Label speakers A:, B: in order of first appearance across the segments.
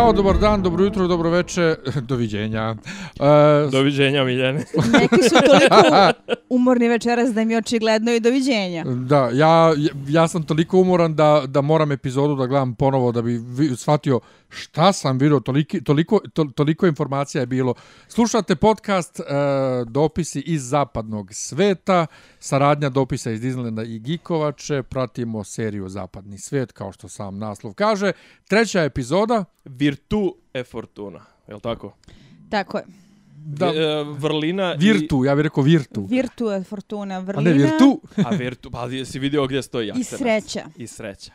A: Ćao, dobar dan, dobro jutro, dobro veče, doviđenja.
B: Uh, doviđenja, Miljane.
C: Neki su toliko umorni večeras da mi očigledno i doviđenja.
A: Da, ja, ja sam toliko umoran da, da moram epizodu da gledam ponovo da bi shvatio šta sam vidio, toliko, toliko, to, toliko informacija je bilo. Slušate podcast uh, Dopisi iz zapadnog sveta, saradnja dopisa iz Disneylanda i Gikovače, pratimo seriju Zapadni svet, kao što sam naslov kaže. Treća epizoda.
B: Virtu e fortuna, je li tako?
C: Tako je.
B: Da, e, vrlina
A: Virtu, i... ja bih rekao Virtu.
C: Virtu je fortuna, vrlina.
A: A ne Virtu.
B: A Virtu, pa si vidio gdje stoji
C: akcent. I sreća.
B: I sreća.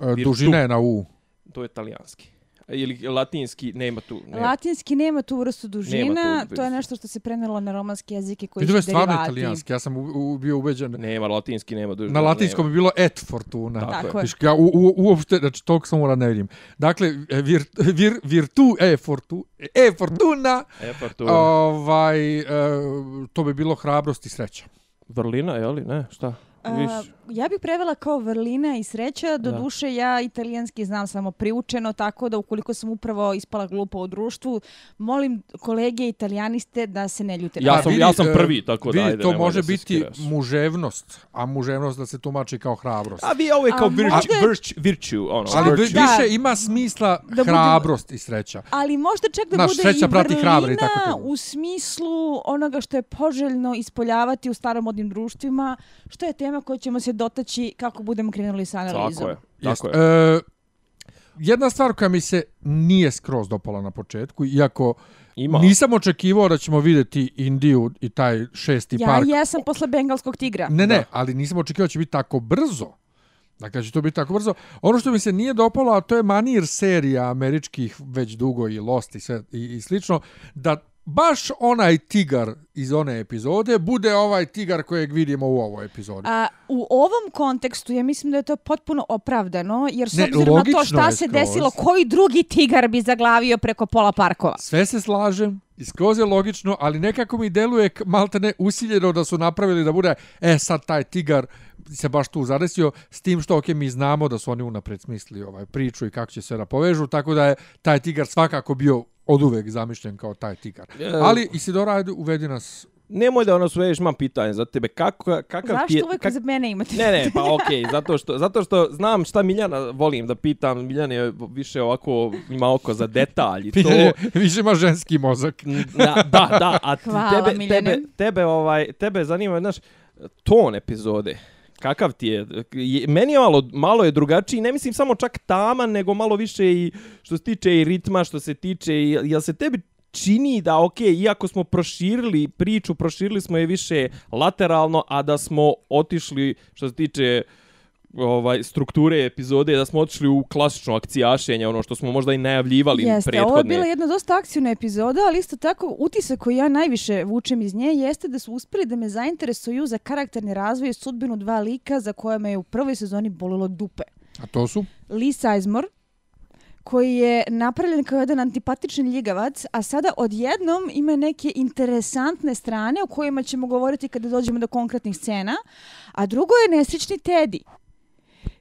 A: E, dužina je na U.
B: To je talijanski ili latinski nema tu.
C: Nema. Latinski nema tu vrstu dužina, tu, to je nešto što se prenelo na romanski jezike koji su derivati.
A: stvarno italijanski, ja sam u, u, bio ubeđen.
B: Nema, latinski nema dužina.
A: Na latinskom bi bilo et fortuna.
C: Tako, je.
A: Ja u, u, uopšte, znači tog sam mora ne vidim. Dakle, vir, vir, virtu e, fortu, e fortuna,
B: e fortuna.
A: Ovaj, e, to bi bilo hrabrost i sreća.
B: Vrlina, je li? Ne, šta?
C: Uh, ja bih prevela kao vrlina i sreća, do da. duše ja italijanski znam samo priučeno, tako da ukoliko sam upravo ispala glupa u društvu, molim kolege italijaniste da se ne ljute.
B: Ja sam, ja sam prvi, tako
A: da
B: ajde.
A: To može biti skiraš. muževnost, a muževnost da se tumači kao hrabrost.
B: A vi ovo je kao virtue, možda... virtue, ono.
A: Ali virtue. više ima smisla da hrabrost i sreća.
C: Ali možda čak da Naš, bude i vrlina i tako u smislu onoga što je poželjno ispoljavati u staromodnim društvima, što je tema koja ćemo se dotaći kako budemo krenuli sa analizom.
B: Tako je. Tako je.
A: E, jedna stvar koja mi se nije skroz dopala na početku, iako Ima. nisam očekivao da ćemo vidjeti Indiju i taj šesti
C: ja
A: park.
C: Ja jesam posle Bengalskog tigra.
A: Ne, ne, ali nisam očekivao da će biti tako brzo. Dakle, će to biti tako brzo. Ono što mi se nije dopalo, a to je manir serija američkih već dugo i Lost i, sve, i, i slično, da baš onaj tigar iz one epizode bude ovaj tigar kojeg vidimo u ovoj epizodi.
C: A, u ovom kontekstu ja mislim da je to potpuno opravdano, jer s obzirom na to šta se desilo, koji drugi tigar bi zaglavio preko pola parkova?
A: Sve se slažem, iskroz je logično, ali nekako mi deluje malte ne usiljeno da su napravili da bude, e sad taj tigar se baš tu zadesio, s tim što ok, mi znamo da su oni unapred smislili ovaj priču i kako će se da povežu, tako da je taj tigar svakako bio od uvek zamišljen kao taj tigar. Ali Isidora, ajde, uvedi nas
B: Nemoj da ono sveš, imam pitanje za tebe. Kako, kakav
C: Zašto
B: ti je,
C: uvek kak... za mene imate?
B: Ne, ne, pa okej, okay, zato, što, zato što znam šta Miljana volim da pitam. Miljana je više ovako, ima oko za detalji. To...
A: više ima ženski mozak.
B: da, da, da, a Hvala, tebe, tebe, tebe, ovaj, tebe zanima, znaš, ton epizode kakav ti je? Meni je malo, malo je drugačiji, ne mislim samo čak tama, nego malo više i što se tiče i ritma, što se tiče, i, jel se tebi čini da, ok, iako smo proširili priču, proširili smo je više lateralno, a da smo otišli, što se tiče ovaj strukture epizode da smo otišli u klasično akcijašenje, ono što smo možda i najavljivali
C: jeste,
B: prethodne.
C: Ovo je bila jedna dosta akcijna epizoda, ali isto tako utisak koji ja najviše vučem iz nje jeste da su uspeli da me zainteresuju za karakterni razvoj i sudbinu dva lika za koje me je u prvoj sezoni bolilo dupe.
A: A to su?
C: Lee Sizemore, koji je napravljen kao jedan antipatični ljigavac, a sada odjednom ima neke interesantne strane o kojima ćemo govoriti kada dođemo do konkretnih scena, a drugo je nesrećni Teddy.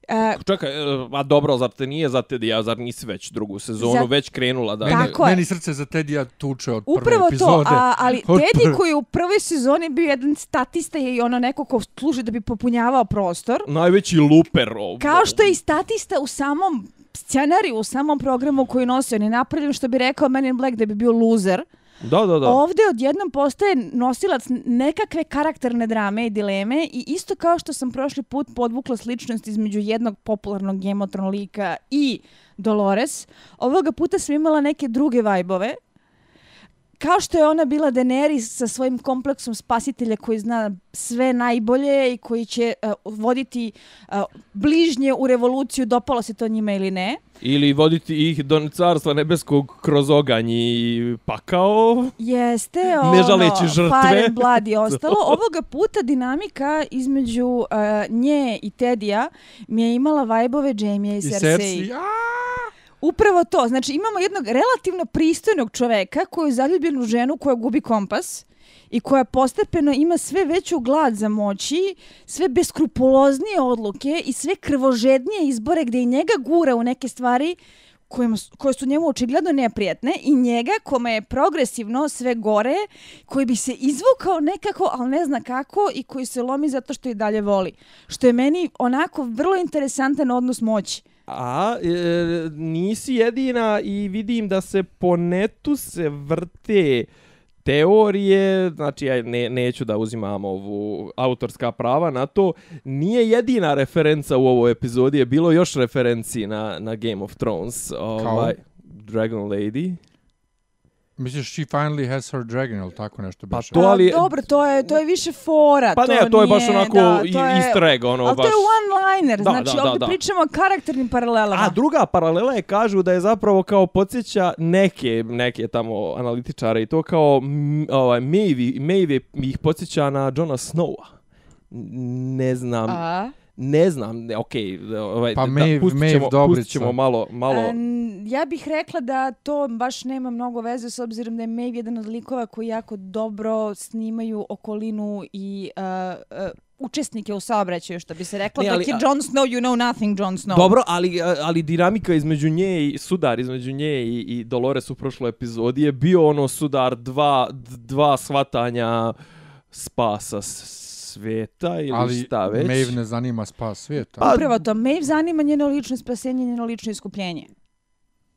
B: Uh, Čekaj, e, a dobro, zar te nije za Tedija, zar nisi već drugu sezonu, za... već krenula da...
A: Meni, meni srce za Tedija tuče od Upravo prve epizode.
C: Upravo to, a, ali Teddy prve... koji je u prvoj sezoni bio jedan statista i ono neko ko služi da bi popunjavao prostor.
B: Najveći luper. Ovo.
C: Kao što je i statista u samom scenariju, u samom programu koji nosi, on je napravljen što bi rekao Men in Black da bi bio loser.
B: Da, da, da.
C: Ovde odjednom postaje nosilac nekakve karakterne drame i dileme i isto kao što sam prošli put podvukla sličnost između jednog popularnog gemotron lika i Dolores, ovoga puta sam imala neke druge vajbove kao što je ona bila Daenerys sa svojim kompleksom spasitelja koji zna sve najbolje i koji će uh, voditi uh, bližnje u revoluciju, dopalo se to njima ili ne.
B: Ili voditi ih do carstva nebeskog kroz oganj i pakao.
C: Jeste, ono,
B: ne žaleći žrtve.
C: Fire and Blood i ostalo. Ovoga puta dinamika između uh, nje i Tedija mi je imala vajbove Jamie i Cersei. I Cersei, Upravo to. Znači imamo jednog relativno pristojnog čoveka koji je zaljubljen u ženu koja gubi kompas i koja postepeno ima sve veću glad za moći, sve beskrupuloznije odluke i sve krvožednije izbore gdje i njega gura u neke stvari kojima, koje su njemu očigledno neprijatne i njega kome je progresivno sve gore, koji bi se izvukao nekako, ali ne zna kako i koji se lomi zato što i dalje voli. Što je meni onako vrlo interesantan odnos moći.
B: A, e, nisi jedina i vidim da se po netu se vrte teorije, znači ja ne, neću da uzimam ovu autorska prava na to, nije jedina referenca u ovoj epizodi, je bilo još referenci na, na Game of Thrones. Ovaj, Dragon Lady.
A: Misliš, she finally has her dragon, ili tako nešto
B: pa biše? Pa to, ali...
C: A, dobro, to je, to je više fora.
B: Pa ne, to,
C: to
B: je baš onako da, je, easter egg, ono
C: ali
B: baš...
C: to je one-liner, znači da, ovdje da. pričamo o karakternim paralelama.
B: A druga paralela je, kažu da je zapravo kao podsjeća neke, neke tamo analitičare i to kao ovaj, Maeve, Maeve ih podsjeća na Jona Snowa. Ne znam.
C: A?
B: Ne znam, ne, okej, okay, ovaj,
A: pa da, Maeve, pustit ćemo, Maeve
B: pustit ćemo malo, malo...
C: Um, ja bih rekla da to baš nema mnogo veze s obzirom da je Maeve jedan od likova koji jako dobro snimaju okolinu i uh, uh, učesnike u saobraćaju, što bi se reklo, ne, ali, dok je Jon Snow, you know nothing, Jon Snow.
B: Dobro, ali, ali dinamika između nje i sudar između nje i, i Dolores u prošloj epizodi je bio ono sudar dva, dva svatanja spasa sveta ili
A: Ali
B: šta već.
A: Ali Maeve ne zanima spas sveta.
C: Pa, Upravo to, Maeve zanima njeno lično spasenje, njeno lično iskupljenje.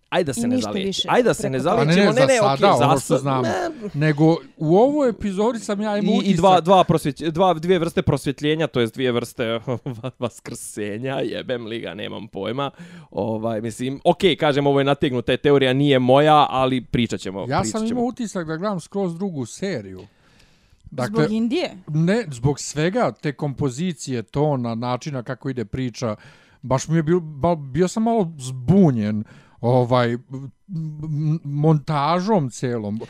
B: Ajde da se ne zalijeći. Ajde da se ne zalijeći. Pa ne,
A: ne, ne, ne, sada, okay, ovo što znam. Ne. Nego, u ovoj epizodi sam ja imao
B: utisak... I dva, dva, prosvjet, dva, dvije vrste prosvjetljenja, to jest dvije vrste vaskrsenja, jebem li ga, nemam pojma. Ovaj, mislim, okej, okay, kažem, ovo je nategnuta, teorija nije moja, ali pričat ćemo.
A: Ja
B: pričat
A: sam
B: ćemo.
A: imao utisak da gledam skroz drugu seriju.
C: Dakle, zbog Indije?
A: Ne, zbog svega, te kompozicije, tona, načina kako ide priča. Baš mi je bio, bio sam malo zbunjen ovaj montažom celom.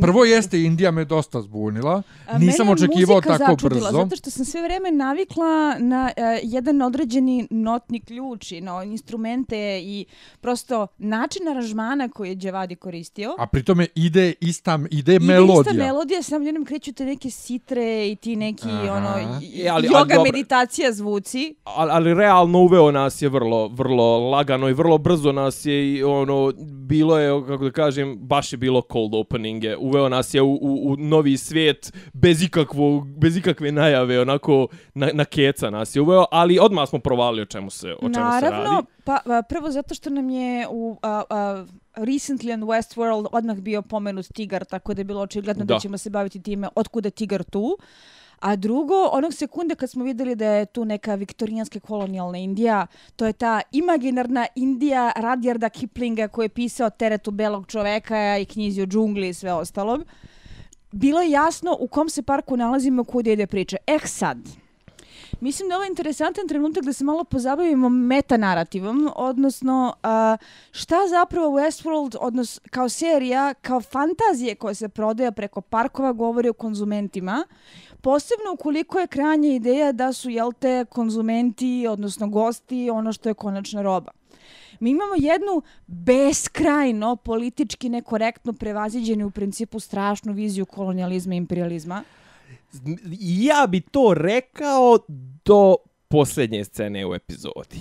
A: Prvo jeste Indija me dosta zbunila. Nisam očekivao tako
C: začudila,
A: brzo.
C: Zato što sam sve vreme navikla na uh, jedan određeni notni ključ i na instrumente i prosto način aranžmana koji je Dževadi koristio.
A: A pri tome ide ista ide, ide melodija. Ide
C: ista melodija, samo jednom kreću te neke sitre i ti neki Aha. ono e, ali, yoga ali, meditacija zvuci.
B: Ali, ali realno uveo nas je vrlo vrlo lagano i vrlo brzo nas je i ono bilo je, kako da kažem, baš je bilo cold opening. Je. Uveo nas je u, u, u novi svijet bez, ikakvo, bez ikakve najave, onako na, na keca nas je uveo, ali odmah smo provali o čemu se, o čemu
C: Naravno,
B: se radi. Naravno,
C: pa prvo zato što nam je u... A, a, recently on Westworld odmah bio pomenut tigar, tako da je bilo očigledno da, da ćemo se baviti time otkuda tigar tu. A drugo, onog sekunde kad smo videli da je tu neka viktorijanska kolonijalna Indija, to je ta imaginarna Indija Radjarda Kiplinga koji je pisao Teretu belog čoveka i knjizi o džungli i sve ostalog, bilo je jasno u kom se parku nalazimo kod ide priča. Eh sad, Mislim da je ovo interesantan trenutak da se malo pozabavimo metanarativom, odnosno uh, šta zapravo Westworld, odnos kao serija, kao fantazije koje se prodaja preko parkova, govori o konzumentima, Posebno ukoliko je krajnja ideja da su jel te konzumenti, odnosno gosti, ono što je konačna roba. Mi imamo jednu beskrajno politički nekorektno prevaziđenu u principu strašnu viziju kolonijalizma i imperializma.
B: Ja bi to rekao do posljednje scene u epizodi.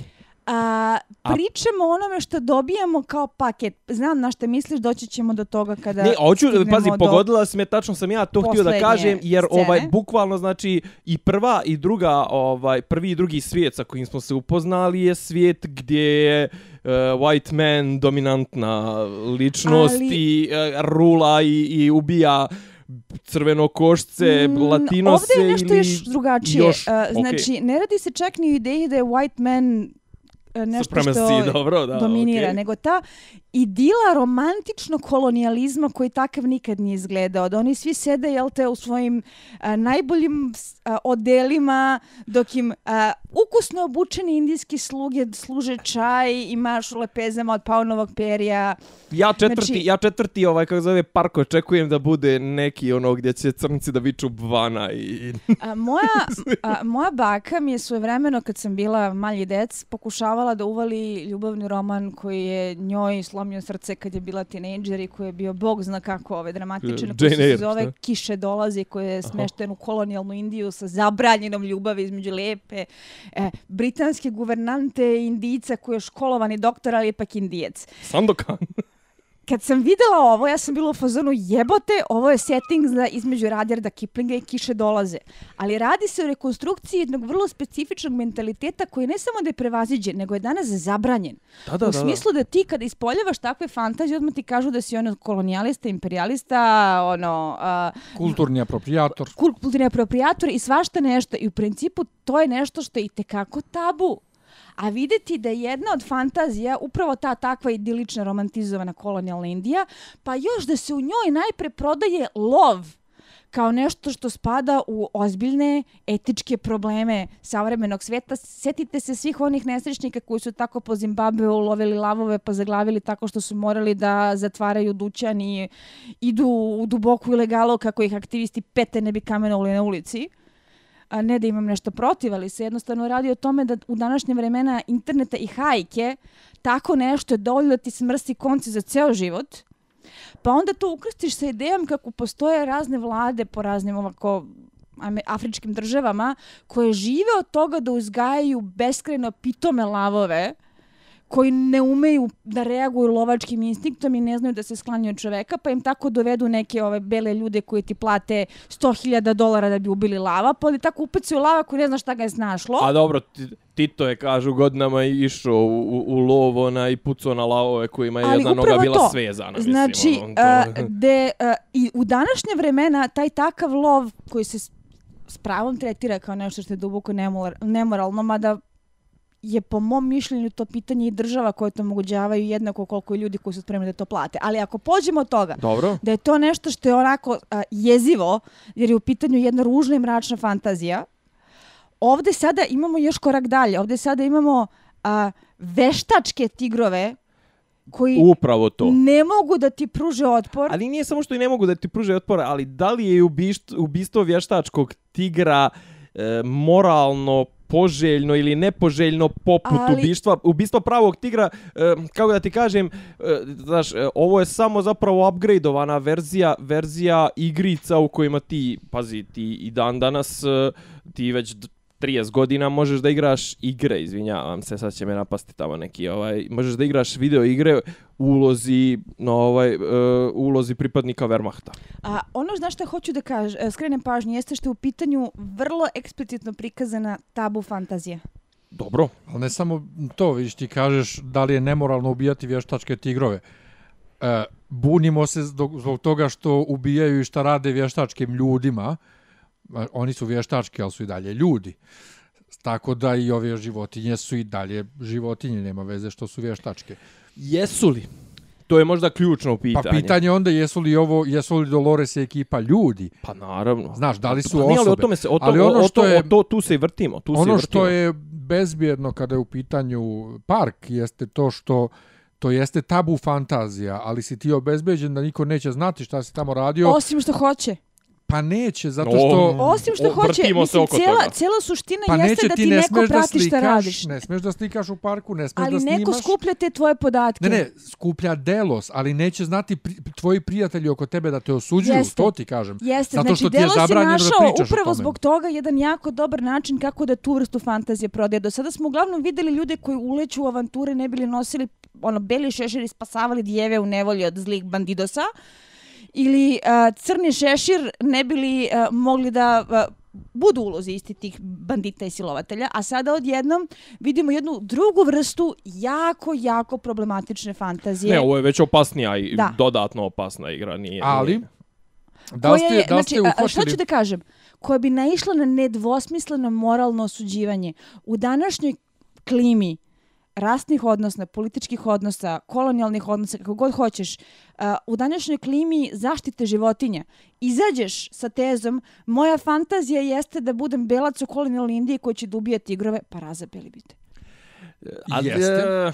C: A, pričamo o onome što dobijamo kao paket. Znam na što misliš, doći ćemo do toga kada
B: Ne, hoću, pazi, pogodila si me, tačno sam ja to htio da kažem, jer scene. ovaj bukvalno znači i prva i druga, ovaj prvi i drugi svijet sa kojim smo se upoznali je svijet gdje je uh, white man dominantna ličnost Ali... i uh, rula i, i ubija košce, mm, latinose
C: ili... Ovdje je nešto
B: još
C: drugačije. Još, uh, znači, okay. ne radi se čak ni u ideji da je white man E, nešto što
B: dobro, da,
C: dominira,
B: okay.
C: nego ta idila romantično kolonijalizma koji takav nikad nije izgledao. Da oni svi sede, jel te, u svojim a, najboljim a, odelima, dok im a, ukusno obučeni indijski sluge služe čaj, imaš lepezama od paunovog perija.
B: Ja četvrti, znači, ja četvrti ovaj, kako zove, park očekujem da bude neki ono gdje će crnici da viču bvana i...
C: A, moja, a, moja baka mi je svoje vremeno, kad sam bila malji dec, pokušavala da uvali ljubavni roman koji je njoj slomio slomio srce kad je bila tinejdžer i koji je bio bog zna kako ove dramatične, koji se zove Kiše dolazi, koji je smešten u kolonijalnu Indiju sa zabranjenom ljubavi između lepe e, britanske guvernante indijica koji je školovani doktor, ali ipak indijec.
B: Sandokan
C: kad sam videla ovo, ja sam bila u fazonu jebote, ovo je setting za između Radjarda Kiplinga i Kiše dolaze. Ali radi se o rekonstrukciji jednog vrlo specifičnog mentaliteta koji ne samo da je prevaziđen, nego je danas zabranjen.
B: Da, da,
C: u smislu da, da ti kada ispoljavaš takve fantazije, odmah ti kažu da si ono kolonijalista, imperialista, ono...
A: Uh, kulturni apropriator.
C: Kulturni apropriator i svašta nešto. I u principu to je nešto što je i tekako tabu a videti da je jedna od fantazija upravo ta takva idilična romantizovana kolonijalna Indija, pa još da se u njoj najpre prodaje lov kao nešto što spada u ozbiljne etičke probleme savremenog svijeta. Sjetite se svih onih nesrećnika koji su tako po Zimbabveu lovili lavove pa zaglavili tako što su morali da zatvaraju dućan i idu u duboku ilegalu kako ih aktivisti pete ne bi kamenovali na ulici a ne da imam nešto protiv, ali se jednostavno radi o tome da u današnje vremena interneta i hajke tako nešto je dovoljno da ti smrsti konci za ceo život. Pa onda to ukrstiš sa idejom kako postoje razne vlade po raznim ovako afričkim državama koje žive od toga da uzgajaju beskreno pitome lavove koji ne umeju da reaguju lovačkim instinktom i ne znaju da se sklanjaju od čoveka, pa im tako dovedu neke ove bele ljude koji ti plate 100.000 dolara da bi ubili lava, pa oni tako upecuju lava koji ne zna šta ga je snašlo.
B: A dobro, Tito je, kažu, godinama išao u, u, u lov ona, i pucao na lavove kojima je jedna noga bila to. svezana.
C: Znači,
B: mislim,
C: ono, to... uh, de, uh, i u današnje vremena taj takav lov koji se s pravom tretira kao nešto što je duboko nemoralno, mada je po mom mišljenju to pitanje i država koje to omogućavaju jednako koliko i ljudi koji su spremni da to plate. Ali ako pođemo od toga
B: Dobro.
C: da je to nešto što je onako a, jezivo, jer je u pitanju jedna ružna i mračna fantazija, ovde sada imamo još korak dalje. Ovde sada imamo a, veštačke tigrove koji
B: Upravo to.
C: ne mogu da ti pruže otpor.
B: Ali nije samo što i ne mogu da ti pruže otpor, ali da li je ubistvo, vještačkog tigra e, moralno poželjno ili nepoželjno poput Ali... ubistva, ubistva pravog tigra, e, kako da ti kažem, e, znaš, e, ovo je samo zapravo upgradeovana verzija, verzija igrica u kojima ti, pazi, ti i dan danas, e, ti već 30 godina možeš da igraš igre, izvinjavam se, sad će me napasti tamo neki, ovaj, možeš da igraš video igre u ulozi, no, ovaj, uh, ulozi pripadnika Wehrmachta.
C: A ono znaš što hoću da kažem, e, skrenem pažnju, jeste što je u pitanju vrlo eksplicitno prikazana tabu fantazija.
B: Dobro.
A: Ali ne samo to, vidiš ti kažeš da li je nemoralno ubijati vještačke tigrove. E, bunimo se zbog toga što ubijaju i šta rade vještačkim ljudima, oni su vještački, ali su i dalje ljudi. Tako da i ove životinje su i dalje životinje, nema veze što su vještačke.
B: Jesu li? To je možda ključno pitanje.
A: Pa pitanje onda jesu li ovo, jesu li Dolores i ekipa ljudi?
B: Pa naravno.
A: Znaš, da li su pa, osobe? Ali
B: o tome se, o to, ali ono što je, o to, tu se i vrtimo. Tu
A: ono
B: se vrtimo.
A: što je bezbjedno kada je u pitanju park jeste to što to jeste tabu fantazija, ali si ti obezbeđen da niko neće znati šta si tamo radio.
C: Osim što hoće.
A: Pa neće, zato što...
C: O, Osim što o, hoće, mislim, cijela, cijela suština pa jeste da ti, ti neko prati da slikaš, šta radiš.
A: Ne smiješ da slikaš u parku, ne smiješ
C: ali
A: da snimaš.
C: Ali neko skuplja te tvoje podatke.
A: Ne, ne, skuplja delos, ali neće znati pri, tvoji prijatelji oko tebe da te osuđuju, jeste. to ti kažem.
C: Jeste,
A: zato
C: znači
A: što ti je delos je našao
C: upravo zbog toga jedan jako dobar način kako da tu vrstu fantazije prodaje. Do sada smo uglavnom videli ljude koji uleću u avanture, ne bili nosili ono, beli šeširi, spasavali djeve u nevolji od zlih bandidosa ili uh, crni šešir ne bili uh, mogli da uh, budu ulozi isti tih bandita i silovatelja, a sada odjednom vidimo jednu drugu vrstu jako, jako problematične fantazije.
B: Ne, ovo je već opasnija i da. dodatno opasna igra. Nije,
A: Ali,
B: nije.
A: da ste, je, da li ste znači, uhvatili...
C: Što ću da kažem? Koja bi naišla na nedvosmisleno moralno osuđivanje. U današnjoj klimi rasnih odnosa, političkih odnosa, kolonijalnih odnosa, kako god hoćeš, uh, u današnjoj klimi zaštite životinja, izađeš sa tezom, moja fantazija jeste da budem belac u kolonijalnoj Indiji koji će da ubije tigrove, pa razapeli bite.
B: Ali, Jeste.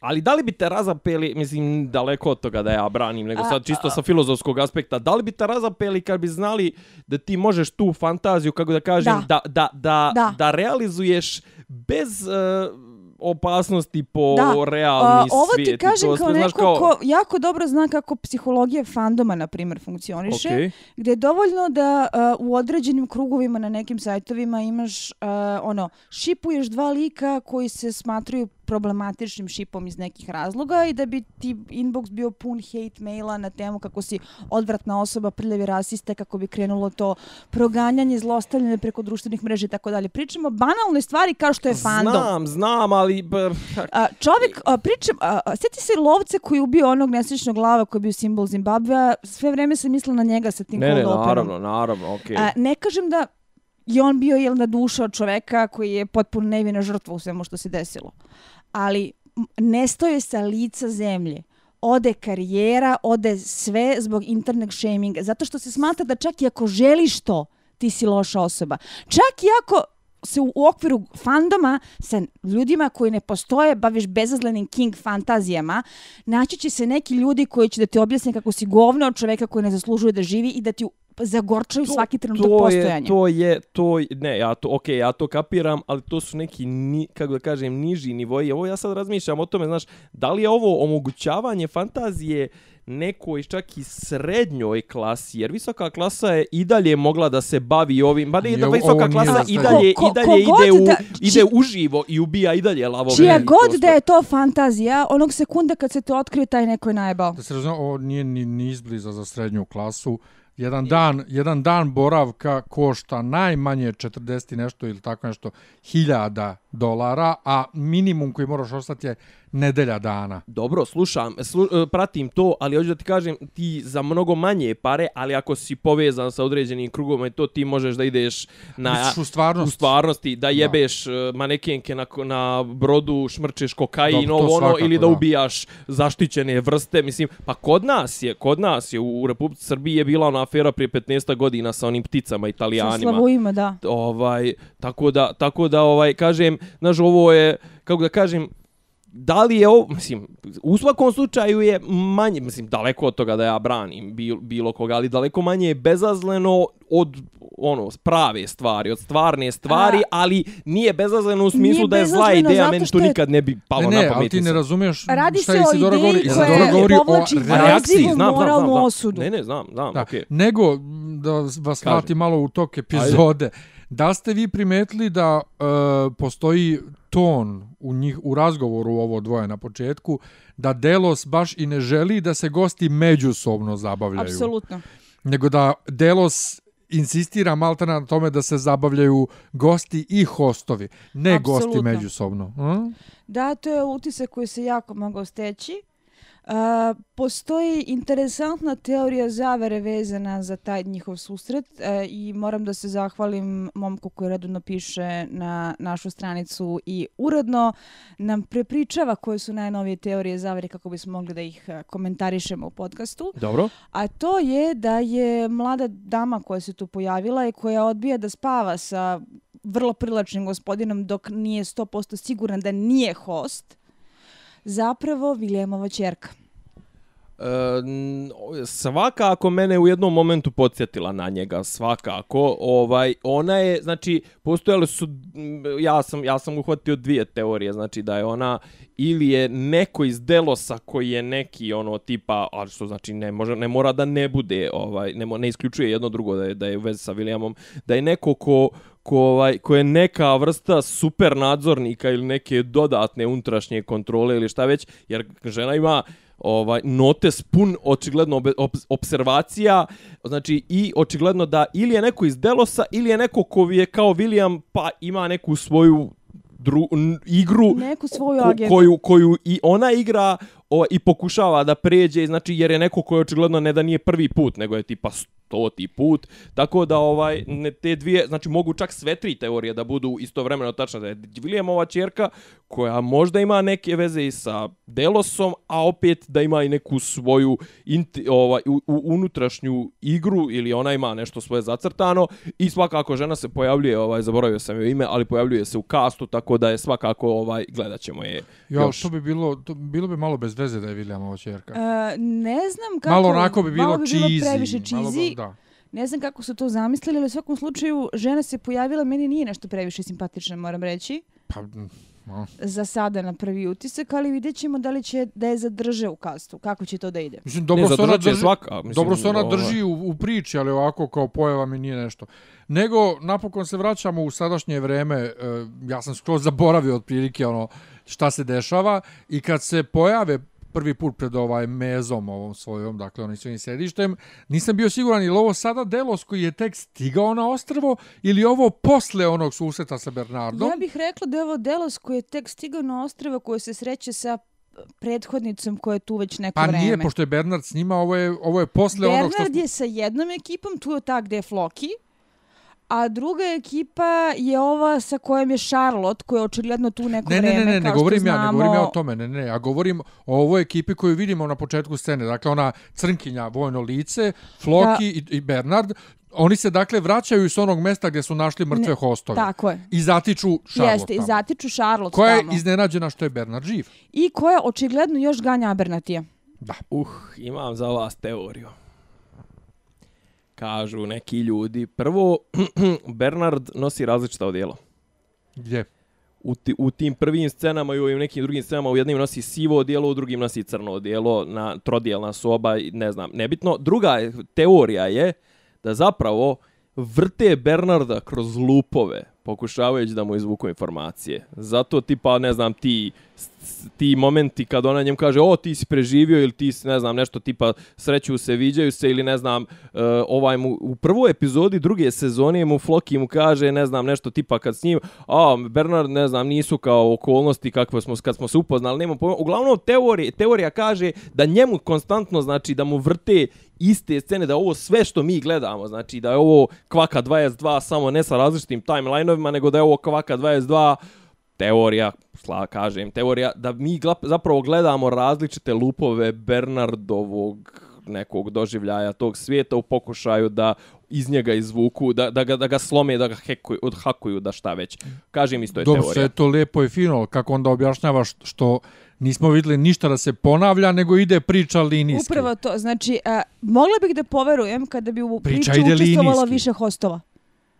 B: Ali da li bi te razapeli, mislim, daleko od toga da ja branim, nego sad čisto sa filozofskog aspekta, da li bi te razapeli kad bi znali da ti možeš tu fantaziju, kako da kažem, da, da, da, da, da. da realizuješ bez... Uh, opasnosti po da. realni
C: A, ovo svijet. Ovo ti kažem to, kao neko kao... ko jako dobro zna kako psihologija fandoma, na primjer, funkcioniše. Okay. Gde je dovoljno da uh, u određenim krugovima na nekim sajtovima imaš, uh, ono, šipuješ dva lika koji se smatruju problematičnim šipom iz nekih razloga i da bi ti inbox bio pun hate maila na temu kako si odvratna osoba, prljavi rasiste, kako bi krenulo to proganjanje, zlostavljanje preko društvenih mreža i tako dalje. Pričamo banalne stvari kao što je fandom.
B: Znam, znam, ali...
C: A, čovjek, a, pričam, a, sjeti se lovce koji ubio onog nesrećnog glava koji je bio simbol Zimbabvea, sve vreme sam mislila na njega sa tim
B: Ne, ne, naravno, naravno, okej. Okay.
C: Ne kažem da je on bio jelna duša od čoveka koji je potpuno nevina žrtva u svemu što se desilo ali nestoje sa lica zemlje. Ode karijera, ode sve zbog internet shaminga. Zato što se smatra da čak i ako želiš to, ti si loša osoba. Čak i ako se u okviru fandoma sa ljudima koji ne postoje baviš bezazlenim king fantazijama, naći će se neki ljudi koji će da ti objasne kako si govno od čoveka koji ne zaslužuje da živi i da ti zagorčaju to, svaki trenutak to postojanja.
B: Je, to je, to je, ne, ja to, okej, okay, ja to kapiram, ali to su neki, ni, kako da kažem, niži nivoji. Ovo ja sad razmišljam o tome, znaš, da li je ovo omogućavanje fantazije nekoj čak i srednjoj klasi, jer visoka klasa je i dalje mogla da se bavi ovim, ba ne, da visoka klasa i dalje, ko, ko, i dalje ide, u, da, ide uživo i ubija i dalje lavove.
C: Čija god da je to fantazija, onog sekunda kad se to otkrije, taj neko je najbao.
A: Da se razumije, ovo nije ni, ni izbliza za srednju klasu, Jedan dan, jedan dan boravka košta najmanje 40 nešto ili tako nešto hiljada dolara, a minimum koji moraš ostati je nedelja dana.
B: Dobro, slušam, slu, e, pratim to, ali hoću da ti kažem, ti za mnogo manje pare, ali ako si povezan sa određenim krugom, to ti možeš da ideš na,
A: u, stvarnost.
B: u stvarnosti, da jebeš da. E, manekenke na, na brodu, šmrčeš kokain, Dobro, ovo ono, ili da, da ubijaš zaštićene vrste. Mislim, pa kod nas je, kod nas je, u Republici Srbiji je bila ona afera prije 15 godina sa onim pticama italijanima.
C: Sa ima, da.
B: Ovaj, tako da, tako da, ovaj, kažem, znaš, ovo je, kako da kažem, da li je ovo, mislim, u svakom slučaju je manje, mislim, daleko od toga da ja branim bilo, bilo koga, ali daleko manje je bezazleno od ono prave stvari, od stvarne stvari, A, ali nije bezazleno u smislu da je zla ideja, meni to nikad ne bi palo ne, ne, na pamet.
A: Ne, ali ti ne razumeš
C: Radi
A: šta je Isidora
C: govori. Isidora govori o reakciji, znam, znam, znam,
B: znam. Ne, ne, znam, znam, da. Okay.
A: Nego, da vas vrati malo u tok epizode, Ajde. Da ste vi primetili da e, postoji ton u njih u razgovoru ovo dvoje na početku da Delos baš i ne želi da se gosti međusobno zabavljaju.
C: Apsolutno.
A: Nego da Delos insistira malta na tome da se zabavljaju gosti i hostovi, ne Absolutno. gosti međusobno. Hm?
C: Da, to je utisak koji se jako mogu steći. Uh, postoji interesantna teorija zavere vezana za taj njihov susret uh, i moram da se zahvalim momku koji redno piše na našu stranicu i uredno nam prepričava koje su najnovije teorije zavere kako bismo mogli da ih uh, komentarišemo u podcastu.
B: Dobro.
C: A to je da je mlada dama koja se tu pojavila i koja odbija da spava sa vrlo prilačnim gospodinom dok nije 100% siguran da nije host, zapravo Viljemova čerka.
B: E, svakako mene u jednom momentu podsjetila na njega, svakako. Ovaj, ona je, znači, postojale su, ja sam, ja sam uhvatio dvije teorije, znači da je ona ili je neko iz Delosa koji je neki ono tipa, ali što znači ne može ne mora da ne bude, ovaj ne, ne isključuje jedno drugo da je da je u vezi sa Williamom, da je neko ko ko, ovaj, ko je neka vrsta super nadzornika ili neke dodatne unutrašnje kontrole ili šta već, jer žena ima ovaj notes pun očigledno ob, ob, observacija, znači i očigledno da ili je neko iz Delosa ili je neko ko je kao William pa ima neku svoju dru, n, igru
C: neku svoju
B: ko, koju, koju i ona igra o, i pokušava da pređe, znači jer je neko koji očigledno ne da nije prvi put, nego je tipa stoti put, tako da ovaj ne, te dvije, znači mogu čak sve tri teorije da budu istovremeno tačne, da je Williamova čerka koja možda ima neke veze i sa Delosom, a opet da ima i neku svoju inti, ovaj, u, u, unutrašnju igru ili ona ima nešto svoje zacrtano i svakako žena se pojavljuje, ovaj, zaboravio sam joj ime, ali pojavljuje se u kastu, tako da je svakako ovaj gledat ćemo je
A: ja, još. To bi bilo, to bilo bi malo bez veze da je Williamova čerka. Uh,
C: ne znam kako...
A: Malo onako bi bilo,
C: malo
A: bi bilo cheesy.
C: previše cheesy. Da. Ne znam kako su to zamislili, ali u svakom slučaju žena se pojavila, meni nije nešto previše simpatično, moram reći.
A: Pa,
C: za sada na prvi utisak, ali vidjet ćemo da li će da je zadrže u kastu. Kako će to da ide?
A: Mislim, dobro ne, se ona drži, svaka, mislim, dobro se ona ovaj. drži u, u priči, ali ovako kao pojava mi nije nešto. Nego, napokon se vraćamo u sadašnje vreme, e, ja sam skroz zaboravio od prilike ono šta se dešava i kad se pojave prvi put pred ovaj mezom ovom svojom, dakle onim svojim sedištem. Nisam bio siguran ili ovo sada Delos koji je tek stigao na ostrvo ili ovo posle onog suseta sa Bernardom.
C: Ja bih rekla da je ovo Delos koji je tek stigao na ostrvo koje se sreće sa prethodnicom koja je tu već neko
A: pa
C: vreme.
A: Pa nije, pošto je Bernard s njima, ovo je, ovo je posle
C: Bernard
A: onog što...
C: Bernard je sa jednom ekipom, tu je ta gde je Floki, a druga ekipa je ova sa kojom je Charlotte, koja je očigledno tu neko
A: ne,
C: vreme,
A: ne, ne, ne,
C: ne
A: govorim
C: znamo...
A: ja, ne govorim ja o tome, ne, ne, ja govorim o ovoj ekipi koju vidimo na početku scene, dakle ona crnkinja, vojno lice, Floki i, i Bernard, Oni se dakle vraćaju iz onog mesta gdje su našli mrtve ne, hostove.
C: Tako je.
A: I zatiču Charlotte
C: Jeste, i zatiču Charlotte
A: Koja
C: tamo.
A: je iznenađena što je Bernard živ.
C: I koja očigledno još ganja Abernatija.
A: Da.
B: Uh, imam za vas teoriju kažu neki ljudi. Prvo, Bernard nosi različita odijela.
A: Gdje?
B: U, ti, u tim prvim scenama i u ovim nekim drugim scenama u jednim nosi sivo odijelo, u drugim nosi crno odijelo, na trodijelna soba, ne znam, nebitno. Druga teorija je da zapravo vrte Bernarda kroz lupove, pokušavajući da mu izvuku informacije. Zato tipa, ne znam, ti ti momenti kad ona njemu kaže o ti si preživio ili ti si ne znam nešto tipa sreću se viđaju se ili ne znam uh, ovaj mu u prvoj epizodi druge sezone mu Floki mu kaže ne znam nešto tipa kad s njim a Bernard ne znam nisu kao okolnosti kakve smo kad smo se upoznali nema pojma uglavnom teorija teorija kaže da njemu konstantno znači da mu vrte iste scene da ovo sve što mi gledamo znači da je ovo kvaka 22 samo ne sa različitim timelineovima nego da je ovo kvaka 22 teorija, sla, kažem, teorija da mi zapravo gledamo različite lupove Bernardovog nekog doživljaja tog svijeta u pokušaju da iz njega izvuku, da, da, ga, da ga slome, da ga hekuju, odhakuju, da šta već. Kažem isto je
A: Dobro,
B: teorija.
A: Dobro, sve to lijepo i fino, kako onda objašnjavaš što nismo videli ništa da se ponavlja, nego ide priča linijski.
C: Upravo to, znači, a, mogla bih da poverujem kada bi u priča priči učestvovalo više hostova.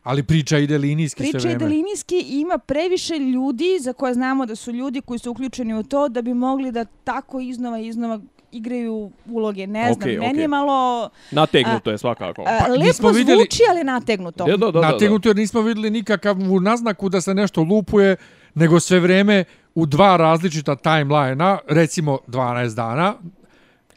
A: Ali priča ide linijski
C: priča
A: sve
C: vreme. Priča ide linijski i ima previše ljudi za koje znamo da su ljudi koji su uključeni u to da bi mogli da tako iznova i iznova igraju uloge. Ne znam, okay, meni okay. je malo...
B: Nategnuto je svakako.
C: A, pa, lepo vidjeli... zvuči, ali nategnuto.
A: Ja, da, da, nategnuto jer nismo videli nikakav naznaku da se nešto lupuje, nego sve vreme u dva različita timelina, recimo 12 dana,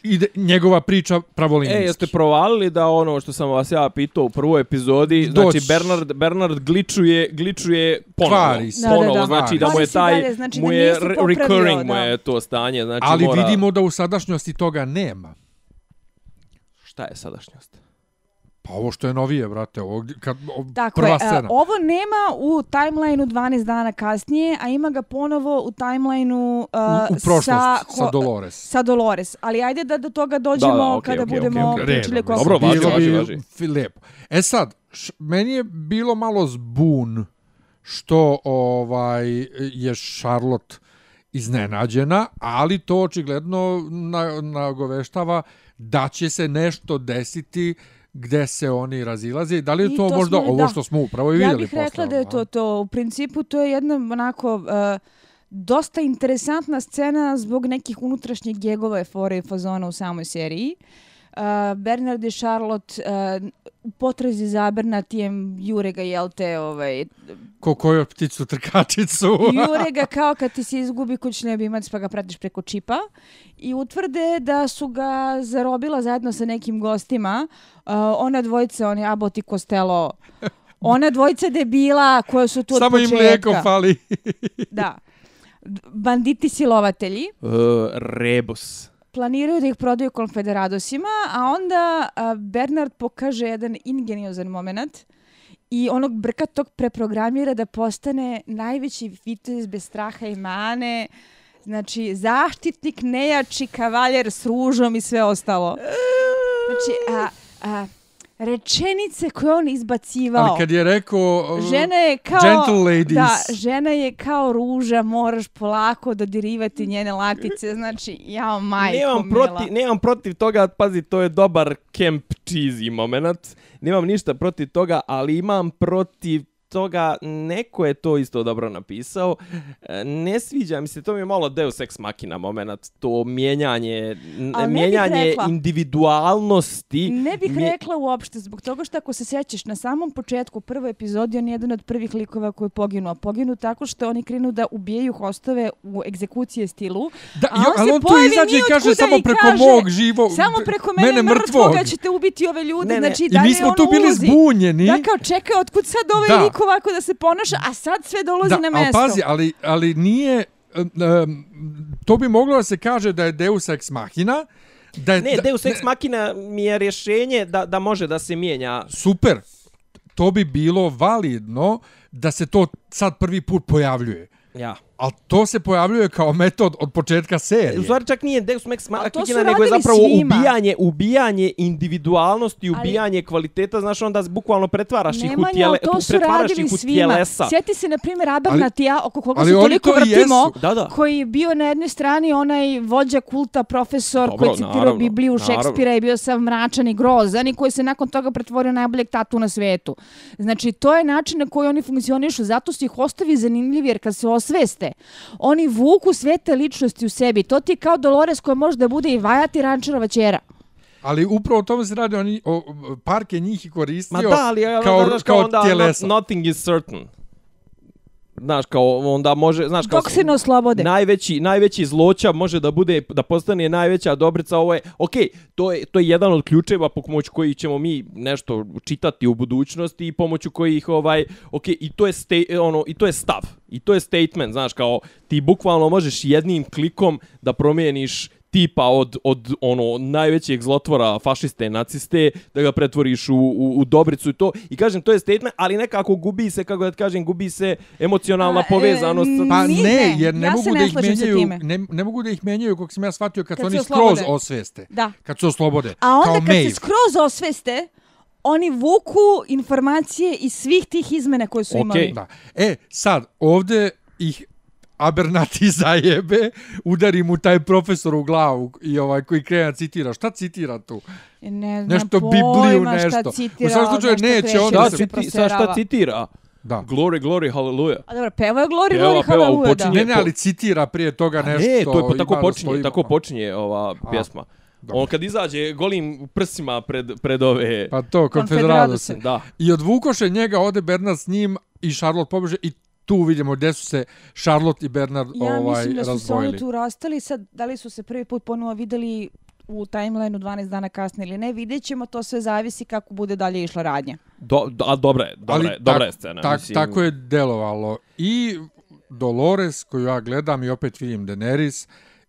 A: ide njegova priča pravolinijski.
B: E, jeste provalili da ono što sam vas ja pitao u prvoj epizodi, Doć. znači Bernard, Bernard gličuje, gličuje ponovo. Kvari
C: se. Ponovo,
B: da, da, da. znači da mu je taj, dalje, znači mu je recurring mu je to stanje. Znači
A: Ali
B: mora...
A: vidimo da u sadašnjosti toga nema.
B: Šta je sadašnjost?
A: Pa ovo što je novije, brate, ovo, kad, o,
C: Tako
A: prva
C: je,
A: scena.
C: ovo nema u timelineu 12 dana kasnije, a ima ga ponovo u timelineu uh,
A: u, u prošlost, sa, sa Dolores.
C: Sa Dolores, ali ajde da do toga dođemo da, da, okay, kada okay, budemo okay, okay. pričali
B: kako. Dobro, važi, važi, važi.
A: Lijepo. E sad, š, meni je bilo malo zbun što ovaj je Charlotte iznenađena, ali to očigledno nagoveštava da će se nešto desiti gde se oni razilaze. Da li je to, to možda smo, ovo da. što smo upravo i vidjeli? Ja
C: bih rekla da je to to. U principu to je jedna onako... Uh, dosta interesantna scena zbog nekih unutrašnjih gegova i fore i fazona u samoj seriji. Uh, Bernard i Charlotte uh, u potrazi za Bernatijem jure ga, jel te, ovaj...
A: Ko koju pticu trkačicu.
C: jure ga kao kad ti se izgubi kućni ljubimac pa ga pratiš preko čipa. I utvrde da su ga zarobila zajedno sa nekim gostima. Uh, ona dvojica, oni Abbott i Costello. Ona dvojica debila koja su tu od
A: Samo
C: početka.
A: Samo im mlijeko fali.
C: da. Banditi silovatelji.
B: Uh, rebus
C: planiraju da ih prodaju konfederadosima, a onda a, Bernard pokaže jedan ingeniozan moment i onog brka tog preprogramira da postane najveći vitez bez straha i mane, znači zaštitnik, nejači, kavaljer s ružom i sve ostalo. Znači, a, a, rečenice koje on izbacivao.
A: Ali kad je rekao
C: uh, žena je kao,
A: gentle ladies.
C: Da, žena je kao ruža, moraš polako dodirivati njene latice. Znači, ja majko
B: nemam
C: mila.
B: Protiv, nemam protiv toga, pazi, to je dobar camp cheesy moment. Nemam ništa protiv toga, ali imam protiv toga neko je to isto dobro napisao. E, ne sviđa mi se, to mi je malo Deus Ex Machina moment, to mijenjanje, mijenjanje individualnosti.
C: Ne bih mi... rekla uopšte, zbog toga što ako se sjećaš na samom početku prvoj epizodi, on je jedan od prvih likova koji je poginuo. Poginu tako što oni krenu da ubijaju hostove u egzekucije stilu.
A: Da, a on, jo, ali on tu izađe i kaže samo preko kaže, mog živog,
C: samo preko mene, mene mrtvoga ćete ubiti ove ljude. Ne, ne. Znači,
A: I mi smo tu bili ulazi. zbunjeni.
C: Da, kao čekaj, otkud sad ovaj da. lik ovako da se ponaša, a sad sve dolazi da, na mesto.
A: Ali pazi, ali, ali nije... Um, to bi moglo da se kaže da je Deus Ex Machina,
B: da je, ne, da, Deus Ex ne, Machina mi je rješenje da, da može da se mijenja.
A: Super. To bi bilo validno da se to sad prvi put pojavljuje.
B: Ja.
A: Ali to se pojavljuje kao metod od početka serije.
B: U stvari čak nije Deus Ex Machina, nego je zapravo svima. ubijanje, ubijanje individualnosti, ubijanje Ali, kvaliteta, znaš, onda bukvalno pretvaraš ih u tijele, to su pretvaraš ih u tijelesa.
C: Sjeti se, na primjer, Abernatija, oko koga se toliko to vrtimo, da, da. koji je bio na jednoj strani onaj vođa kulta, profesor, Dobro, koji citirao naravno, Bibliju Šekspira i bio sam mračan i grozan i koji se nakon toga pretvorio najboljeg tatu na svetu. Znači, to je način na koji oni funkcionišu, zato su ih ostavi zanimljivi, jer kad se osveste, Oni vuku svete ličnosti u sebi. To ti je kao Dolores koja može da bude i vajati rančarova čera.
A: Ali upravo o tome se radi, oni, o, park je njih i koristio
B: Ma da, ali,
A: kao,
B: da,
A: kao onda, tijelesa.
B: Nothing is certain. Znaš, kao onda može, znaš, kao...
C: Dok se ne oslobode.
B: Najveći, najveći zloća može da bude, da postane najveća dobrica, ovo je, okej, okay, to, je, to je jedan od ključeva po pomoću koji ćemo mi nešto čitati u budućnosti i pomoću kojih, ovaj, okej, okay, i to je sta, ono, i to je stav, i to je statement, znaš, kao, ti bukvalno možeš jednim klikom da promijeniš tipa od, od ono najvećeg zlotvora fašiste naciste da ga pretvoriš u, u, u dobricu i to i kažem to je statement ali nekako gubi se kako da kažem gubi se emocionalna A, e, povezanost
A: e, pa ne jer ne ja mogu da ih menjaju ne, ne mogu da ih menjaju kako sam ja shvatio kad, kad oni skroz osveste
C: da.
A: kad se oslobode
C: A onda kao kad mail. se skroz osveste oni vuku informacije iz svih tih izmene koje su okay. imali.
A: Da. E, sad, ovde ih Abernati zajebe, udari mu taj profesor u glavu i ovaj koji kreja citira. Šta citira tu?
C: Ne znam
A: nešto Bibliju, nešto. šta
C: citira. U svakom slučaju
A: neće on
B: da se... Sa šta citira?
A: Da.
B: Glory, glory, hallelujah.
C: A dobro, peva je glory, peva, glory, peva, hallelujah, da.
A: Ne, ne, ali citira prije toga nešto.
B: Ne, to je tako počinje, tako počinje ova pjesma. Dobro. On kad izađe golim prsima pred, pred ove...
A: Pa to, konfederadose.
B: Da.
A: I odvukoše njega, ode Bernard s njim i Charlotte pobeže i tu vidimo gdje su se Charlotte i Bernard ja, ovaj, razdvojili. Ja mislim da su razdvojili.
C: se oni tu rastali, sad da li su se prvi put ponovo videli u timelineu 12 dana kasnije ili ne, vidjet ćemo, to sve zavisi kako bude dalje išla radnja.
B: Do, do, a dobra je, dobra, je, dobra je scena.
A: Tak, mislim. Tako je delovalo. I Dolores, koju ja gledam i opet vidim Daenerys,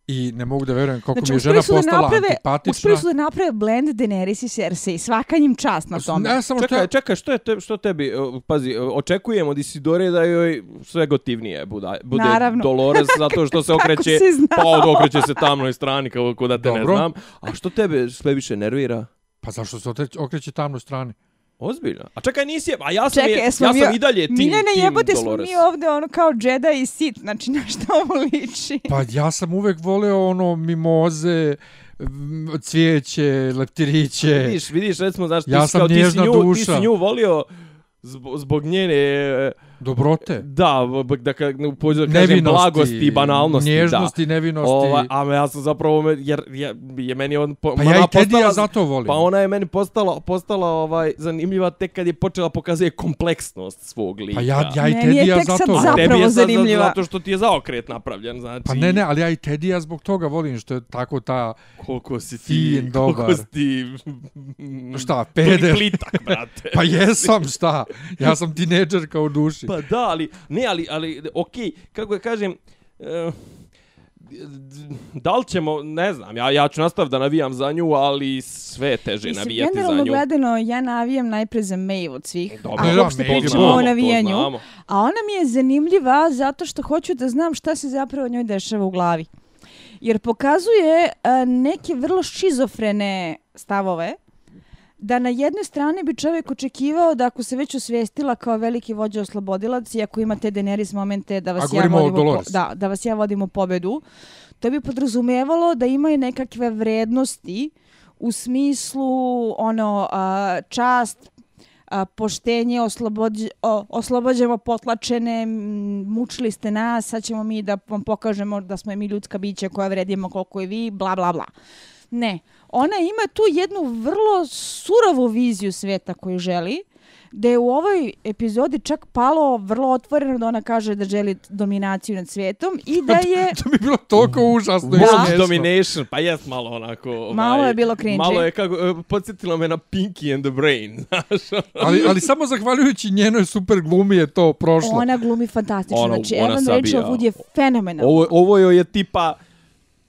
A: I ne mogu da verujem koliko znači, mi je žena postala naprave, antipatična.
C: Uspili su da naprave blend Daenerys i Cersei. Svaka njim čast na tome.
B: Ne, samo čekaj, što... čekaj, što, je te, što tebi, pazi, očekujemo od Isidore da joj sve gotivnije bude, bude
C: Naravno.
B: Dolores zato što se okreće, pa okreće se tamnoj strani kako da te Dobro. ne znam. A što tebe sve više nervira?
A: Pa zašto se okreće tamnoj strani?
B: Ozbiljno. A čekaj, nisi je... A ja sam, čekaj, je, ja sam i dalje tim, Miljane, tim jebote
C: Dolores. smo mi ovde ono kao Jedi i Sith, znači na što ovo liči.
A: Pa ja sam uvek voleo ono mimoze, cvijeće, leptiriće.
B: Vidiš, vidiš, recimo, znaš, ja ti, sam kao, ti, si nju, ti si nju volio zbog, zbog njene
A: Dobrote.
B: Da, da ka, pođe, da kažem blagosti i banalnosti.
A: Nježnosti,
B: da.
A: nevinosti. Ova,
B: a ja sam zapravo, jer je, je meni on...
A: Po, pa ja i Teddy ja zato volim.
B: Pa ona je meni postala, postala ovaj, zanimljiva tek kad je počela pokazuje kompleksnost svog lika.
A: Pa ja, ja i Teddy ja zato
C: volim. A tebi je zanimljiva.
B: zato što ti je zaokret napravljen. Znači...
A: Pa ne, ne, ali ja i Teddy ja zbog toga volim što je tako ta...
B: Koliko si ti...
A: Fin, dobar.
B: Koliko si ti...
A: Šta, peder?
B: Plitak, brate.
A: pa jesam, šta? Ja sam tineđer kao duši.
B: Pa da, ali ne, ali, ali, okej, okay, kako ja kažem, uh, da li ćemo, ne znam, ja, ja ću nastaviti da navijam za nju, ali sve je teže Mislim, navijati za nju.
C: Generalno gledano, ja navijam najpre za Maeve od svih.
B: Dobro, a uopšte
C: pričamo o navijanju. A ona mi je zanimljiva zato što hoću da znam šta se zapravo njoj dešava u glavi. Jer pokazuje uh, neke vrlo šizofrene stavove, da na jednoj strani bi čovjek očekivao da ako se već osvijestila kao veliki vođa oslobodilac i ako ima te Daenerys momente da vas, ja vodimo, po, da, da vas ja vodim u pobedu, to bi podrazumijevalo da imaju nekakve vrednosti u smislu ono čast, a, poštenje, oslobođ, o, oslobođemo potlačene, mučili ste nas, sad ćemo mi da vam pokažemo da smo mi ljudska bića koja vredimo koliko je vi, bla, bla, bla. Ne, ona ima tu jednu vrlo surovu viziju sveta koju želi, da je u ovoj epizodi čak palo vrlo otvoreno da ona kaže da želi dominaciju nad svijetom i da je...
A: to bi bilo toliko užasno da.
B: Domination, pa jest malo onako... Ovaj,
C: malo je bilo cringe.
B: Malo je kako, uh, podsjetilo me na Pinky and the Brain, znaš.
A: Ali, ali samo zahvaljujući njenoj super glumi je to prošlo.
C: Ona glumi fantastično, ona, znači ona Evan Rachel Wood je fenomenalna.
B: Ovo, ovo je tipa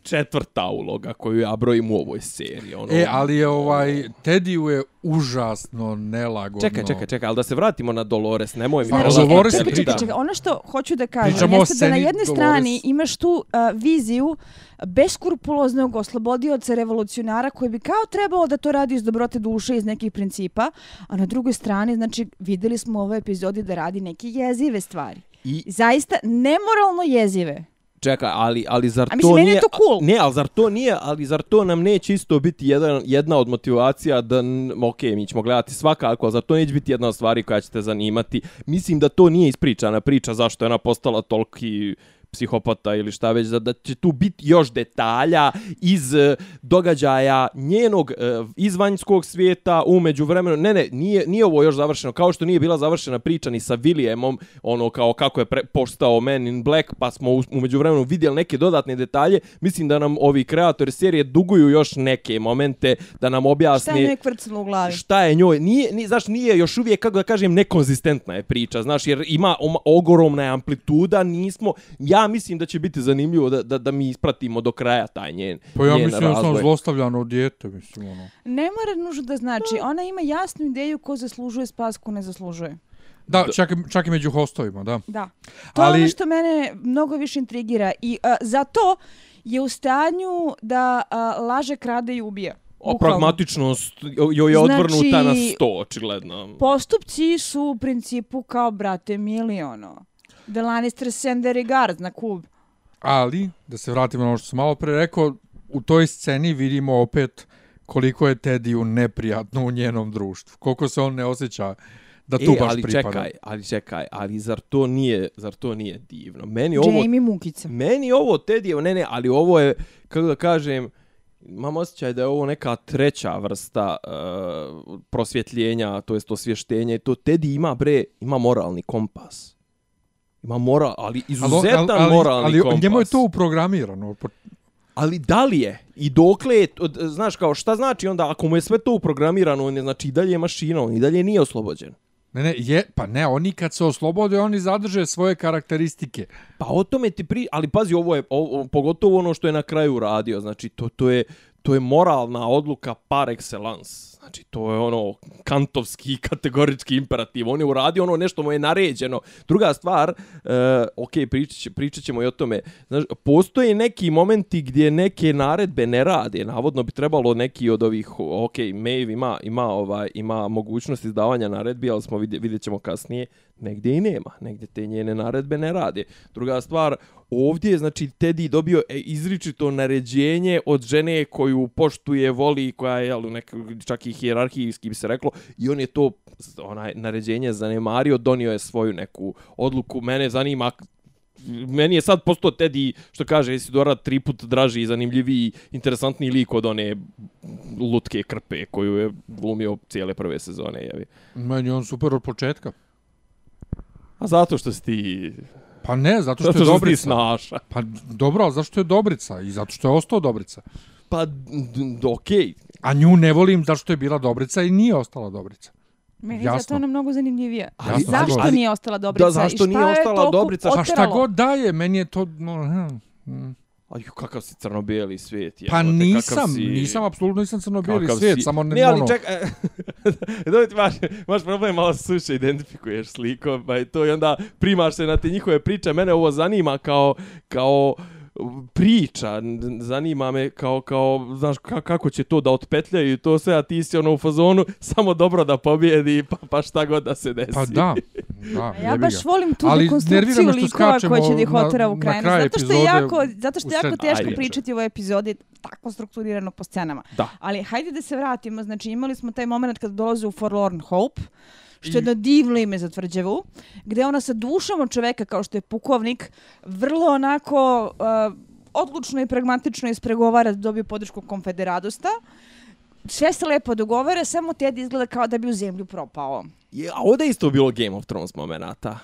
B: četvrta uloga koju ja brojim u ovoj seriji. Ono...
A: E, ali je ovaj, Teddy je užasno nelagodno.
B: Čekaj, čekaj, čekaj, ali da se vratimo na Dolores, nemoj mi...
C: Znači, Dolores čekaj, čekaj, čekaj, ono što hoću da kažem, jeste da na jednoj Dolores. strani imaš tu uh, viziju beskrupuloznog oslobodioca revolucionara koji bi kao trebalo da to radi iz dobrote duše, iz nekih principa, a na drugoj strani, znači, videli smo u ovoj epizodi da radi neke jezive stvari. I... Zaista nemoralno jezive.
B: Čekaj, ali, ali zar
C: A mislim,
B: to nije...
C: to cool.
B: Ne, ali zar to nije, ali zar to nam neće isto biti jedan, jedna od motivacija da, ok, mi ćemo gledati svakako, ali zar to neće biti jedna od stvari koja će te zanimati? Mislim da to nije ispričana priča zašto je ona postala toliki psihopata ili šta već, da će tu biti još detalja iz eh, događaja njenog eh, izvanjskog svijeta umeđu vremenu. Ne, ne, nije, nije ovo još završeno. Kao što nije bila završena priča ni sa Williamom, ono kao kako je pre, postao Man in Black, pa smo umeđu vremenu vidjeli neke dodatne detalje. Mislim da nam ovi kreatori serije duguju još neke momente da nam objasne... Šta je
C: njoj u glavi?
B: Šta je njoj? Nije, nije, znaš, nije još uvijek, kako da kažem, nekonzistentna je priča, znaš, jer ima ogromna amplituda, nismo... Ja mislim da će biti zanimljivo da, da, da mi ispratimo do kraja taj njen
A: Pa ja mislim da sam zlostavljano dijete, mislim, ono.
C: Ne mora nužno da znači, ona ima jasnu ideju ko zaslužuje spas, ko ne zaslužuje.
A: Da, čak, čak i među hostovima, da.
C: Da. To Ali... je ono što mene mnogo više intrigira i uh, zato je u stanju da uh, laže, krade i ubija.
B: O, pragmatičnost joj je odvrnuta znači, na sto, očigledno.
C: Postupci su u principu kao brate miliono. The Lannister send their regards na kub.
A: Ali, da se vratimo na ono što sam malo pre rekao, u toj sceni vidimo opet koliko je Teddy neprijatno u njenom društvu. Koliko se on ne osjeća da tu e, baš
B: ali
A: pripada.
B: Čekaj, ali čekaj, ali zar to nije, zar to nije divno? Meni
C: ovo, Jamie Mukica.
B: Meni ovo Teddy, ne, ne, ali ovo je, kako da kažem, imam osjećaj da je ovo neka treća vrsta uh, prosvjetljenja, to jest osvještenja i to Teddy ima, bre, ima moralni kompas. Ima moral, ali izuzetan ali, ali, moralni ali, kompas. Ali
A: njemu je to uprogramirano.
B: Ali da li je? I dokle je, znaš kao, šta znači onda, ako mu je sve to uprogramirano, on je znači i dalje je mašina, on i dalje nije oslobođen.
A: Ne, ne, je, pa ne, oni kad se oslobode, oni zadrže svoje karakteristike.
B: Pa o tome ti pri... Ali pazi, ovo je, ovo, pogotovo ono što je na kraju radio, znači to, to, je, to je moralna odluka par excellence. Znači, to je ono kantovski kategorički imperativ. On je uradio ono nešto mu je naređeno. Druga stvar, uh, ok, pričat, pričat ćemo i o tome. Znaš, postoje neki momenti gdje neke naredbe ne rade. Navodno bi trebalo neki od ovih, ok, Maeve ima, ima, ovaj, ima mogućnost izdavanja naredbi, ali smo vidjet, vidjet ćemo kasnije, negdje i nema. Negdje te njene naredbe ne rade. Druga stvar, ovdje je, znači, Teddy dobio e, izričito naređenje od žene koju poštuje, voli, koja je, jel, nek, čak i hjerarhijski bi se reklo, i on je to onaj naređenje zanemario, donio je svoju neku odluku. Mene zanima meni je sad postao Teddy, što kaže, Isidora tri put draži, zanimljiviji, interesantni lik od one lutke krpe koju je glumio cijele prve sezone. Jevi.
A: Meni on super od početka.
B: A zato što si ti...
A: Pa ne, zato što, zato što je Dobrica. Snaša. Pa dobro, ali zašto je Dobrica? I zato što je ostao Dobrica.
B: Pa, okej. Okay.
A: A nju ne volim zašto je bila Dobrica i nije ostala Dobrica.
C: Meni je zato ona mnogo zanimljivija. Ali, zašto ali, nije ostala Dobrica?
B: Da, zašto nije ostala Dobrica?
A: Pa šta god daje, meni je to... No, hm, hm.
B: Aj, kakav si crno-bijeli svijet.
A: Je, pa nisam, si... nisam, apsolutno nisam crno-bijeli svijet, si... samo ne,
B: ne ali ono... čekaj, dobro ti maš, maš problem, malo suše identifikuješ slikom, pa to i onda primaš se na te njihove priče, mene ovo zanima kao, kao, priča, zanima me kao, kao znaš, kako će to da otpetljaju to sve, a ti si ono u fazonu, samo dobro da pobjedi, pa, pa šta god da se desi.
A: Pa da, da
C: Ja baš volim tu Ali dekonstrukciju likova koja će da ih otera u krajinu. Zato što je jako, zato što je jako teško Ajde, pričati u ovoj epizodi tako strukturirano po scenama.
B: Da.
C: Ali hajde da se vratimo, znači imali smo taj moment kad dolaze u Forlorn Hope, što je jedno divno ime za tvrđavu, gde ona sa dušom od čoveka kao što je pukovnik, vrlo onako uh, odlučno i pragmatično ispregovara da dobije podršku konfederadosta. Sve se lepo dogovara, samo Ted izgleda kao da bi u zemlju propao.
B: Je, a ovdje isto bilo Game of Thrones momenata.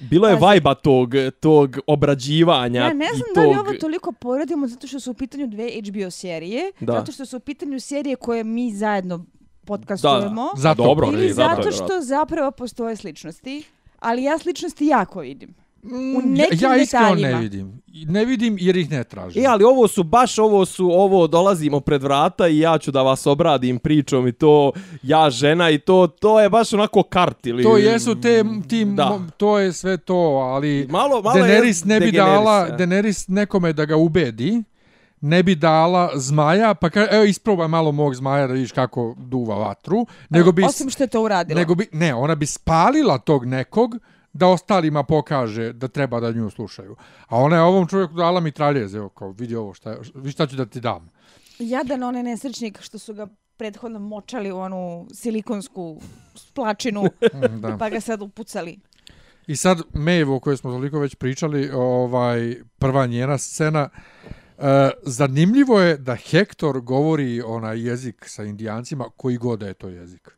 B: Bilo je vajba tog, tog obrađivanja.
C: Ja ne znam
B: da
C: li ovo toliko poredimo zato što su u pitanju dve HBO serije. Da. Zato što su u pitanju serije koje mi zajedno podcastujemo.
B: Da, zato, dobro,
C: ili zato što zapravo postoje sličnosti. Ali ja sličnosti jako vidim. U mm, nekim ja, ja iskreno
A: ne vidim. Ne vidim jer ih ne tražim.
B: E, ali ovo su, baš ovo su, ovo dolazimo pred vrata i ja ću da vas obradim pričom i to, ja žena i to, to je baš onako kart ili...
A: To jesu te, ti, da. to je sve to, ali malo, malo Daenerys ne bi dala, ja. Daenerys nekome da ga ubedi, ne bi dala zmaja, pa ka, evo isprobaj malo mog zmaja da vidiš kako duva vatru, nego bi...
C: Osim što je to uradila.
A: Nego bi, ne, ona bi spalila tog nekog, da ostalima pokaže da treba da nju slušaju. A ona je ovom čovjeku dala mitraljez, evo, kao, vidi ovo, šta, vi šta ću da ti dam.
C: Jadan onaj nesrećnik što su ga prethodno močali u onu silikonsku plačinu, da. pa ga sad upucali.
A: I sad, Maeve, o kojoj smo toliko već pričali, ovaj, prva njena scena, uh, zanimljivo je da Hector govori onaj jezik sa indijancima, koji god je to jezik.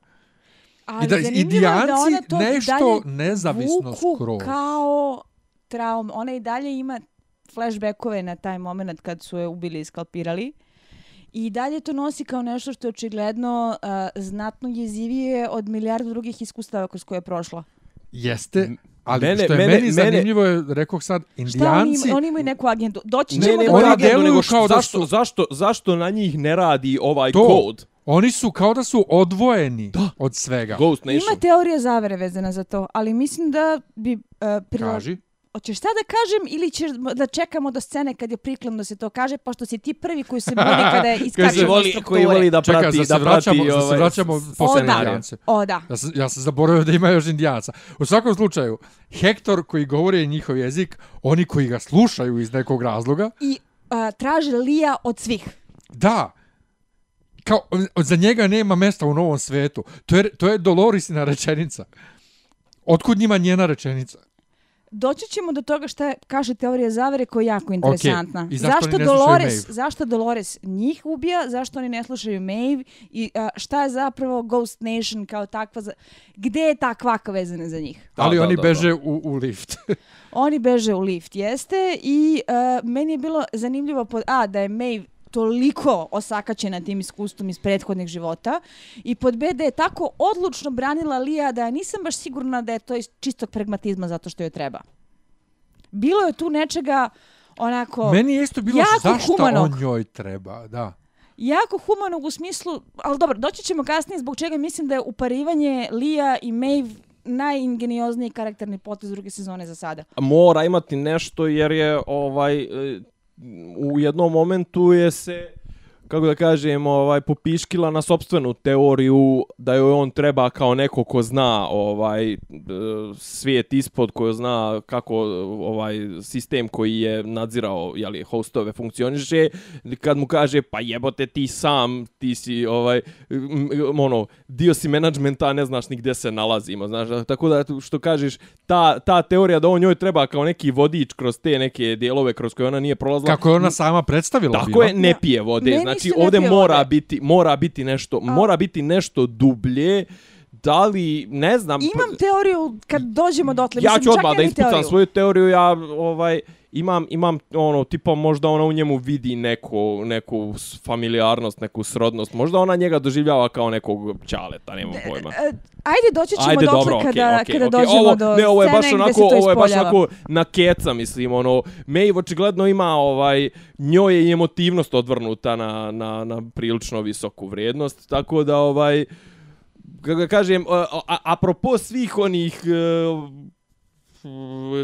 C: Ali I da indijanci
A: da nešto nezavisno skroz.
C: kao traum. Ona i dalje ima flashbackove na taj moment kad su je ubili i skalpirali. I dalje to nosi kao nešto što je očigledno uh, znatno jezivije od milijardu drugih iskustava kroz koje je prošla.
A: Jeste, ali mene, što je mene, meni zanimljivo je, rekao sad, indijanci...
C: Šta oni, oni imaju neku agendu? Doći ćemo ne, ne,
B: do oni deluju kao da su... Zašto, zašto, zašto na njih ne radi ovaj to, kod?
A: Oni su kao da su odvojeni da. od svega.
B: Ghost Nation.
C: Ima teorija zavere vezana za to, ali mislim da bi... Uh,
A: prilo... Kaži.
C: Hoćeš šta da kažem ili ćeš da čekamo do scene kad je prikladno da se to kaže, pošto si ti prvi koji se budi kada je iskače
B: voli, koji voli da prati, Čekaj, da prati
A: vraćamo, ovaj... se vraćamo posle indijance.
C: O da.
A: Ja sam, ja sam zaboravio da ima još indijanca. U svakom slučaju, Hektor koji govori njihov jezik, oni koji ga slušaju iz nekog razloga...
C: I uh, traže Lija od svih.
A: Da kao, za njega nema mesta u novom svetu. To je, to je Dolorisina rečenica. Otkud njima njena rečenica?
C: Doći ćemo do toga šta kaže teorija zavere koja je jako interesantna. Okay. zašto, zašto Dolores, zašto Dolores njih ubija, zašto oni ne slušaju Maeve i a, šta je zapravo Ghost Nation kao takva, za... gde je ta kvaka vezana za njih?
A: Ali da, oni da, beže da. U, u lift.
C: oni beže u lift, jeste. I a, meni je bilo zanimljivo, pod, a, da je Maeve toliko osakaćena tim iskustvom iz prethodnih života i pod B da je tako odlučno branila Lija da nisam baš sigurna da je to iz čistog pragmatizma zato što joj treba. Bilo je tu nečega onako
A: Meni je isto bilo zašto humanog. on njoj treba, da.
C: Jako humanog u smislu, ali dobro, doći ćemo kasnije zbog čega mislim da je uparivanje Lija i Maeve najingeniozniji karakterni potez druge sezone za sada.
B: Mora imati nešto jer je ovaj u jednom momentu je se kako da kažem, ovaj popiškila na sopstvenu teoriju da joj on treba kao neko ko zna ovaj svijet ispod ko zna kako ovaj sistem koji je nadzirao je li hostove funkcioniše kad mu kaže pa jebote ti sam ti si ovaj ono dio si menadžmenta ne znaš ni gdje se nalazimo znaš tako da što kažeš ta, ta teorija da on njoj treba kao neki vodič kroz te neke dijelove kroz koje ona nije prolazila
A: kako je ona sama predstavila
B: tako bila. je ne pije vode znači znači ovdje mora vode. biti mora biti nešto A. mora biti nešto dublje da li ne znam
C: imam teoriju kad dođemo do
B: ja ću odmah da ispucam svoju teoriju ja ovaj imam imam ono tipa možda ona u njemu vidi neku neku familijarnost neku srodnost. Možda ona njega doživljava kao nekog ćaleta nemam pojma. e,
C: Ajde, doći ćemo Ajde, dobro, kada, okay, kada okay. dođemo ovo, do ne, ovo je baš onako, Ovo je baš onako
B: na keca, mislim, ono, Maeve očigledno ima, ovaj, njoj je emotivnost odvrnuta na, na, na prilično visoku vrijednost, tako da, ovaj, kako kažem, a, a, apropo svih onih uh,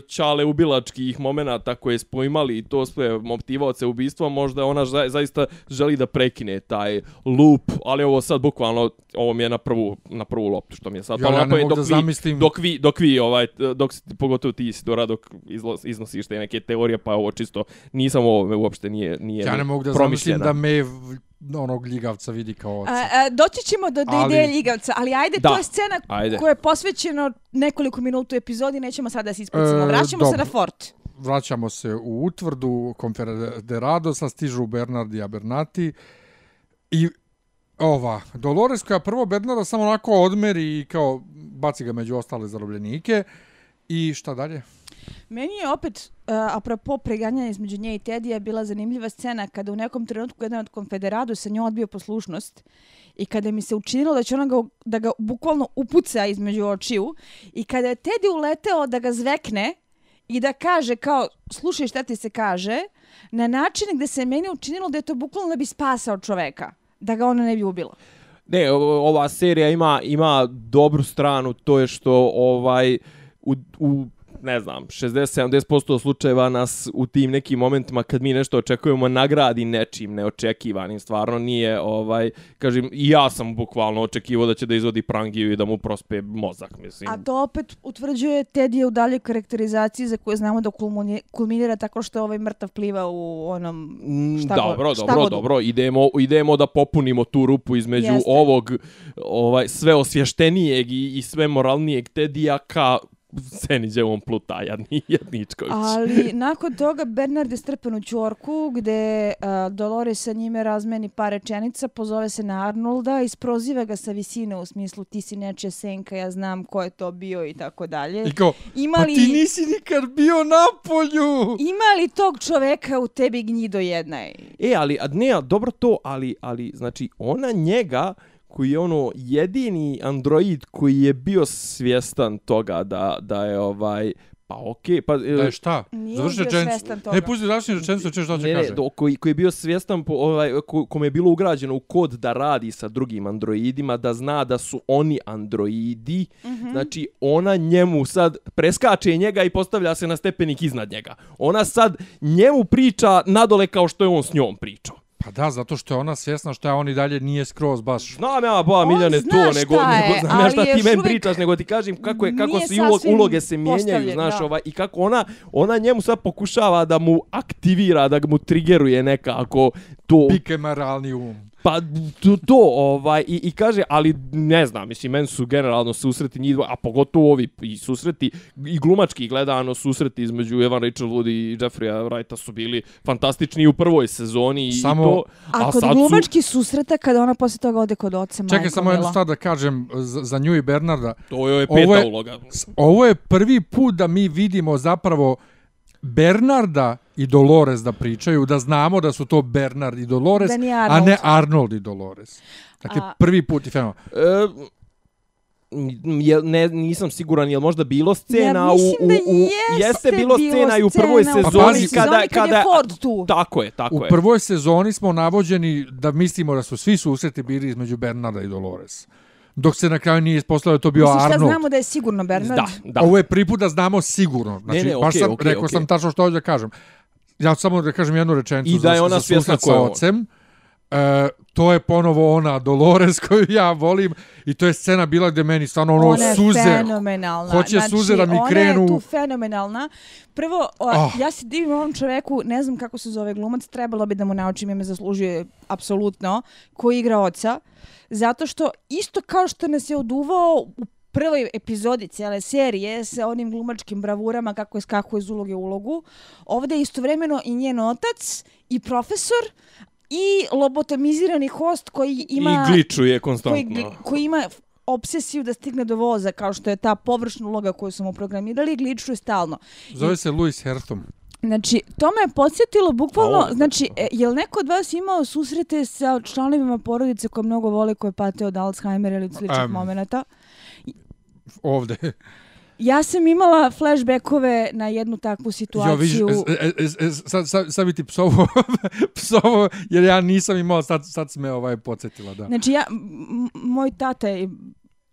B: čale ubilačkih momenata koje smo imali i to sve motivaoce ubistva, možda ona za, zaista želi da prekine taj loop, ali ovo sad bukvalno, ovo mi je na prvu, na prvu loptu što mi je sad.
A: Ja, ja ne mogu da zamislim.
B: Dok vi, dok vi, ovaj, dok, pogotovo ti si Dora, dok iznosiš te neke teorije, pa ovo čisto, nisam ovo uopšte nije, nije
A: Ja ne mogu da zamislim da me onog ljigavca vidi kao oca. A,
C: a, doći ćemo do, ali... ideje ljigavca, ali ajde, da. to je scena ajde. koja je posvećena nekoliko minuta u epizodi, nećemo sada da se ispracimo. E, Vraćamo dobro. se na fort.
A: Vraćamo se u utvrdu Confederado, sa stižu Bernard i Abernati i ova, Dolores koja prvo Bernarda samo onako odmeri i kao baci ga među ostale zarobljenike i šta dalje?
C: Meni je opet, uh, apropo preganjanja između nje i Tedija, bila zanimljiva scena kada u nekom trenutku jedan od konfederadu sa njom odbio poslušnost i kada mi se učinilo da će ona ga, da ga bukvalno upuca između očiju i kada je Tedi uleteo da ga zvekne i da kaže kao, slušaj šta ti se kaže, na način gde se meni učinilo da je to bukvalno da bi spasao čoveka, da ga ona ne bi ubila.
B: Ne, ova serija ima ima dobru stranu, to je što ovaj u, u ne znam, 60-70% slučajeva nas u tim nekim momentima kad mi nešto očekujemo nagradi nečim neočekivanim. Stvarno nije, ovaj, kažem, i ja sam bukvalno očekivao da će da izvodi prangiju i da mu prospe mozak, mislim.
C: A to opet utvrđuje Tedije u daljoj karakterizaciji za koje znamo da kulminira tako što ovaj mrtav pliva u onom
B: mm, šta Dobro, šta dobro, god... dobro. Idemo, idemo da popunimo tu rupu između Jeste. ovog ovaj, sve osvještenijeg i, i sve moralnijeg Tedija ka sceni on pluta, jadni, jadničković.
C: Ali nakon toga Bernard je strpen u čorku gdje uh, Dolores sa njime razmeni par rečenica, pozove se na Arnolda, isproziva ga sa visine u smislu ti si nečija senka, ja znam ko je to bio i tako dalje.
A: I kao, Ima li, pa ti nisi nikad bio na polju!
C: Ima li tog čoveka u tebi gnjido jedna?
B: E, ali, ne, dobro to, ali, ali, znači, ona njega, koji je ono jedini android koji je bio svjestan toga da da je ovaj Pa okej, okay, pa...
A: Da je šta? Završi rečenicu. Ne, pusti završi rečenicu, češ šta će kaže.
B: Ne, koji, koji je bio svjestan, po, ovaj, ko, kom je bilo ugrađeno u kod da radi sa drugim androidima, da zna da su oni androidi, mm -hmm. znači ona njemu sad preskače njega i postavlja se na stepenik iznad njega. Ona sad njemu priča nadole kao što je on s njom pričao.
A: Pa da, zato što je ona svjesna što je on i dalje nije skroz baš...
B: Znam ja, boja Miljane, to, nego, je, nego znam ja šta ti meni pričaš, nego ti kažem kako, je, kako se ulog, uloge se mijenjaju, znaš, ovaj, i kako ona, ona njemu sad pokušava da mu aktivira, da mu triggeruje nekako to...
A: Pike maralni um.
B: Pa to, to ovaj i, i kaže, ali ne znam, mislim meni su generalno susreti njih, a pogotovo ovi i susreti i glumački gledano susreti između Evan Rachel Wood i Jeffreya Wrighta su bili fantastični u prvoj sezoni
C: samo,
B: i to.
C: A, a kod glumački su... susreta kada ona posle toga ode kod oca
A: Čekaj, Majko samo jednu stvar da kažem za, za nju i Bernarda.
B: To je peta ovo je, uloga.
A: Ovo je prvi put da mi vidimo zapravo Bernarda i Dolores da pričaju, da znamo da su to Bernard i Dolores, a ne Arnold i Dolores. Dakle, a... prvi put i fenomen. E,
B: je, ne, nisam siguran, je možda bilo scena ja, u, u, u, jeste, jeste bilo scena i u prvoj sezoni, pa pazi, kada, kada, je Ford tu. Tako je, tako
A: u je. U prvoj sezoni smo navođeni da mislimo da su svi susreti bili između Bernarda i Dolores dok se na kraju nije ispostavio to bio Misliš, Arnold. Misliš
C: znamo da je sigurno Bernard?
B: Da, da.
A: Ovo je prvi put da znamo sigurno. Znači, ne, ne, baš okay, sam, okay, rekao okay. sam tačno što ovdje kažem. Ja samo da kažem jednu rečenicu
B: I da je ona
A: za sa ocem. E, to je ponovo ona Dolores koju ja volim i to je scena bila gdje meni stvarno ono ona suze. Ona je
C: fenomenalna.
A: Hoće znači, suze da mi krenu.
C: Ona je tu fenomenalna. Prvo, o, oh. ja se divim ovom čoveku, ne znam kako se zove glumac, trebalo bi da mu naučim, ime zaslužuje apsolutno, koji igra oca. Zato što isto kao što nas je oduvao u prvoj epizodi cijele serije sa onim glumačkim bravurama kako je skakuje iz uloge u ulogu, ovdje je istovremeno i njen otac i profesor, i lobotomizirani host koji ima...
B: I gličuje konstantno.
C: Koji, koji ima obsesiju da stigne do voza, kao što je ta površna uloga koju smo programirali, gličuje stalno.
A: Zove se Louis Herthom.
C: Znači, to me je podsjetilo bukvalno, o, znači, e, je li neko od vas imao susrete sa članovima porodice koje mnogo vole, koje pate od Alzheimer ili sličnih um, momenta?
A: Ovde.
C: Ja sam imala flashbackove na jednu takvu situaciju. Jo,
A: vidiš, sad, sad, sad bi ti psovo, psovo, jer ja nisam imala, sad, sad me ovaj podsjetila, da.
C: Znači, ja, moj tata je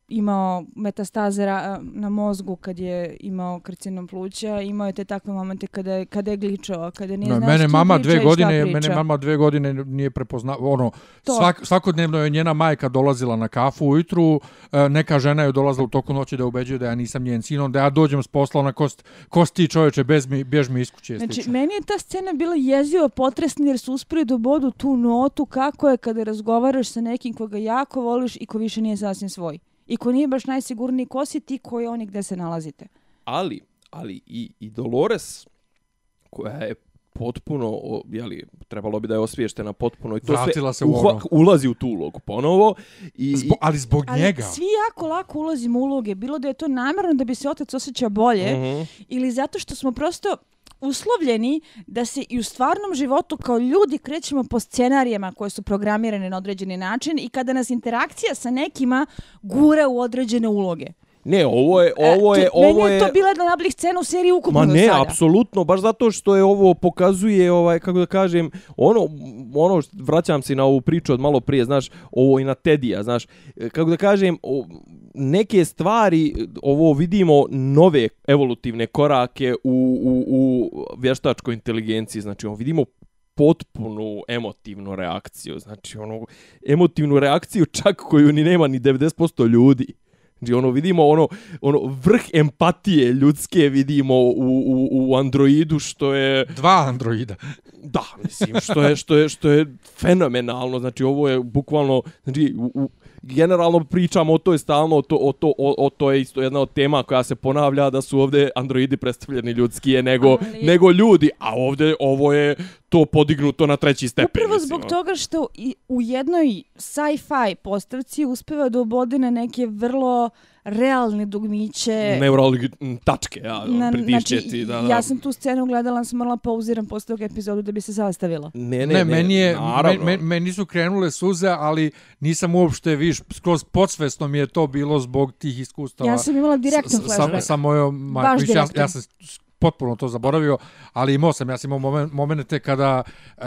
C: imao metastaze na mozgu kad je imao karcinom pluća, imao je te takve momente kada je, kada je gličao, kada nije no, znao
A: mene mama dve godine, Mene mama dve godine nije prepoznao, ono, svak, svakodnevno je njena majka dolazila na kafu ujutru, e, neka žena je dolazila u toku noći da ubeđuje da ja nisam njen sin, da ja dođem s posla na kost, kosti čovječe, bez mi, bjež mi iskuće.
C: Znači, meni je ta scena bila jeziva, potresna, jer su uspili do bodu tu notu kako je kada razgovaraš sa nekim koga jako voliš i ko više nije sasvim svoj i ko nije baš najsigurniji ko si ti koji oni gde se nalazite.
B: Ali, ali i, i Dolores koja je potpuno, jeli, trebalo bi da je osviještena potpuno i to
A: Vratila sve se u ono.
B: ulazi u tu ulogu ponovo. I,
A: Zbo, ali zbog ali njega.
C: Svi jako lako ulazimo u uloge, bilo da je to namjerno da bi se otac osjećao bolje uh mhm. -huh. ili zato što smo prosto uslovljeni da se i u stvarnom životu kao ljudi krećemo po scenarijama koje su programirane na određeni način i kada nas interakcija sa nekima gura u određene uloge.
B: Ne, ovo je e, ovo je e, ovo
C: je Meni je to bila jedna najboljih scena u seriji ukupno
B: Ma ne,
C: sada.
B: apsolutno, baš zato što je ovo pokazuje ovaj kako da kažem, ono ono vraćam se na ovu priču od malo prije, znaš, ovo i na Tedija, znaš, kako da kažem, o, neke stvari ovo vidimo nove evolutivne korake u u u vještačkoj inteligenciji, znači ovo vidimo potpunu emotivnu reakciju, znači ono emotivnu reakciju čak koju ni nema ni 90% ljudi. Znači ono vidimo ono ono vrh empatije ljudske vidimo u, u, u androidu što je
A: dva androida.
B: Da, mislim što je što je što je fenomenalno. Znači ovo je bukvalno znači u, u generalno pričamo o toj stalno, o to, o, to, o, o to je isto jedna od tema koja se ponavlja da su ovdje androidi predstavljeni ljudskije nego, Ali... nego ljudi, a ovdje ovo je to podignuto na treći stepen.
C: Upravo zbog mislim. toga što i u jednoj sci-fi postavci uspeva da obode na neke vrlo realne dugmiće.
B: Neurologi tačke, ja, na, pritišćeti. Znači, da, da.
C: ja sam tu scenu gledala, sam morala pauziram posle tog epizodu da bi se zastavila.
A: Ne, ne, ne, ne meni, je, me, meni su krenule suze, ali nisam uopšte, viš, skroz podsvesno mi je to bilo zbog tih iskustava.
C: Ja sam imala direktan flashback.
A: Sa, sa mojom majkom. Ja, ja sam potpuno to zaboravio, ali imao sam, ja sam imao momente kada e,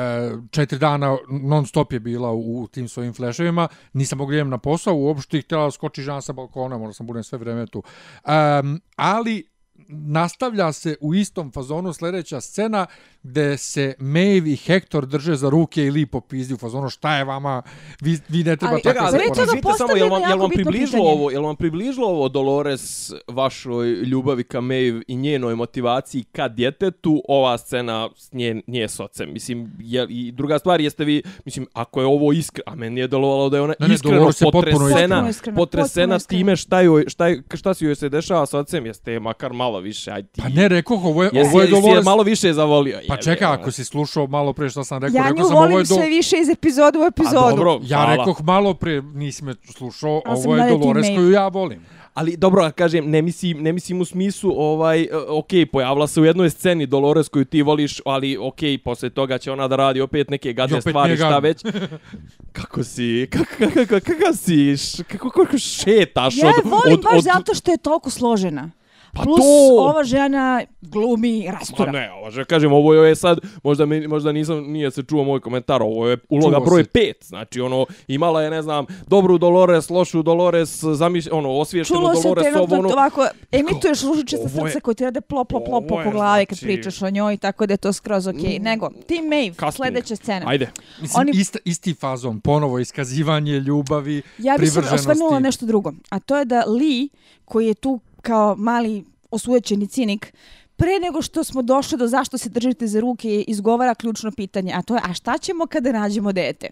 A: četiri dana non stop je bila u, u tim svojim fleševima, nisam mogli na posao, uopšte ih htjela skoči žena sa balkona, možda sam budem sve vreme tu. Um, ali nastavlja se u istom fazonu sljedeća scena gde se Maeve i Hector drže za ruke i lipo pizdi u fazonu šta je vama, vi, vi ne treba tako
C: se ponašati.
B: samo, jel vam, jel vam približilo ovo, jel vam približilo ovo Dolores vašoj ljubavi ka Maeve i njenoj motivaciji ka djetetu, ova scena nje, nje s ocem. Mislim, je, i druga stvar jeste vi, mislim, ako je ovo iskre, a meni je delovalo da je ona ne, ne, iskreno potresena, potresena s time šta, joj, šta, šta si joj se dešava s ocem, jeste makar malo više. Aj, ti,
A: pa ne, rekoh, ovo je, ovo je Dolores...
B: Jesi malo više zavolio.
A: Pa čekaj, ako si slušao malo pre što sam rekao,
C: ja
A: rekao
C: sam ovo je do... sve više iz epizodu u epizodu. A dobro,
A: ja rekoh malo pre, nisi me slušao, ovo je Dolores koju ja volim.
B: Ali dobro, kažem, ne mislim, ne mislim u smislu, ovaj, e, ok, pojavila se u jednoj sceni Dolores koju ti voliš, ali ok, posle toga će ona da radi opet neke gadne stvari, šta već. kako si, kako, kako, kako, kako si, kako, kako šetaš
C: ja od... Ja volim od, baš od... zato što je toliko složena. Pa Plus, to... ova žena glumi rastura.
B: Ma ne, ova žena, kažem, ovo je sad, možda, mi, možda nisam, nije se čuo moj komentar, ovo je uloga čuo broj 5. Znači, ono, imala je, ne znam, dobru Dolores, lošu Dolores, zamiš, ono, osvještenu Dolores, ovo, ono... Čulo se trenutno
C: ovako, emituješ lužičice srce koje ti rade plop, plop, plop po glavi kad znači... pričaš o njoj, tako da je to skroz okej. Okay. Mm, Nego, Team Maeve, Casting. sledeća scena.
B: Ajde.
A: Mislim, Oni... ist, isti fazon, ponovo iskazivanje ljubavi,
C: Ja bih se osvrnula nešto drugo, a to je da Lee, koji je tu kao mali osujećeni cinik, pre nego što smo došli do zašto se držite za ruke, izgovara ključno pitanje, a to je, a šta ćemo kada nađemo dete?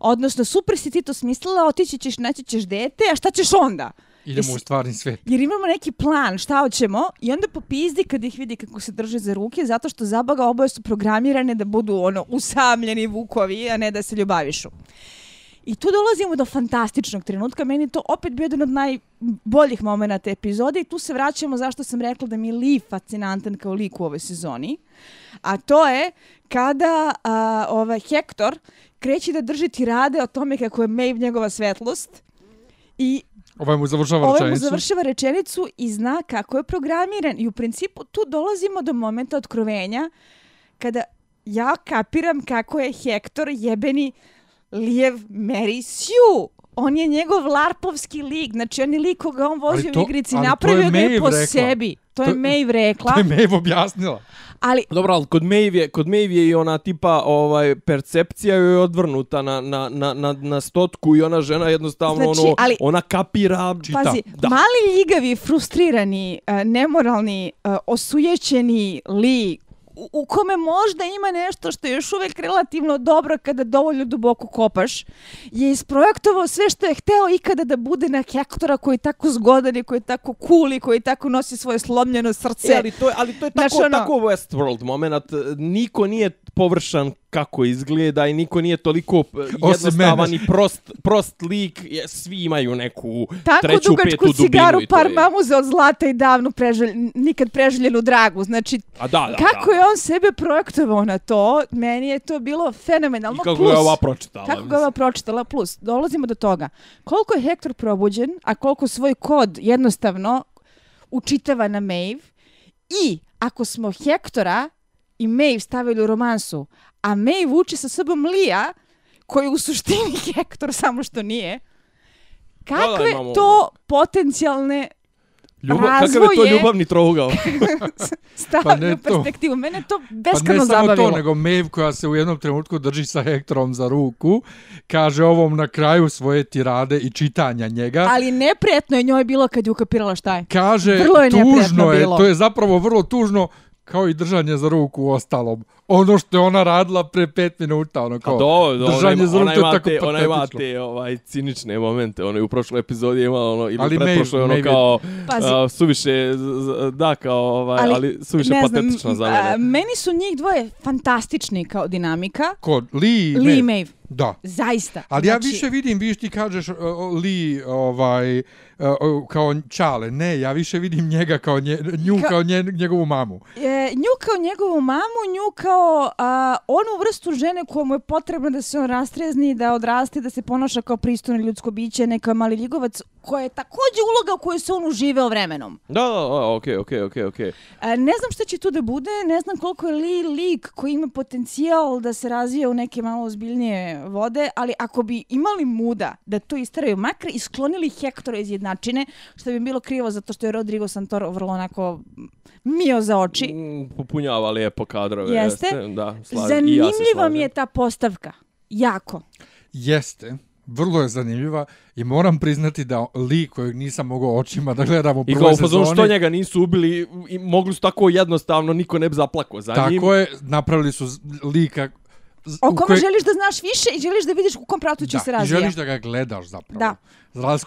C: Odnosno, super si ti to smislila, otići ćeš, naći ćeš dete, a šta ćeš onda?
A: Idemo u stvarni svet.
C: Jer imamo neki plan, šta hoćemo, i onda popizdi kad ih vidi kako se drže za ruke, zato što zabaga oboje su programirane da budu ono usamljeni vukovi, a ne da se ljubavišu. I tu dolazimo do fantastičnog trenutka. Meni to opet bio jedan od najboljih momenta epizode i tu se vraćamo zašto sam rekla da mi je Lee fascinantan kao lik u ovoj sezoni. A to je kada a, ovaj Hector kreće da drži tirade o tome kako je Maeve njegova svetlost i
A: Ovaj mu završava rečenicu.
C: Ovaj mu završava rečenicu i zna kako je programiran. I u principu tu dolazimo do momenta otkrovenja kada ja kapiram kako je Hector jebeni Lijev Mary Sue. on je njegov larpovski lik, znači on je lik koga on vozio to, u igrici, napravio ga je po rekla. sebi. To, to je Maeve rekla.
A: To je Maeve objasnila.
C: Ali
B: Dobro, ali kod Maeve je, kod Maeve je i ona tipa ovaj percepcija joj je odvrnuta na, na, na, na, na stotku i ona žena jednostavno znači, ono ali, ona kapira
C: čita. Pazi, da. mali ljigavi, frustrirani, uh, nemoralni, uh, osujećeni lik u kome možda ima nešto što je još uvijek relativno dobro kada dovoljno duboko kopaš, je isprojektovao sve što je hteo ikada da bude na Hektora koji je tako zgodan i koji je tako cool i koji tako nosi svoje slomljeno srce.
B: E, ali, to je, ali to je tako, znači, ono, tako Westworld moment. Niko nije površan kako izgleda i niko nije toliko eh, jednostavan i prost, prost lik. Svi imaju neku
C: Tako
B: treću, petu dubinu.
C: Tako cigaru, par mamuze od zlata i davno preželj, nikad preželjenu dragu. Znači,
B: A da, da,
C: kako
B: da.
C: je on sebe projektovao na to, meni je to bilo fenomenalno.
B: I kako
C: plus,
B: je ova pročitala.
C: Kako ga ova pročitala, plus, dolazimo do toga. Koliko je Hector probuđen, a koliko svoj kod jednostavno učitava na Maeve i ako smo Hektora i Maeve stavili u romansu, a Maeve uči sa sobom Lija, koji u suštini Hector samo što nije, kakve da, to potencijalne Ljubav, razvoje...
B: Kakav je to ljubavni trougao?
C: Stavljaju pa perspektivu. Mene to beskreno zabavilo. Pa ne
A: samo to, nego Maeve koja se u jednom trenutku drži sa Hectorom za ruku, kaže ovom na kraju svoje tirade i čitanja njega.
C: Ali neprijetno je njoj bilo kad je ukapirala šta je.
A: Kaže, vrlo je tužno je, bilo. to je zapravo vrlo tužno kao i držanje za ruku u ostalom. Ono što je ona radila pre pet minuta, ono kao
B: do, do, držanje za ruku je tako patetično. Ona ima te ovaj, cinične momente, ono je u prošloj epizodi imala ono, ili ali pretprošloj ono kao uh, suviše, da kao, ovaj, ali, ali suviše patetično za mene.
C: Meni su njih dvoje fantastični kao dinamika.
A: Ko, Lee,
C: Lee i Maeve.
A: Da.
C: Zaista.
A: Ali znači... ja više vidim, vidiš ti kažeš uh, Lee ovaj, uh, kao Čale. Ne, ja više vidim njega kao nje, nju Ka... kao nje, njegovu mamu.
C: E, nju kao njegovu mamu, nju kao a, onu vrstu žene komu je potrebno da se on rastrezni, da odraste, da se ponaša kao pristojno ljudsko biće, neka mali ljigovac, koja je takođe uloga u kojoj se on uživeo vremenom.
B: Da, da, okej, okej, okej, okej.
C: Ne znam šta će tu da bude, ne znam koliko je li lik koji ima potencijal da se razvija u neke malo ozbiljnije vode, ali ako bi imali muda da to istaraju, makar isklonili Hektora iz jednačine, što bi bilo krivo zato što je Rodrigo Santoro vrlo onako mio za oči.
B: Mm, popunjava lijepo kadrove.
C: Jeste.
B: jeste da,
C: slažem. Zanimljiva mi je ta postavka. Jako.
A: Jeste vrlo je zanimljiva i moram priznati da li kojeg nisam mogao očima da gledam u prvoj sezoni... I kao
B: što njega nisu ubili i mogli su tako jednostavno, niko ne bi zaplako za
A: tako
B: njim.
A: Tako je, napravili su lika...
C: O kome koje... želiš da znaš više i želiš da vidiš u kom pratu će
A: da,
C: se razvija.
A: Da, želiš da ga gledaš zapravo.
C: Da.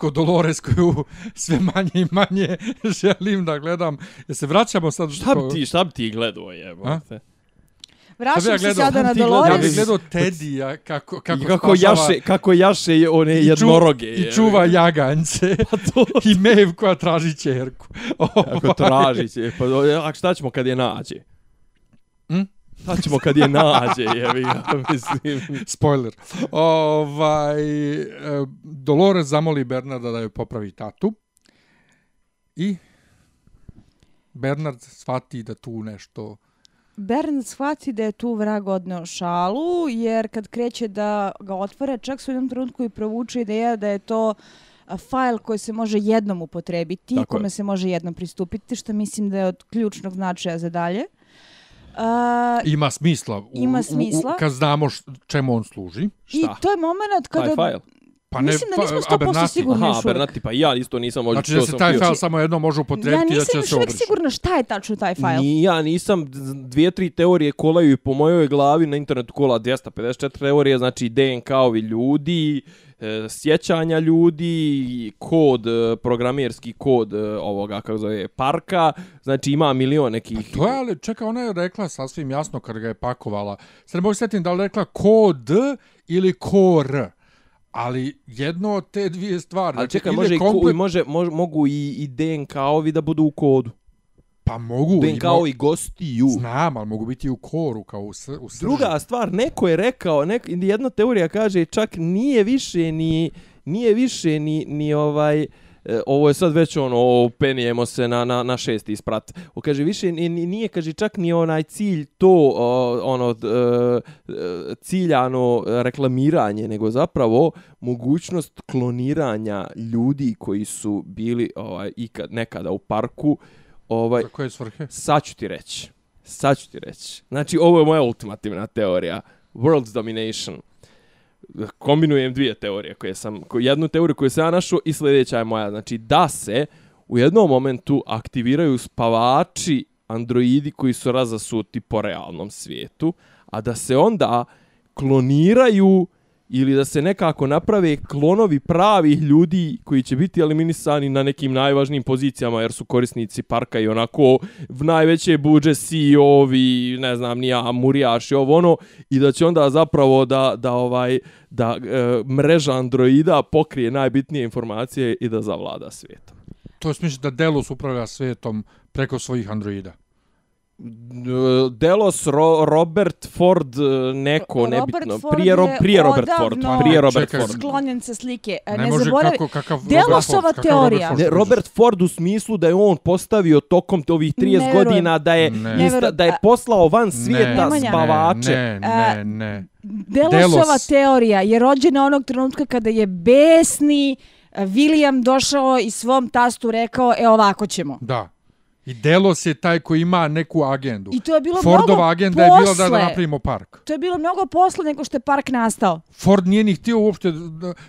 A: Od Dolores koju sve manje i manje želim da gledam. Ja se vraćamo sad...
B: Šta bi ti, šta bi ti gledao, jebo?
C: Vraćam ja se sada na Dolores.
A: Ja bih gledao Teddy, kako, kako,
B: kako, jaše, kako jaše one jednoroge.
A: I, ču, i čuva jaganjce. Pa to... I Mev koja traži čerku.
B: Kako traži će. Pa, a šta ćemo kad je nađe? Hm? Šta ćemo kad je nađe, jevi ja, mislim.
A: Spoiler. Ovaj, Dolores zamoli Bernarda da joj popravi tatu. I Bernard shvati da tu nešto
C: Bern shvati da je tu vrag odneo šalu, jer kad kreće da ga otvore, čak su u jednom trenutku i provuče ideja da je to fajl koji se može jednom upotrebiti, Tako kome je. se može jednom pristupiti, što mislim da je od ključnog značaja za dalje.
A: Uh, ima smisla. U,
C: ima smisla.
A: U, u, kad znamo čemu on služi.
C: Šta? I to je moment kada...
B: Taj fajl?
C: Pa ne, Mislim da nismo 100% sigurni
B: Aha, Bernati, pa ja isto nisam možda
A: Znači da se taj file fajl samo jedno može upotrebiti ja da će se obriši.
C: Ja nisam sigurna šta je tačno taj fajl.
B: Ni, ja nisam, dvije, tri teorije kolaju i po mojoj glavi na internetu kola 254 teorije, znači DNK-ovi ljudi, e, sjećanja ljudi, kod, e, programerski kod e, ovoga, kako zove, parka, znači ima milion nekih...
A: Pa to je, ali čeka, ona je rekla sasvim jasno kad ga je pakovala. Sad ne mogu sjetiti da li rekla kod ili kor. Ali jedno od te dvije stvari...
B: Ali znači, čekaj, može, komplet... i može, može, mogu i, i DNK-ovi da budu u kodu.
A: Pa mogu.
B: DNK-ovi mo... gostiju.
A: Znam, ali mogu biti u koru, kao u, s, u
B: srži. Druga stvar, neko je rekao, nek, jedna teorija kaže, čak nije više ni, nije više ni, ni ovaj... e, ovo je sad već ono, penijemo se na, na, na šesti isprat. O, kaže, više nije, kaže, čak ni onaj cilj to, ono, e, ciljano reklamiranje, nego zapravo mogućnost kloniranja ljudi koji su bili ovaj, ikad, nekada u parku. Ovaj,
A: Za koje svrhe?
B: Sad ću ti reći. Sad ću ti reći. Znači, ovo je moja ultimativna teorija. World domination kombinujem dvije teorije koje sam, jednu teoriju koju sam ja našao i sljedeća je moja. Znači da se u jednom momentu aktiviraju spavači androidi koji su razasuti po realnom svijetu, a da se onda kloniraju ili da se nekako naprave klonovi pravih ljudi koji će biti eliminisani na nekim najvažnijim pozicijama jer su korisnici parka i onako v najveće buđe CEO-ovi, ne znam, nija Murijaš ovo ono i da će onda zapravo da, da ovaj da e, mreža androida pokrije najbitnije informacije i da zavlada svijetom.
A: To je smisli da Delos upravlja svijetom preko svojih androida.
B: Delos Ro, Robert Ford neko Robert nebitno. Ford prije ro, prije Robert Ford prije Robert
C: Čekaj, Ford. Sklonjen se slike. Ne, ne može zaboravi kako, kakav Delosova Ford, teorija
B: Robert Ford, ne, Robert Ford u smislu da je on postavio tokom ovih 30 ne godina da je ne. Ista, da je poslao van svijeta ne. spavače.
A: ne ne ne.
C: Delosova Delos. teorija je rođena onog trenutka kada je besni William došao i svom tastu rekao e ovako ćemo.
A: Da I Delos je taj koji ima neku agendu.
C: I to je bilo
A: Fordova
C: mnogo
A: agenda posle. je bila da, da napravimo park.
C: To je bilo mnogo posle nego što je park nastao.
A: Ford nije ni htio uopšte...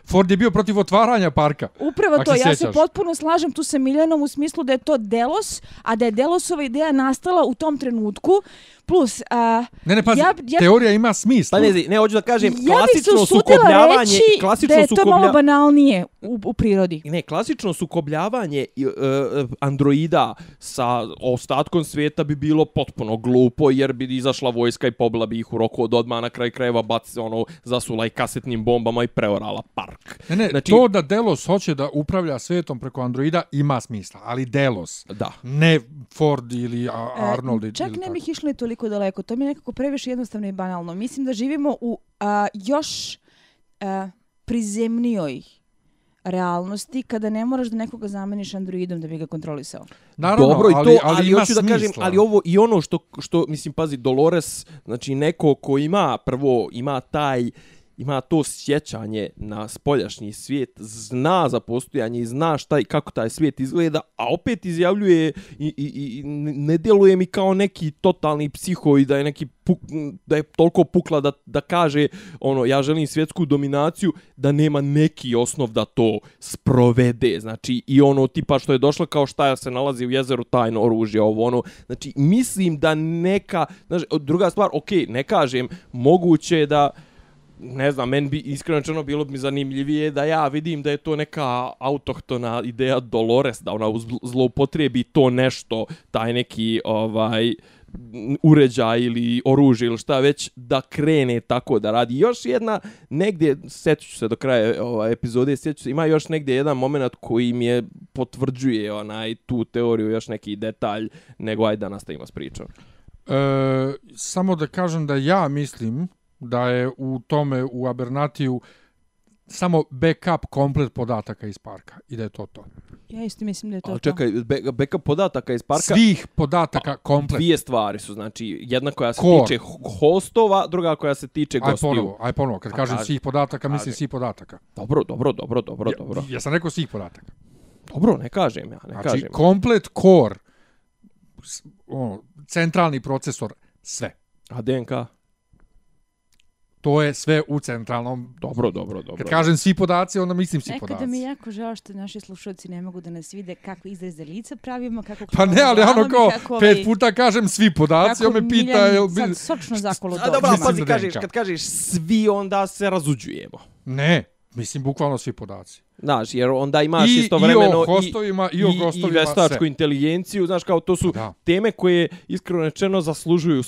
A: Ford je bio protiv otvaranja parka.
C: Upravo to, ja se potpuno slažem tu sa Miljanom u smislu da je to Delos, a da je Delosova ideja nastala u tom trenutku. Plus, uh,
A: ne, ne, pazi, ja, ja, teorija ima smisla.
B: Pa ne, ne, hoću da kažem, ja klasično sukobljavanje...
C: Klasično da je to malo banalnije u, u prirodi.
B: Ne, klasično sukobljavanje uh, androida sa ostatkom svijeta bi bilo potpuno glupo, jer bi izašla vojska i pobila bi ih u roku od odmah na kraj krajeva baci ono, zasula i kasetnim bombama i preorala park.
A: Ne, ne, znači, to da Delos hoće da upravlja svijetom preko androida ima smisla, ali Delos,
B: da.
A: ne Ford ili Arnold. E,
C: čak
A: ili
C: ne bih išli toliko toliko daleko. To mi je nekako previše jednostavno i banalno. Mislim da živimo u a, još a, prizemnijoj realnosti kada ne moraš da nekoga zameniš androidom da bi ga kontrolisao.
A: Naravno, Dobro, i to, ali, ali, ali hoću da kažem,
B: ali ovo i ono što, što, mislim, pazi, Dolores, znači neko ko ima, prvo, ima taj, ima to sjećanje na spoljašnji svijet, zna za postojanje i zna šta i kako taj svijet izgleda, a opet izjavljuje i, i, i ne djeluje mi kao neki totalni psiho i da je neki puk, da je toliko pukla da, da kaže ono ja želim svjetsku dominaciju da nema neki osnov da to sprovede. Znači i ono tipa što je došlo kao šta se nalazi u jezeru tajno oružje ovo ono. Znači mislim da neka znači druga stvar ok ne kažem moguće da ne znam, meni bi iskreno čeno bilo bi zanimljivije da ja vidim da je to neka autohtona ideja Dolores, da ona zloupotrebi to nešto, taj neki ovaj uređaj ili oružje ili šta već da krene tako da radi. Još jedna negdje, sjeću se do kraja ovaj, epizode, sjeću se, ima još negdje jedan moment koji mi je potvrđuje onaj tu teoriju, još neki detalj, nego ajde da nastavimo s pričom.
A: E, samo da kažem da ja mislim da je u tome u Abernatiju samo backup komplet podataka iz parka i da je to to.
C: Ja isto mislim da je to
B: A, čekaj, to. backup podataka iz parka...
A: Svih podataka komplet.
B: Dvije stvari su, znači, jedna koja se Core. tiče hostova, druga koja se tiče gostiju.
A: Aj ponovo, aj ponovo, kad A, kažem svih podataka, mislim svih podataka.
B: Dobro, dobro, dobro, dobro, ja, dobro.
A: Ja sam rekao svih podataka.
B: Dobro, ne kažem ja, ne
A: znači,
B: kažem.
A: komplet core, ono, centralni procesor, sve.
B: A DNK?
A: To je sve u centralnom.
B: Dobro, dobro, dobro.
A: Kad kažem svi podaci, onda mislim svi podaci.
C: Nekada mi je jako žao što naši slušalci ne mogu da nas vide kako izraze lica pravimo, kako
A: Pa ne, ali ono kao pet ovaj, puta kažem svi podaci, on me pita... Jel,
C: sad sočno zakolo
B: A dobro, pazi, kažeš, kad kažeš svi, onda se razuđujemo.
A: Ne, mislim bukvalno svi podaci.
B: Znaš, jer onda imaš I, istovremeno
A: i o hostovima i, i o gostovima
B: i, i vestačku inteligenciju, znaš, kao to su da. teme koje iskreno rečeno zaslužuju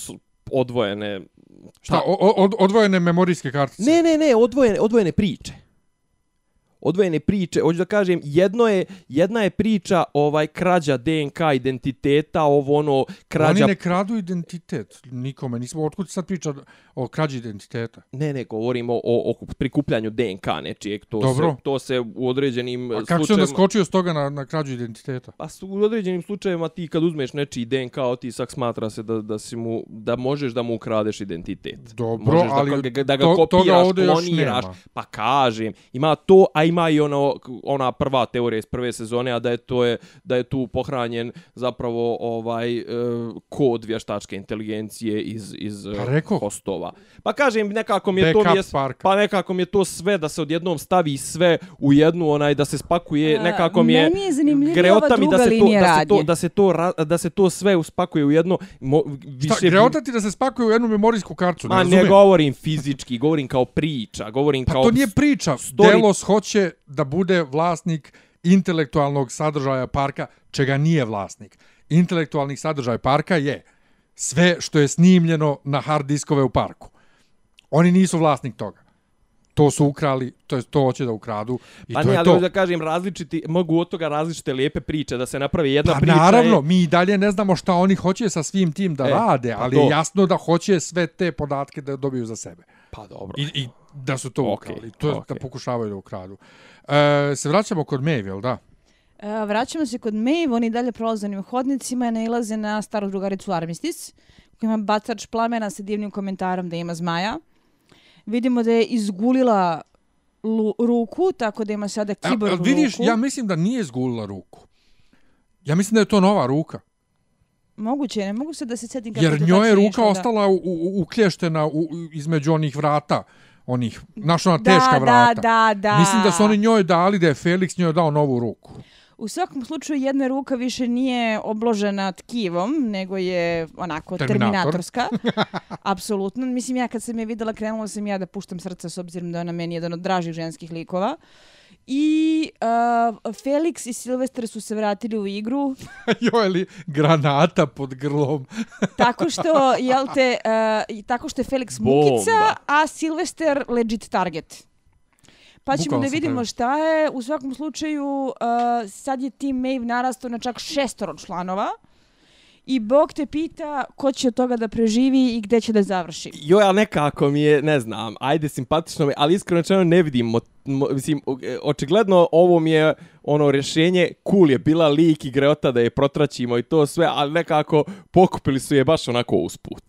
B: odvojene
A: Šta, o, od, odvojene memorijske kartice?
B: Ne, ne, ne, odvojene, odvojene priče. Odvojene priče, hoću da kažem, jedno je, jedna je priča ovaj krađa DNK identiteta, ovo ono krađa...
A: Oni ne kradu identitet nikome, nismo, otkud sad priča o krađi identiteta?
B: Ne, ne, govorimo o, o prikupljanju DNK nečijeg, to, Dobro. Se, to se u određenim slučajevima...
A: A kako se onda skočio s toga na, na krađu identiteta?
B: Pa u određenim slučajevima ti kad uzmeš nečiji DNK, otisak smatra se da, da, si mu, da možeš da mu ukradeš identitet.
A: Dobro,
B: možeš
A: ali
B: da, da ga to, kopiraš, kloniraš, pa kažem, ima to, a ima i ono, ona prva teorija iz prve sezone, a da je to je da je tu pohranjen zapravo ovaj uh, kod vještačke inteligencije iz iz pa hostova. Pa kažem nekako mi je to je pa nekako mi je to sve da se odjednom stavi sve u jednu onaj da se spakuje nekako mi je,
C: je greota mi
B: da se
C: to da
B: se to da se to da se to sve uspakuje u jedno mo,
A: više Šta, greota ti da se spakuje u jednu memorijsku kartu
B: ne, A, ne govorim fizički govorim kao priča govorim
A: pa
B: kao
A: to nije priča story. Delos hoće da bude vlasnik intelektualnog sadržaja parka, čega nije vlasnik. Intelektualnih sadržaja parka je sve što je snimljeno na hard diskove u parku. Oni nisu vlasnik toga. To su ukrali, to je to hoće da ukradu i
B: pa
A: to
B: ne,
A: je
B: ali
A: to.
B: da kažem različiti, mogu od toga različite lijepe priče da se napravi jedna
A: pa,
B: priča.
A: naravno, je... mi dalje ne znamo šta oni hoće sa svim tim da e, rade, pa ali to. je jasno da hoće sve te podatke da dobiju za sebe.
B: Pa dobro.
A: I, i da su to okay, ukrali. To je okay. da pokušavaju da ukradu. E, se vraćamo kod Maeve, jel da?
C: E, vraćamo se kod Maeve, oni dalje prolaze onim hodnicima i nailaze na staru drugaricu Armistis, koja ima bacač plamena sa divnim komentarom da ima zmaja. Vidimo da je izgulila lu, ruku, tako da ima sada kiborg ruku.
A: Vidiš, ja mislim da nije izgulila ruku. Ja mislim da je to nova ruka.
C: Moguće, ne mogu se da se setim kako
A: Jer njoj je ruka ostala u, u, uklješćena u, između onih vrata onih, naš ona teška
C: da,
A: vrata.
C: Da, da, da.
A: Mislim da su oni njoj dali, da je Felix njoj dao novu ruku.
C: U svakom slučaju jedna ruka više nije obložena tkivom, nego je onako Terminator. terminatorska. Apsolutno. Mislim, ja kad sam je videla, krenula sam ja da puštam srca s obzirom da ona meni jedan od dražih ženskih likova. I uh, Felix i Silvester su se vratili u igru.
A: jo, je li granata pod grlom?
C: tako što, jel te, uh, tako što je Felix Bomba. mukica, a Silvester legit target. Pa ćemo Bukalo da vidimo šta je. U svakom slučaju, uh, sad je Team Maeve narastao na čak šestoro članova. I Bog te pita ko će od toga da preživi i gde će da završi.
B: Jo, ali nekako mi je, ne znam, ajde simpatično mi, ali iskreno čeno ne vidim, mo, mo, mislim, očigledno ovo mi je ono rješenje, cool je bila lik i greota da je protraćimo i to sve, ali nekako pokupili su je baš onako usput.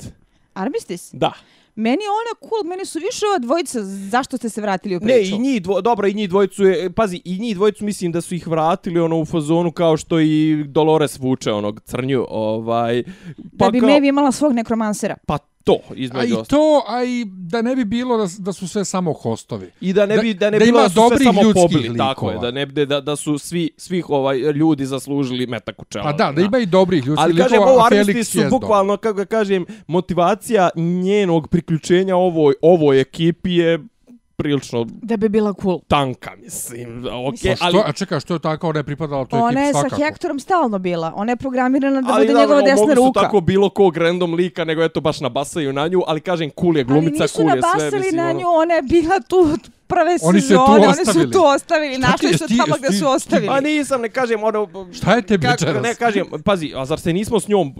C: Armistis?
B: Da.
C: Meni je ona cool, meni su više ova dvojica, zašto ste se vratili u
B: priču? Ne, i njih, dvo, dobro, i njih dvojicu je, pazi, i njih dvojicu mislim da su ih vratili ono u fazonu kao što i Dolores vuče onog crnju, ovaj...
C: Pa da bi kao, Mevi imala svog nekromansera.
B: Pa to između
A: a i to a i da ne bi bilo da, da su sve samo hostovi.
B: I da ne bi da ne da bilo da su sve samo pobili tako je da ne bi da, da su svi svih ovaj ljudi zaslužili metak u čelo
A: pa da da ima i dobrih ljudskih
B: ali kažem ovo Felix su bukvalno kako kažem motivacija njenog priključenja ovoj ovoj ekipi je prilično
C: da bi bila cool.
B: Tanka, mislim. Okay,
A: mislim ali što, a čekaj, što je tako, ona je pripadala toj ekipi
C: svakako. Ona je sa Hektorom stalno bila. Ona je programirana da ali, bude njegova desna ruka. Ali
B: tako bilo kog random lika, nego eto baš nabasaju na nju, ali kažem, cool je glumica, cool je sve. Ali nisu nabasali
C: na ono- nju, ona je bila tu prve oni sezone, oni su tu ostavili, našli su tamo gdje su ostavili.
B: A nisam, ne kažem, ono...
A: Šta je tebi večeras?
B: Ne kažem, pazi, a zar se nismo s njom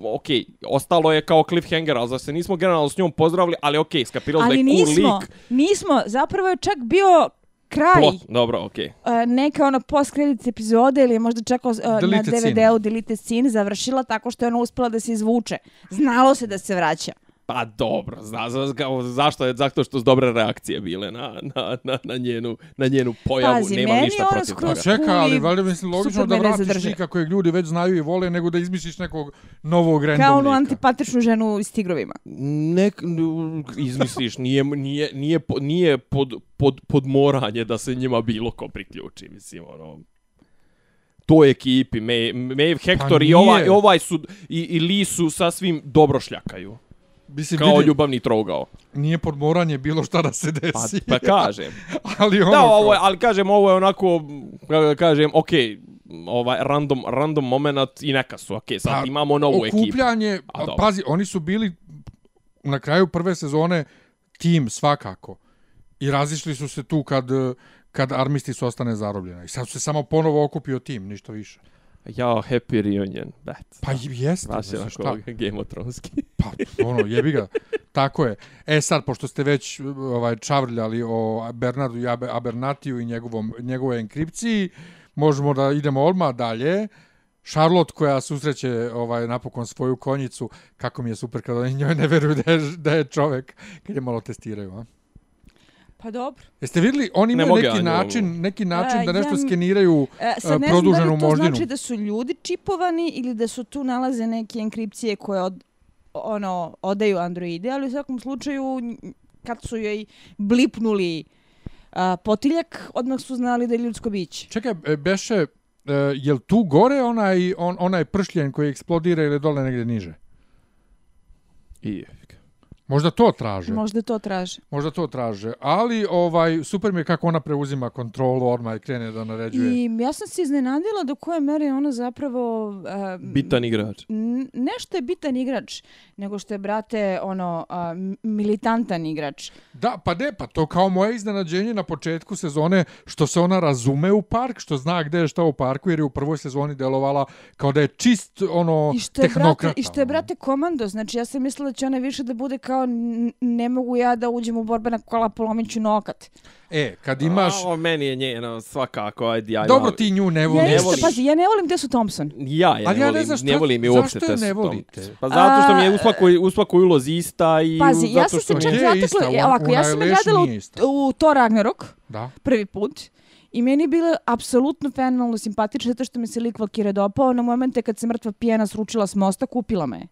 B: ok, ostalo je kao cliffhanger, ali se nismo generalno s njom pozdravili, ali ok, skapirali da je cool
C: nismo, lik. nismo, zapravo je čak bio kraj. Plot,
B: dobro, ok. Uh,
C: neka ona post-credit epizode ili je možda čak uh, na DVD-u Delete Scene završila tako što je ona uspela da se izvuče. Znalo se da se vraća.
B: Pa dobro, zna, zna, zna, zašto je zato što su dobre reakcije bile na, na, na, na, njenu, na njenu pojavu,
C: Pazi,
B: nema ništa protiv
C: toga.
A: Čeka, ali valjda mislim logično da vratiš lika kojeg ljudi već znaju i vole, nego da izmisliš nekog novog random
C: Kao
A: onu
C: antipatičnu ženu s tigrovima.
B: Nek, izmisliš, nije, nije, nije, nije pod, pod, pod moranje da se njima bilo ko priključi, mislim, ono, to ekipi, Maeve, Hector pa i ovaj, ovaj su, i, i Lee su sasvim dobro šljakaju. Mislim, kao vidi, ljubavni trogao.
A: Nije podmoranje bilo šta da se desi.
B: Pa, pa kažem.
A: ali ono
B: da, ovo je, ali kažem, ovo je onako, kažem, ok, ovaj random, random moment i neka su, ok, sad pa, imamo novu okupljanje, ekipu.
A: Okupljanje, pa, pazi, oni su bili na kraju prve sezone tim svakako. I razišli su se tu kad kad Armistis ostane zarobljena. I sad se samo ponovo okupio tim, ništa više.
B: Ja, happy reunion, bet.
A: Pa jeste.
B: Baš je onako Game of Throneski.
A: pa, ono, jebi ga. Tako je. E sad, pošto ste već ovaj, čavrljali o Bernardu i Abernatiju i njegovom, njegovoj enkripciji, možemo da idemo odmah dalje. Charlotte koja susreće ovaj napokon svoju konjicu, kako mi je super kad oni njoj ne veruju da je, da je čovjek, kad je malo testiraju, a?
C: Pa dobro.
A: Jeste vidjeli, oni imaju neki način, neki način da nešto skeniraju e, produženu moždinu.
C: to znači da su ljudi čipovani ili da su tu nalaze neke enkripcije koje od, ono, odaju androide, ali u svakom slučaju kad su joj blipnuli uh, potiljak, odmah su znali da je ljudsko biće.
A: Čekaj, Beše, uh, je tu gore onaj, on, onaj pršljen koji eksplodira ili dole negdje niže?
B: I
A: Možda to traže.
C: Možda to traže.
A: Možda to traže. Ali ovaj super mi je kako ona preuzima kontrolu orma i krene da naređuje.
C: I ja sam se iznenadila do koje mere ona zapravo... Uh,
B: bitan igrač.
C: Nešto je bitan igrač, nego što je, brate, ono, uh, militantan igrač.
A: Da, pa ne, pa to kao moje iznenađenje na početku sezone, što se ona razume u park, što zna gde je šta u parku, jer je u prvoj sezoni delovala kao da je čist, ono, I što je, tehnokrata.
C: Brate, I što je, brate, komando. Znači, ja sam mislila da će ona više da bude kao kao ne mogu ja da uđem u borbena kola polomiću nokat.
A: E, kad imaš...
B: A, meni je njeno svakako, ajde, ja...
A: Dobro, ti nju ne voliš.
C: Ja, ne voliš. Pazi, ja ne volim gde su Thompson.
B: Ja, ja, ne, ja volim, ne, šta, ne volim je uopšte
A: Zašto je ne volite?
B: Pa zato što mi je u svakoj, u svakoj ulozi ista i...
C: Pazi, ja sam se čak zatekla... Ovako, ja sam gledala u, u Thor Ragnarok. Da. Prvi put. I meni je bilo apsolutno fenomenalno simpatično zato što mi se lik Valkyrie dopao. Na momente kad se mrtva pijena sručila s mosta, kupila me.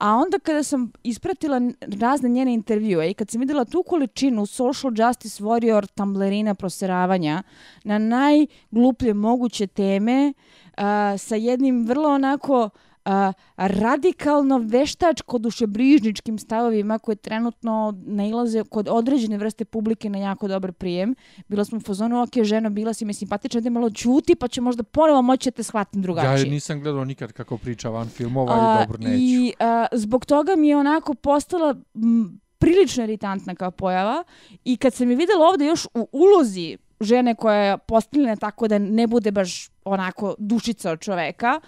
C: A onda kada sam ispratila razne njene intervjue i kad sam videla tu količinu social justice warrior tamblerina proseravanja na najgluplje moguće teme uh, sa jednim vrlo onako uh, a, radikalno veštačko dušebrižničkim stavovima koje trenutno nailaze kod određene vrste publike na jako dobar prijem. Bila smo u fazonu, ok, ženo, bila si mi simpatična, da malo čuti, pa će možda ponovo moći da te shvatim drugačije.
A: Ja nisam gledao nikad kako priča van filmova a, i dobro neću.
C: I a, zbog toga mi je onako postala m, prilično iritantna kao pojava i kad sam je videla ovde još u ulozi žene koja je postavljena tako da ne bude baš onako dušica od čoveka,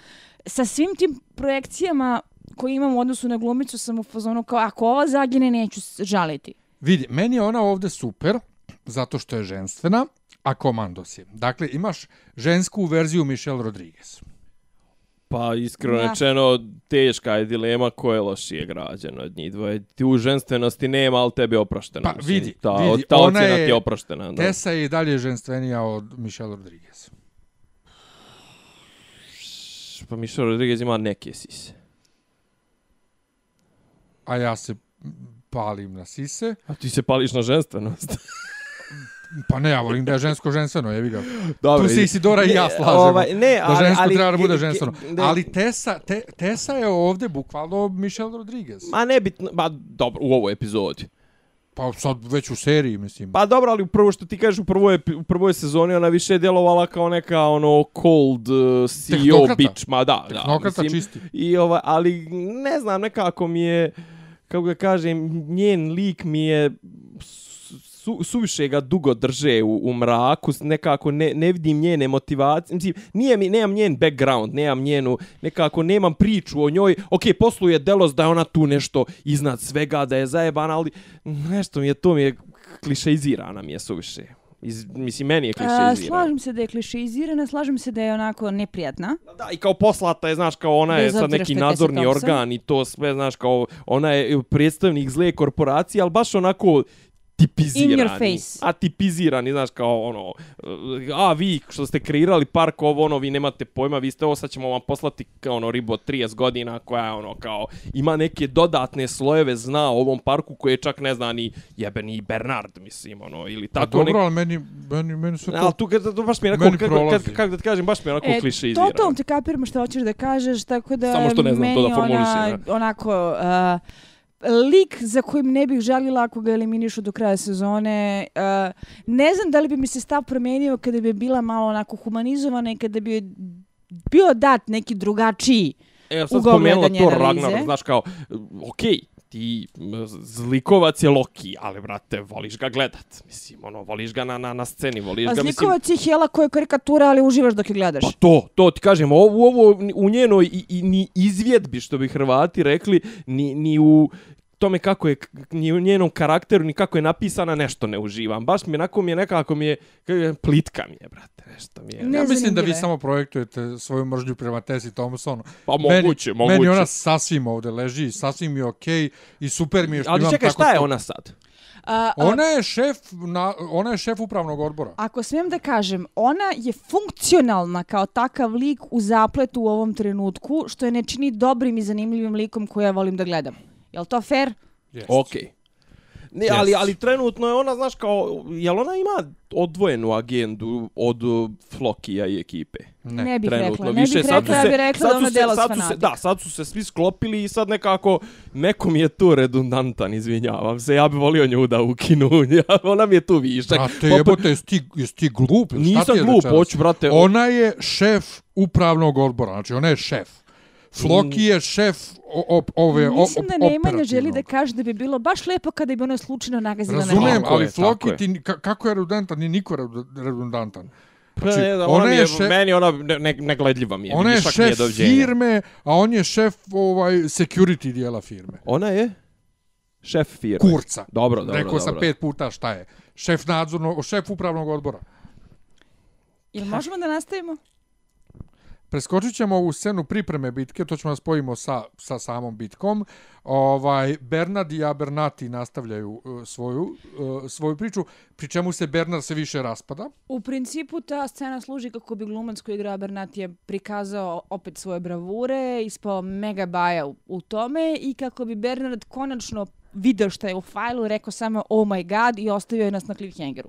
C: sa svim tim projekcijama koje imam u odnosu na glumicu sam u fazonu kao ako ova zagine neću žaliti.
A: Vidi, meni je ona ovde super zato što je ženstvena, a komandos je. Dakle, imaš žensku verziju Michelle Rodriguez.
B: Pa iskreno ja. rečeno, teška je dilema ko je lošije građen od njih dvoje. Ti u ženstvenosti nema, ali tebi je oprošteno.
A: Pa vidi,
B: ta,
A: vidi.
B: Ta ona je, ti je oproštena.
A: Da. Tessa je i dalje ženstvenija od Michelle Rodriguez.
B: Pa Michelle Rodriguez ima neke sise.
A: A ja se palim na sise.
B: A ti se pališ na ženstvenost.
A: Pa ne, ja volim da je žensko ženstveno, jevi ga. Dobro, tu se Isidora i ja slažemo. Ovaj, ne, ali, da žensko ali, treba da bude ženstveno. Ne, ali Tessa, te, Tessa je ovde bukvalno Michelle Rodriguez.
B: Ma ne bitno, ba dobro, u ovoj epizodi.
A: Pa sad već u seriji, mislim.
B: Pa dobro, ali prvo što ti kažeš u prvoj, u prvoj sezoni, ona više je djelovala kao neka ono cold uh, CEO Tehnokrata. bitch. Ma da,
A: Tehnokrata da. Mislim, čisti.
B: I ova, ali ne znam, nekako mi je, kako ga kažem, njen lik mi je su, suviše ga dugo drže u, u mraku, nekako ne, ne vidim njene motivacije, mislim, nije mi, nemam njen background, nemam njenu, nekako nemam priču o njoj, ok, posluje Delos da je ona tu nešto iznad svega, da je zajebana, ali nešto mi je, to mi je klišeizirana mi je suviše. Iz, mislim, meni je klišeizirana.
C: Slažem se da je klišeizirana, slažem se da je onako neprijatna.
B: Da, i kao poslata je, znaš, kao ona je sad neki nadzorni organ i to sve, znaš, kao ona je predstavnik zle korporacije, ali baš onako tipizirani. In your face. A tipizirani, znaš, kao ono, a vi što ste kreirali park ovo, ono, vi nemate pojma, vi ste ovo, sad ćemo vam poslati kao ono ribo 30 godina koja je ono kao, ima neke dodatne slojeve zna o ovom parku koje čak ne zna ni jebeni Bernard, mislim, ono, ili pa tako.
A: A dobro, nek... ali meni, meni, meni sve to...
B: Ali tu, kad, to baš mi je onako, kako kad, kad, da ti kažem, baš mi je onako e, kliše izvira.
C: Totalno ti kapiramo što hoćeš da kažeš, tako da...
B: Samo što ne znam to da formulišem. Ona,
C: onako, uh, lik za kojim ne bih žalila ako ga eliminišu do kraja sezone. Uh, ne znam da li bi mi se stav promijenio kada bi bila malo onako humanizovana i kada bi bio dat neki drugačiji
B: E, sad spomenula to Ragnar, znaš kao, okej, okay, ti zlikovac je Loki, ali brate, voliš ga gledat. Mislim, ono, voliš ga na, na, na sceni, voliš
C: A
B: ga,
C: mislim... zlikovac je Hela koja je karikatura, ali uživaš dok je gledaš.
B: Pa to, to ti kažem, ovo, ovo u njenoj i, i, ni izvjedbi, što bi Hrvati rekli, ni, ni u tome kako je ni u njenom karakteru ni kako je napisana nešto ne uživam. Baš mi onako mi je nekako mi je, plitka mi je, brate, nešto mi je.
A: Ne ja mislim da vi samo projektujete svoju mržnju prema Tessi Thompsonu.
B: Pa moguće,
A: meni,
B: moguće.
A: Meni ona sasvim ovde leži, sasvim je okej okay i super mi je što
B: Ali
A: imam
B: čekaj, šta je ona sad?
A: A, a, ona je šef na ona je šef upravnog odbora.
C: Ako smijem da kažem, ona je funkcionalna kao takav lik u zapletu u ovom trenutku, što je ne čini dobrim i zanimljivim likom koje ja volim da gledam. Jel to fair?
B: Yes. Okej. Okay. Ne, yes. ali, ali trenutno je ona, znaš, kao, jel ona ima odvojenu agendu od Flokija i ekipe?
C: Ne, ne bih trenutno. rekla, ne bih rekla, ja bih rekla da ona dela
B: sad su se, Da, sad su se svi sklopili i sad nekako, neko mi je tu redundantan, izvinjavam se, ja bih volio nju da ukinu, ona mi je tu višak.
A: Brate, jebote, jesi ti, jesi ti glup?
B: Nisam glup, hoću, brate.
A: Ona je šef upravnog odbora, znači ona je šef. Floki je šef o, ove o,
C: Mislim da Nemanja želi da kaže da bi bilo baš lepo kada bi ono slučajno nagazila
A: na Razumijem, ali Floki, ti, kako je redundantan, ni niko redundantan.
B: Znači, ne, ona, ona je šef, meni ona ne, negledljiva mi je.
A: Ona je šef firme, a on je šef ovaj security dijela firme.
B: Ona je šef firme.
A: Kurca.
B: Dobro, dobro,
A: Rekao sam pet puta šta je. Šef nadzornog, šef upravnog odbora.
C: Jel možemo da nastavimo?
A: Preskočit ćemo ovu scenu pripreme bitke, to ćemo da spojimo sa, sa samom bitkom. Ovaj, Bernard i Abernati nastavljaju uh, svoju, uh, svoju priču, pri čemu se Bernard se više raspada.
C: U principu ta scena služi kako bi glumac koji igra Abernati je prikazao opet svoje bravure, ispao mega baja u, u tome i kako bi Bernard konačno video što je u fajlu, rekao samo oh my god i ostavio je nas na cliffhangeru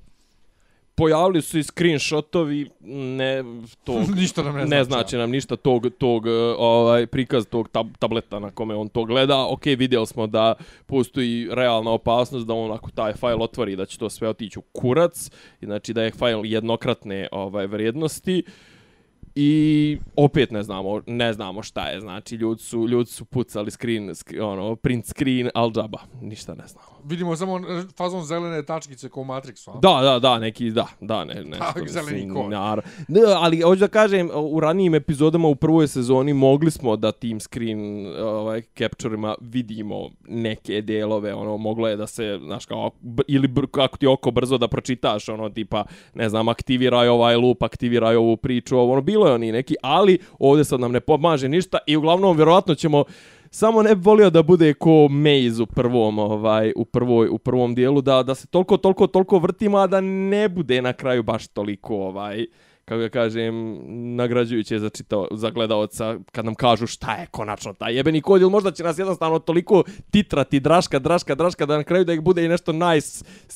B: pojavili su i screenshotovi ne to
A: ništa nam ne,
B: ne znači, znači nam ništa tog tog ovaj prikaz tog tab tableta na kome on to gleda. Ok, vidjeli smo da postoji realna opasnost da on ako taj fajl otvori da će to sve otići u kurac, znači da je fajl jednokratne ovaj vrijednosti. I opet ne znamo, ne znamo šta je, znači ljudi su, ljudi su pucali screen, screen ono, print screen, al džaba, ništa ne znamo.
A: Vidimo samo fazon zelene tačkice kao u Matrixu, a?
B: Da, da, da, neki, da, da, ne, ne.
A: Tak, zeleni kod.
B: Ne, ali hoću da kažem, u ranijim epizodama u prvoj sezoni mogli smo da tim screen ovaj, capture-ima vidimo neke delove, ono, moglo je da se, znaš, kao, ili kako ti oko brzo da pročitaš, ono, tipa, ne znam, aktiviraj ovaj loop, aktiviraj ovu priču, ono, bilo je oni neki, ali ovdje sad nam ne pomaže ništa i uglavnom, vjerovatno ćemo samo ne volio da bude ko Maze u prvom ovaj u prvoj u prvom dijelu da da se toliko toliko toliko vrtimo a da ne bude na kraju baš toliko ovaj kako ga kažem, nagrađujuće za, čitao, za gledalca kad nam kažu šta je konačno taj jebeni kod, ili možda će nas jednostavno toliko titrati, draška, draška, draška, da na kraju da ih bude i nešto naj,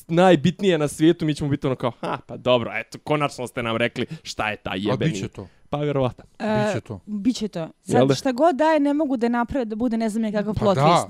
B: najbitnije na svijetu, mi ćemo biti ono kao, ha, pa dobro, eto, konačno ste nam rekli šta je taj jebeni. A bit će
A: to.
B: Pa vjerovatno.
C: E, biće to. Biće to. Sad šta god daje ne mogu da naprave da bude ne znam je kakav pa plot twist.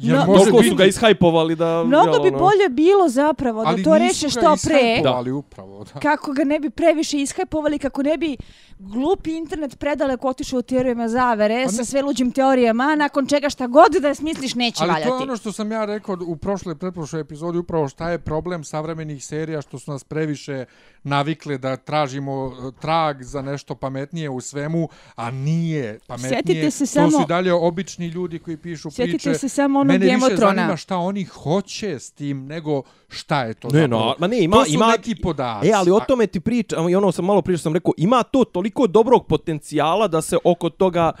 B: Ja, no, može su ga ishajpovali da...
C: Mnogo bi ono... bolje bilo zapravo da to reše što pre.
A: Ali upravo, da.
C: Kako ga ne bi previše ishajpovali, kako ne bi glupi internet predaleko otišao u teorijama zavere pa sa sve luđim teorijama, nakon čega šta god da smisliš neće
A: ali
C: valjati.
A: Ali to je ono što sam ja rekao u prošloj, pretprošloj epizodi, upravo šta je problem savremenih serija, što su nas previše navikle da tražimo e, trag za nešto pametnije u svemu, a nije pametnije. Sjetite se samo... To su dalje obični ljudi koji pišu
C: Sjetite
A: priče.
C: se samo onog
A: Mene
C: više
A: zanima šta oni hoće s tim, nego šta je to ne, No,
B: ma ne, ima,
A: to su
B: ima,
A: neki podaci.
B: E, ali o tome ti pričam, i ono sam malo pričao, sam rekao, ima to toliko dobrog potencijala da se oko toga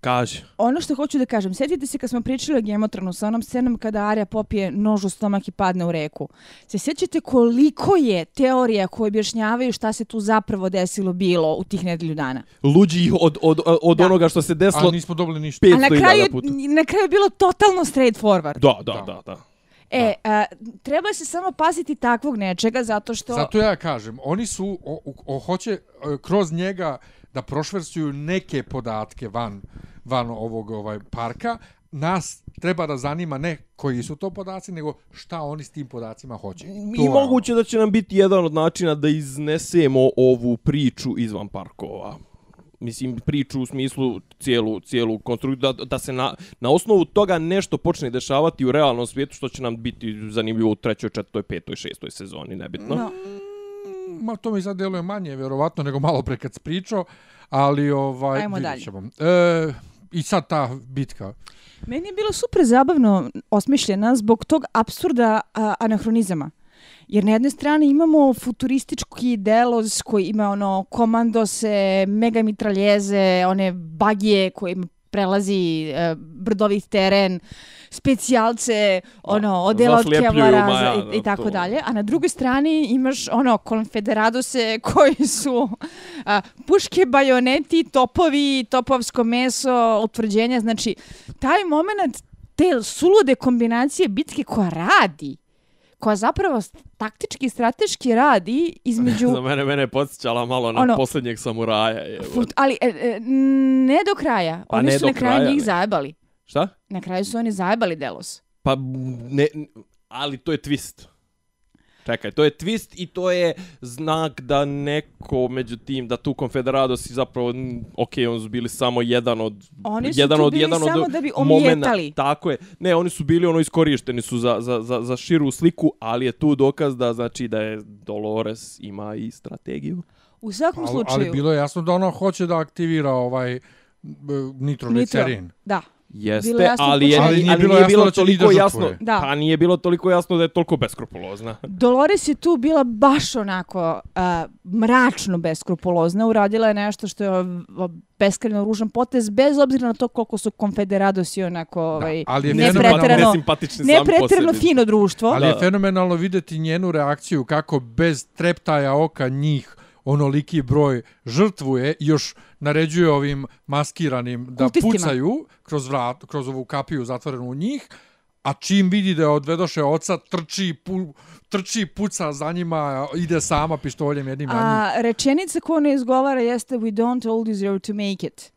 B: Kaže.
C: Ono što hoću da kažem, sjetite se kad smo pričali o Gemotronu sa onom scenom kada Arya popije nož u stomak i padne u reku. Se sjećate koliko je teorija koje objašnjavaju šta se tu zapravo desilo bilo u tih nedelju dana?
B: Luđi od, od, od onoga što se desilo.
A: A nismo dobili ništa.
C: A na kraju, na kraju je bilo totalno straight forward.
B: Da, da, da. da, da.
C: E, a, treba se samo paziti takvog nečega zato što...
A: Zato ja kažem, oni su, o, o, o, hoće kroz njega da prošversuju neke podatke van van ovog ovaj parka, nas treba da zanima ne koji su to podaci, nego šta oni s tim podacima hoće.
B: I moguće da će nam biti jedan od načina da iznesemo ovu priču izvan parkova. mislim, priču u smislu cijelu, cijelu konstrukciju, da, da se na, na osnovu toga nešto počne dešavati u realnom svijetu, što će nam biti zanimljivo u trećoj, četvrtoj, petoj, šestoj sezoni, nebitno. No.
A: Ma, to mi sad deluje manje, vjerovatno, nego malo pre kad spričao, ali ovaj,
C: Ajmo dalje.
A: E, I sad ta bitka.
C: Meni je bilo super zabavno osmišljena zbog tog absurda a, anahronizama. Jer na jednoj strani imamo futuristički delos koji ima ono komandose, mega mitraljeze, one bagije koje prelazi e, brdovih teren, specijalce, ono, odela od kevlara i, i tako to. dalje. A na drugoj strani imaš ono konfederadose koji su a, puške, bajoneti, topovi, topovsko meso, utvrđenja. Znači, taj moment te sulude kombinacije bitke koja radi, koja zapravo taktički i strateški radi između...
B: Za mene, mene je podsjećala malo na ono, posljednjeg samuraja. Je,
C: fut, ali e, e, ne do kraja. Pa oni su na kraju njih zajebali.
B: Šta?
C: Na kraju su oni zajebali Delos.
B: Pa ne, ali to je twist. Čekaj, to je twist i to je znak da neko među tim, da tu konfederados i zapravo, ok, oni su bili samo jedan od...
C: Oni su jedan tu od, bili jedan samo od da bi omjetali.
B: Tako je. Ne, oni su bili ono iskorišteni su za, za, za, za širu sliku, ali je tu dokaz da znači da je Dolores ima i strategiju.
C: U svakom
A: ali,
C: slučaju...
A: Ali bilo je jasno da ona hoće da aktivira ovaj nitroglicerin.
C: Nitro, da.
B: Jeste, ali, je, ali nije bilo, nije bilo toliko jasno. Da. Pa nije bilo toliko jasno da je toliko beskrupulozna.
C: Dolores je tu bila baš onako uh, mračno beskrupulozna. Uradila je nešto što je beskreno ružan potez, bez obzira na to koliko su konfederadosi onako ovaj,
A: ali je
C: nepretrano, nepretrano fino društvo.
A: Ali je fenomenalno videti njenu reakciju kako bez treptaja oka njih onoliki broj žrtvuje još naređuje ovim maskiranim da Kultistima. pucaju kroz vrat, kroz ovu kapiju zatvorenu u njih, a čim vidi da je odvedoše oca, trči, pu, trči, puca za njima, ide sama pištoljem jednim
C: a, Rečenica koju ne izgovara jeste we don't all deserve to make it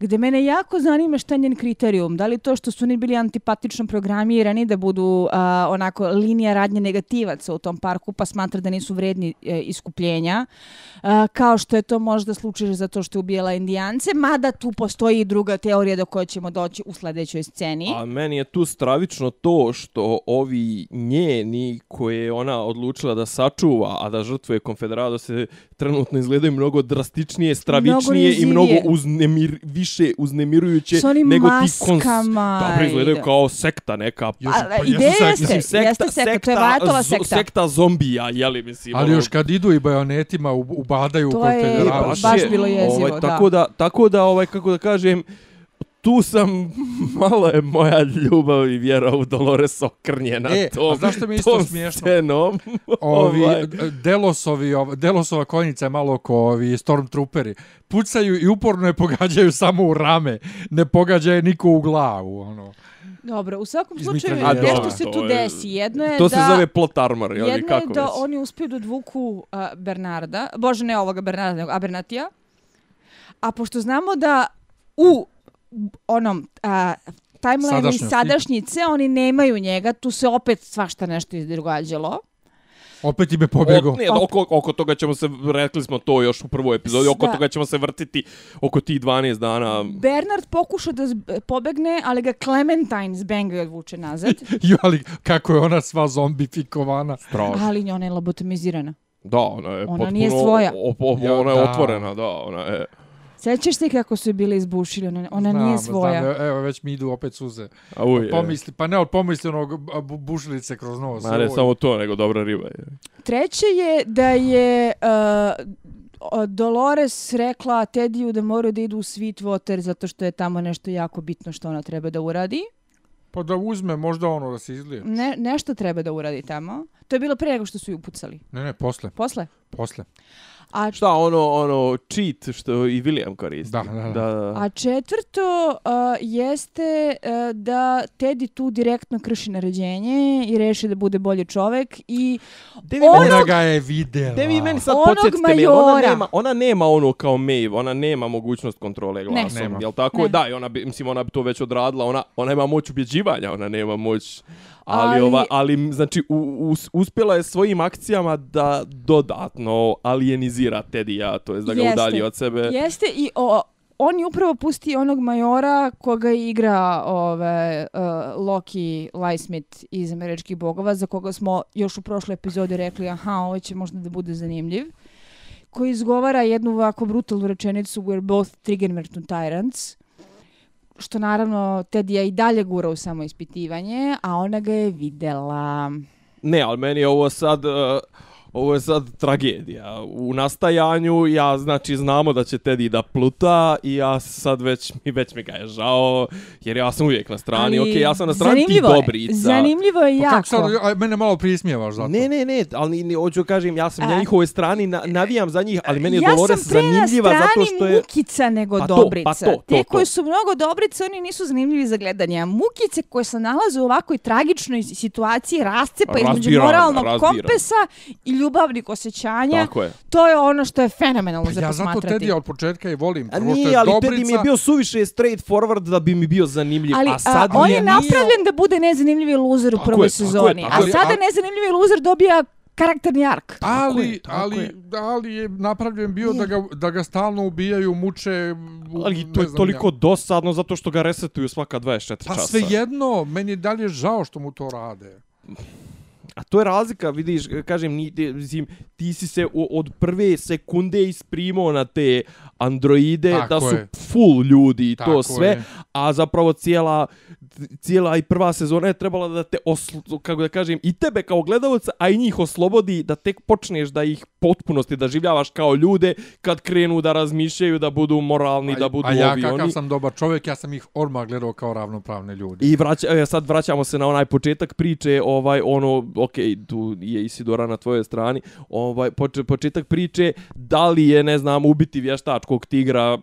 C: gde mene jako zanima šta je njen kriterijum. Da li to što su oni bili antipatično programirani da budu uh, onako linija radnje negativaca u tom parku pa smatra da nisu vredni e, iskupljenja, uh, kao što je to možda slučaj za to što je ubijela indijance, mada tu postoji i druga teorija do koje ćemo doći u sledećoj sceni.
B: A meni je tu stravično to što ovi njeni koje je ona odlučila da sačuva, a da žrtvuje konfederado se trenutno izgledaju mnogo drastičnije, stravičnije i mnogo uznemir, više uznemirujuće nego ti kons... Dobro, izgledaju kao sekta neka.
C: Još, pa, pa ideja jeste, sekta, jeste sekta, sekta, to je Vatova sekta.
B: Sekta zombija, jeli mislim.
A: Ali ono... još kad idu i bajonetima ubadaju to u konfederaciju.
C: To je baš bilo jezivo,
B: ovaj, da. Tako da, tako da, ovaj, kako da kažem, tu sam, malo je moja ljubav i vjera u Dolores okrnjena
A: e, tom, a zašto mi isto smiješno? Scenom, ovi, ovaj. Delosovi, ov, Delosova konjica je malo ko ovi Stormtrooperi. Pucaju i uporno je pogađaju samo u rame. Ne pogađaju niko u glavu. Ono.
C: Dobro, u svakom slučaju, nešto se tu desi. Jedno je
B: to
C: da...
B: se zove plot armor,
C: jedno kako je da već? oni uspiju da odvuku uh, Bernarda, bože ne ovoga Bernarda, nego Abernatija. A pošto znamo da u onom a, timeline i sadašnjice, oni nemaju njega, tu se opet svašta nešto izdogađalo.
A: Opet ime pobjego.
B: O, ne, oko, oko toga ćemo se, rekli smo to još u prvoj epizodi, oko da. toga ćemo se vrtiti oko tih 12 dana.
C: Bernard pokuša da pobegne, ali ga Clementine zbenga i odvuče nazad.
A: jo, ali kako je ona sva zombifikovana.
C: Strašno. Ali ona je lobotomizirana.
B: Da, ona je ona potpuno...
C: nije svoja.
B: Op, op, ona je otvorena, da, ona je...
C: Sećaš se kako su bili izbušili? Ona, ona znam, nije svoja.
A: Znam, evo, već mi idu opet suze. A uj, pomisli, pa ne, od pomisli onog bušilice kroz nos.
B: Ma ne, samo to, nego dobra riba. Je.
C: Treće je da je uh, Dolores rekla Tediju da moraju da idu u Sweetwater zato što je tamo nešto jako bitno što ona treba da uradi.
A: Pa da uzme možda ono da se izlije.
C: Ne, nešto treba da uradi tamo. To je bilo pre nego što su ju upucali.
A: Ne, ne, posle.
C: Posle?
A: Posle.
B: A šta ono ono cheat što i William koristi.
A: Da, da, da.
C: A četvrto uh, jeste uh, da Teddy tu direktno krši naređenje i reši da bude bolji čovjek i
A: onog, ona ga je videla.
B: Devi meni sad podsjetite me, ona nema, ona nema ono kao Maeve, ona nema mogućnost kontrole glasom, ne. jel tako? Ne. Da, i ona bi, mislim, ona bi to već odradila, ona, ona ima moć ubjeđivanja, ona nema moć ali, ali, ova, ali znači u, u, uspjela je svojim akcijama da dodatno dodatno alienizira Tedija, to je da ga Jeste. udalji od sebe.
C: Jeste i o, on je upravo pusti onog majora koga igra ove, uh, Loki Lysmith iz Američkih bogova, za koga smo još u prošloj epizodi rekli, aha, ovo će možda da bude zanimljiv, koji izgovara jednu ovako brutalnu rečenicu we're both triggermerton tyrants, što naravno Tedija i dalje gura u samo ispitivanje, a ona ga je videla.
B: Ne, ali meni je ovo sad... Uh ovo je sad tragedija. U nastajanju ja znači znamo da će Teddy da pluta i ja sad već mi već mi ga je žao jer ja sam uvijek na strani. Okej, okay, ja sam na strani ti dobrica.
C: Zanimljivo je jako. Pa kako sad
A: a, mene malo prismijevaš zato?
B: Ne, ne, ne, ali ni, ni hoću kažem ja sam a, na njihovoj strani na, navijam za njih, ali meni je ja Dolores zanimljiva zato što je
C: Ja sam Mukica nego pa Dobrica. Pa to, pa to, Te to, koji su mnogo Dobrice, oni nisu zanimljivi za gledanje. A Mukice koje se nalaze u ovakoj tragičnoj situaciji rascepa između moralnog kompesa i ljubavnih osjećanja.
B: Tako je.
C: To je ono što je fenomenalno za posmatrati.
A: Ja zato Teddy od početka i volim.
B: A nije, ali dobrica. Teddy mi je bio suviše straight forward da bi mi bio zanimljiv.
C: Ali,
B: a sad
C: a, on je napravljen da bude nezanimljivi loser u prvoj je, sezoni. Je, a sada ali, nezanimljivi loser dobija karakterni ark.
A: Ali, je, ali, je. ali je napravljen bio da ga, da ga stalno ubijaju, muče...
B: Ali to je toliko ja. dosadno zato što ga resetuju svaka 24 pa časa.
A: Pa svejedno, meni je dalje žao što mu to rade.
B: A to je razlika, vidiš, kažem, ni, ti, ti si se od prve sekunde isprimao na te androide, Tako da su je. full ljudi i to sve, je. a zapravo cijela, cijela i prva sezona je trebala da te, oslo, kako da kažem, i tebe kao gledalca, a i njih oslobodi da tek počneš da ih potpunosti da življavaš kao ljude kad krenu da razmišljaju, da budu moralni, a, da budu ovi oni. A ja
A: kakav sam dobar čovjek, ja sam ih orma gledao kao ravnopravne ljudi.
B: I vraća, sad vraćamo se na onaj početak priče, ovaj ono, ok, tu je Isidora na tvojoj strani, ovaj, početak priče, da li je, ne znam, ubiti vještačkog tigra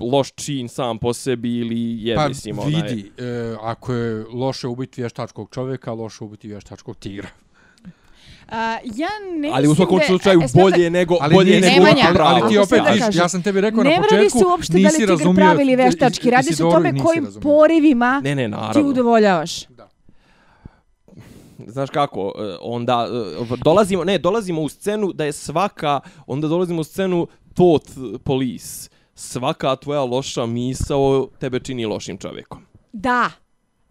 B: loš čin sam po sebi ili je,
A: pa,
B: mislim,
A: onaj... Pa vidi, e, ako je loše ubiti vještačkog čovjeka, loše ubiti vještačkog tigra.
C: Uh, ja ne
B: ali u svakom slučaju e, bolje da, nego
A: ali
B: bolje nego
A: ali, ali ti opet viš, ja sam tebi rekao
C: ne
A: na početku
C: se uopšte nisi da li pravi ili veštački. Radi se o tome kojim porivima
B: ne, ne,
C: ti udovoljavaš. Da.
B: Znaš kako, e, onda e, dolazimo, ne, dolazimo u scenu da je svaka, onda dolazimo u scenu thought police. Svaka tvoja loša misao tebe čini lošim čovjekom.
C: Da,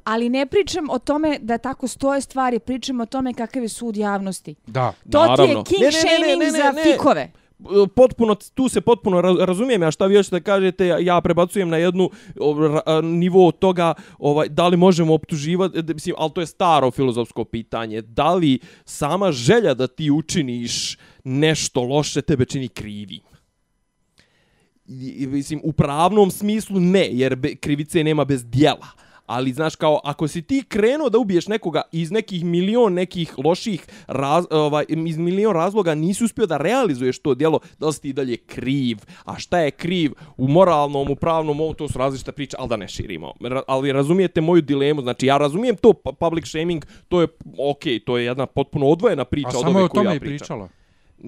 C: ali ne pričam o tome da tako stoje stvari, pričam o tome kakav je sud javnosti.
A: Da,
C: to naravno. ti je king ne, ne, ne, ne, ne, ne, ne, za fikove
B: potpuno tu se potpuno razumijem ja šta vi hoćete da kažete ja prebacujem na jednu nivo toga ovaj da li možemo optuživati mislim al to je staro filozofsko pitanje da li sama želja da ti učiniš nešto loše tebe čini krivi mislim u pravnom smislu ne jer krivice nema bez djela ali znaš kao ako si ti krenuo da ubiješ nekoga iz nekih milion nekih loših raz, ovaj iz milion razloga nisi uspio da realizuješ to djelo da li si ti dalje kriv? A šta je kriv u moralnom u pravnom ovom to su različite priče al da ne širimo. Ali razumijete moju dilemu znači ja razumijem to public shaming to je okej okay, to je jedna potpuno odvojena priča
A: od ove koju ja pričam. pričala.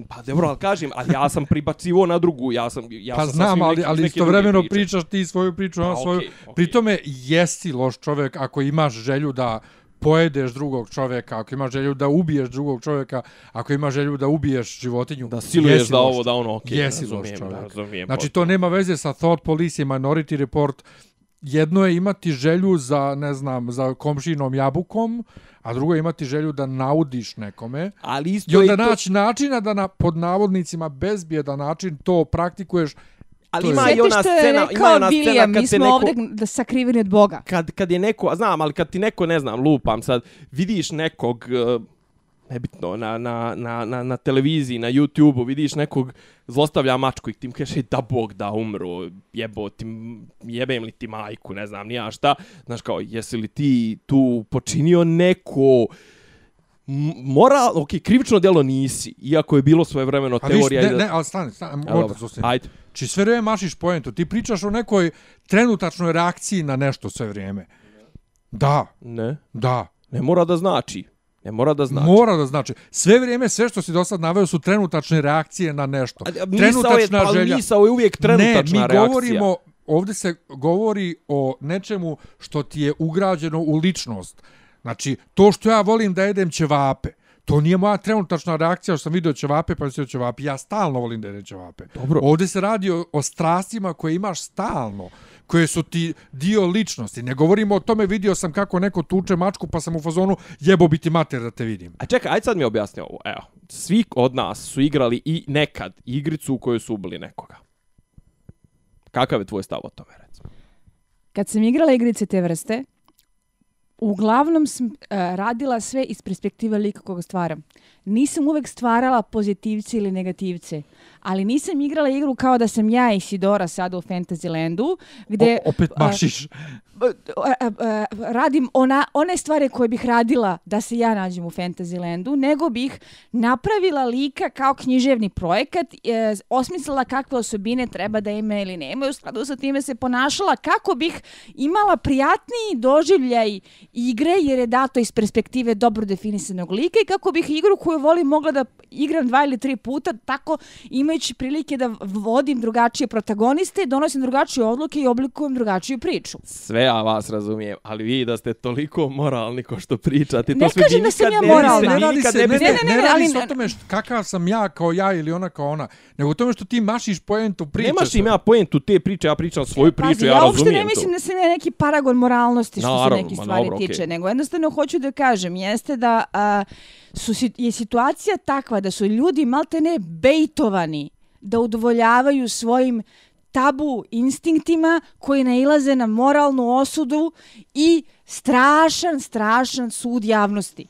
B: Pa dobro, ali kažem, ali ja sam pribacivo na drugu, ja sam... Ja
A: pa
B: sam
A: znam, ali, ali istovremeno pričaš ti svoju priču, a, svoju... Okay, okay. Pri tome, jesi loš čovjek ako imaš želju da pojedeš drugog čovjeka, ako imaš želju da ubiješ drugog čovjeka, ako imaš želju da ubiješ životinju,
B: da siluješ da ovo, da ono, okej,
A: okay, jesi loš čovjek. Razumijem, znači, to nema veze sa Thought Police i Minority Report. Jedno je imati želju za, ne znam, za komšinom jabukom, a drugo je imati želju da naudiš nekome.
B: Ali isto
A: I onda to... naći načina da na, pod navodnicima bezbjedan način to praktikuješ
B: Ali ima i ona scena, ima ona
C: William, scena kad mi smo neko, ovdje da sakriveni od Boga.
B: Kad, kad je neko, znam, ali kad ti neko, ne znam, lupam sad, vidiš nekog, uh, nebitno, na, na, na, na, na televiziji, na YouTube-u, vidiš nekog zlostavlja mačku i ti im kaže da Bog da umru, jebo ti, jebem li ti majku, ne znam, nija šta. Znaš kao, jesi li ti tu počinio neko moral, ok, krivično djelo nisi, iako je bilo svoje vremeno teorija.
A: Viš, ne, ne, ali stani, stani, moram to Ajde. Či sve vrijeme mašiš pojentu, ti pričaš o nekoj trenutačnoj reakciji na nešto sve vrijeme. Da.
B: Ne.
A: Da.
B: Ne mora da znači. Ne mora da znači.
A: Mora da znači. Sve vrijeme, sve što si do sad naveo su trenutačne reakcije na nešto. Trenutačna
B: je,
A: želja.
B: Misao je uvijek trenutačna
A: ne, mi
B: reakcija.
A: govorimo, ovdje se govori o nečemu što ti je ugrađeno u ličnost. Znači, to što ja volim da jedem ćevape, To nije moja trenutačna reakcija što sam vidio ćevape pa mislim ćevape. Ja stalno volim da je ćevape.
B: Dobro.
A: Ovdje se radi o, o strastima koje imaš stalno koje su ti dio ličnosti. Ne govorimo o tome, vidio sam kako neko tuče mačku, pa sam u fazonu jebo biti mater da te vidim.
B: A čekaj, ajde sad mi objasni ovo. Evo, svi od nas su igrali i nekad igricu u kojoj su ubili nekoga. Kakav je tvoj stav o tome, recimo?
C: Kad sam igrala igrice te vrste, uglavnom sam uh, radila sve iz perspektive lika koga stvaram. Nisam uvek stvarala pozitivce ili negativce, ali nisam igrala igru kao da sam ja i Sidora sada u Fantasylandu, gde...
A: O, opet mašiš. Uh,
C: radim ona, one stvari koje bih radila da se ja nađem u Fantasylandu, nego bih napravila lika kao književni projekat, e, osmislila kakve osobine treba da ima ili nema i u skladu sa time se ponašala kako bih imala prijatniji doživljaj igre jer je dato iz perspektive dobro definisanog lika i kako bih igru koju volim mogla da igram dva ili tri puta tako imajući prilike da vodim drugačije protagoniste, donosim drugačije odluke i oblikujem drugačiju priču.
B: Sve ja vas razumijem, ali vi da ste toliko moralni ko što pričate,
C: ne
B: to
C: sve kažem da sam ja moralna.
A: Ne radi se, ne, ne, ne, ne, ne, radi se o tome što, kakav sam ja kao ja ili ona kao ona, nego o tome što ti mašiš poentu priče.
B: Ne mašim ja poentu te priče, ja pričam svoju priču, ja,
C: ja
B: razumijem to.
C: Ja uopšte ne mislim da sam ja neki paragon moralnosti što se neki stvari tiče, nego jednostavno hoću da kažem, jeste da su, je situacija takva da su ljudi malte ne bejtovani da udovoljavaju svojim tabu instinktima koji nailaze na moralnu osudu i strašan, strašan sud javnosti.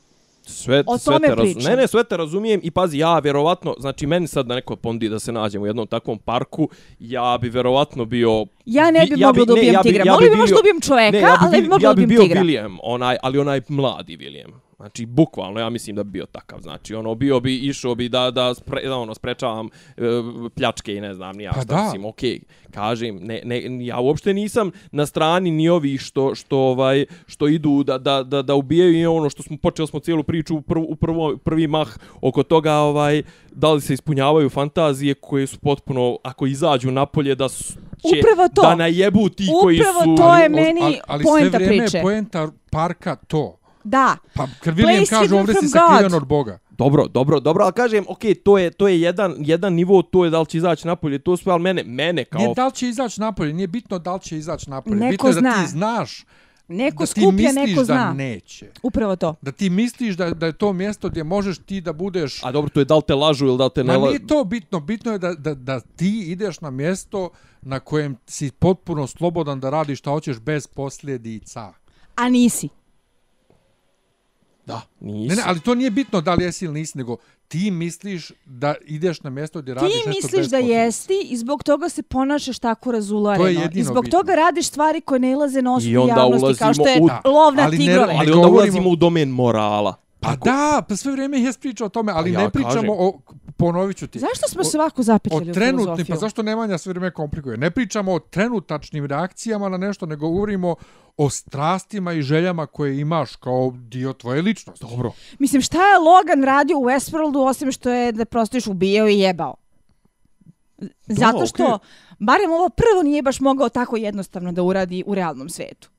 B: Sve, o sve te razum... Ne, ne, sve te razumijem i pazi, ja vjerovatno, znači meni sad da neko pondi da se nađemo u jednom takvom parku, ja bi vjerovatno bio...
C: Ja ne bi ja mogla da ubijem tigra. Ja bi, ja bi možda ubijem čoveka, ne, ja bi, ali bi mogla ja bi bio
B: William, onaj, ali onaj mladi William. Znači, bukvalno, ja mislim da bi bio takav. Znači, ono, bio bi, išao bi da, da, spre, da ono, sprečavam e, pljačke i ne znam, ni ja pa šta mislim, okej, okay, kažem, ne, ne, ja uopšte nisam na strani ni ovih što, što, ovaj, što idu da, da, da, da ubijaju i ono što smo, počeli smo cijelu priču u, prv, u prvo, prvi mah oko toga, ovaj, da li se ispunjavaju fantazije koje su potpuno, ako izađu napolje, da su, će
C: Upravo to.
B: da najebu ti
C: Upravo
B: koji su...
C: Upravo to je meni ali, ali, ali sve vrijeme
A: je poenta parka to.
C: Da.
A: Pa kad William kaže ovdje si sakriven od Boga.
B: Dobro, dobro, dobro, ali kažem, ok, to je, to je jedan, jedan nivo, to je da li će izaći napolje, to sve, ali mene, mene kao...
A: Nije da li će izaći napolje, nije bitno da li će izaći napolje.
C: Neko
A: bitno je
C: zna.
A: da ti znaš
C: Neko
A: da
C: skuplja,
A: ti misliš
C: neko zna.
A: da neće.
C: Upravo to.
A: Da ti misliš da, da je to mjesto gdje možeš ti da budeš...
B: A dobro, to je da li te lažu ili da li te ne lažu.
A: Ma nije to bitno. Bitno je da, da, da ti ideš na mjesto na kojem si potpuno slobodan da radiš šta hoćeš bez posljedica.
C: A nisi.
B: Da, nisi.
A: Ne, ne, ali to nije bitno da li jesi ili nisi, nego ti misliš da ideš na mjesto gdje radiš nešto
C: Ti misliš da jesti i zbog toga se ponašaš tako razulareno. To je I zbog bitno. toga radiš stvari koje ne ilaze na osnovu javnosti, kao što je u... lov na tigrove.
B: Ali onda ulazimo u domen morala.
A: Pa Ako... da, pa sve vrijeme je pričao o tome, ali ja ne pričamo kažem. o, ponovit ću ti.
C: Zašto smo se ovako zapetljali
A: o trenutnim, Pa zašto Nemanja sve vrijeme komplikuje? Ne pričamo o trenutačnim reakcijama na nešto, nego govorimo o strastima i željama koje imaš kao dio tvoje ličnosti.
B: Dobro.
C: Mislim, šta je Logan radio u Westworldu osim što je da prosto još ubijao i jebao? Zato što, okay. barem ovo prvo nije baš mogao tako jednostavno da uradi u realnom svetu.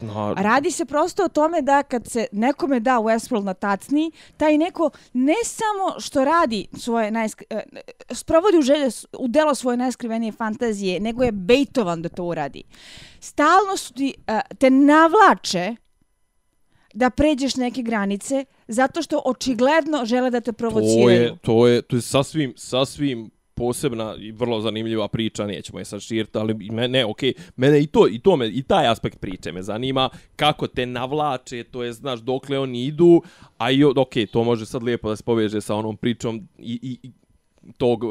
C: No. Radi se prosto o tome da kad se nekome da Westworld na tacni, taj neko ne samo što radi svoje najskri... Eh, sprovodi u, želje, u delo svoje najskrivenije fantazije, nego je bejtovan da to uradi. Stalno su ti, uh, te navlače da pređeš neke granice zato što očigledno žele da te provociraju.
B: To je, to je, to je sasvim, sasvim posebna i vrlo zanimljiva priča, nećemo je sad širiti, ali me, ne, okej, okay, mene i to, i to me, i taj aspekt priče me zanima, kako te navlače, to je, znaš, dokle oni idu, a i, okej, okay, to može sad lijepo da se poveže sa onom pričom i, i, tog,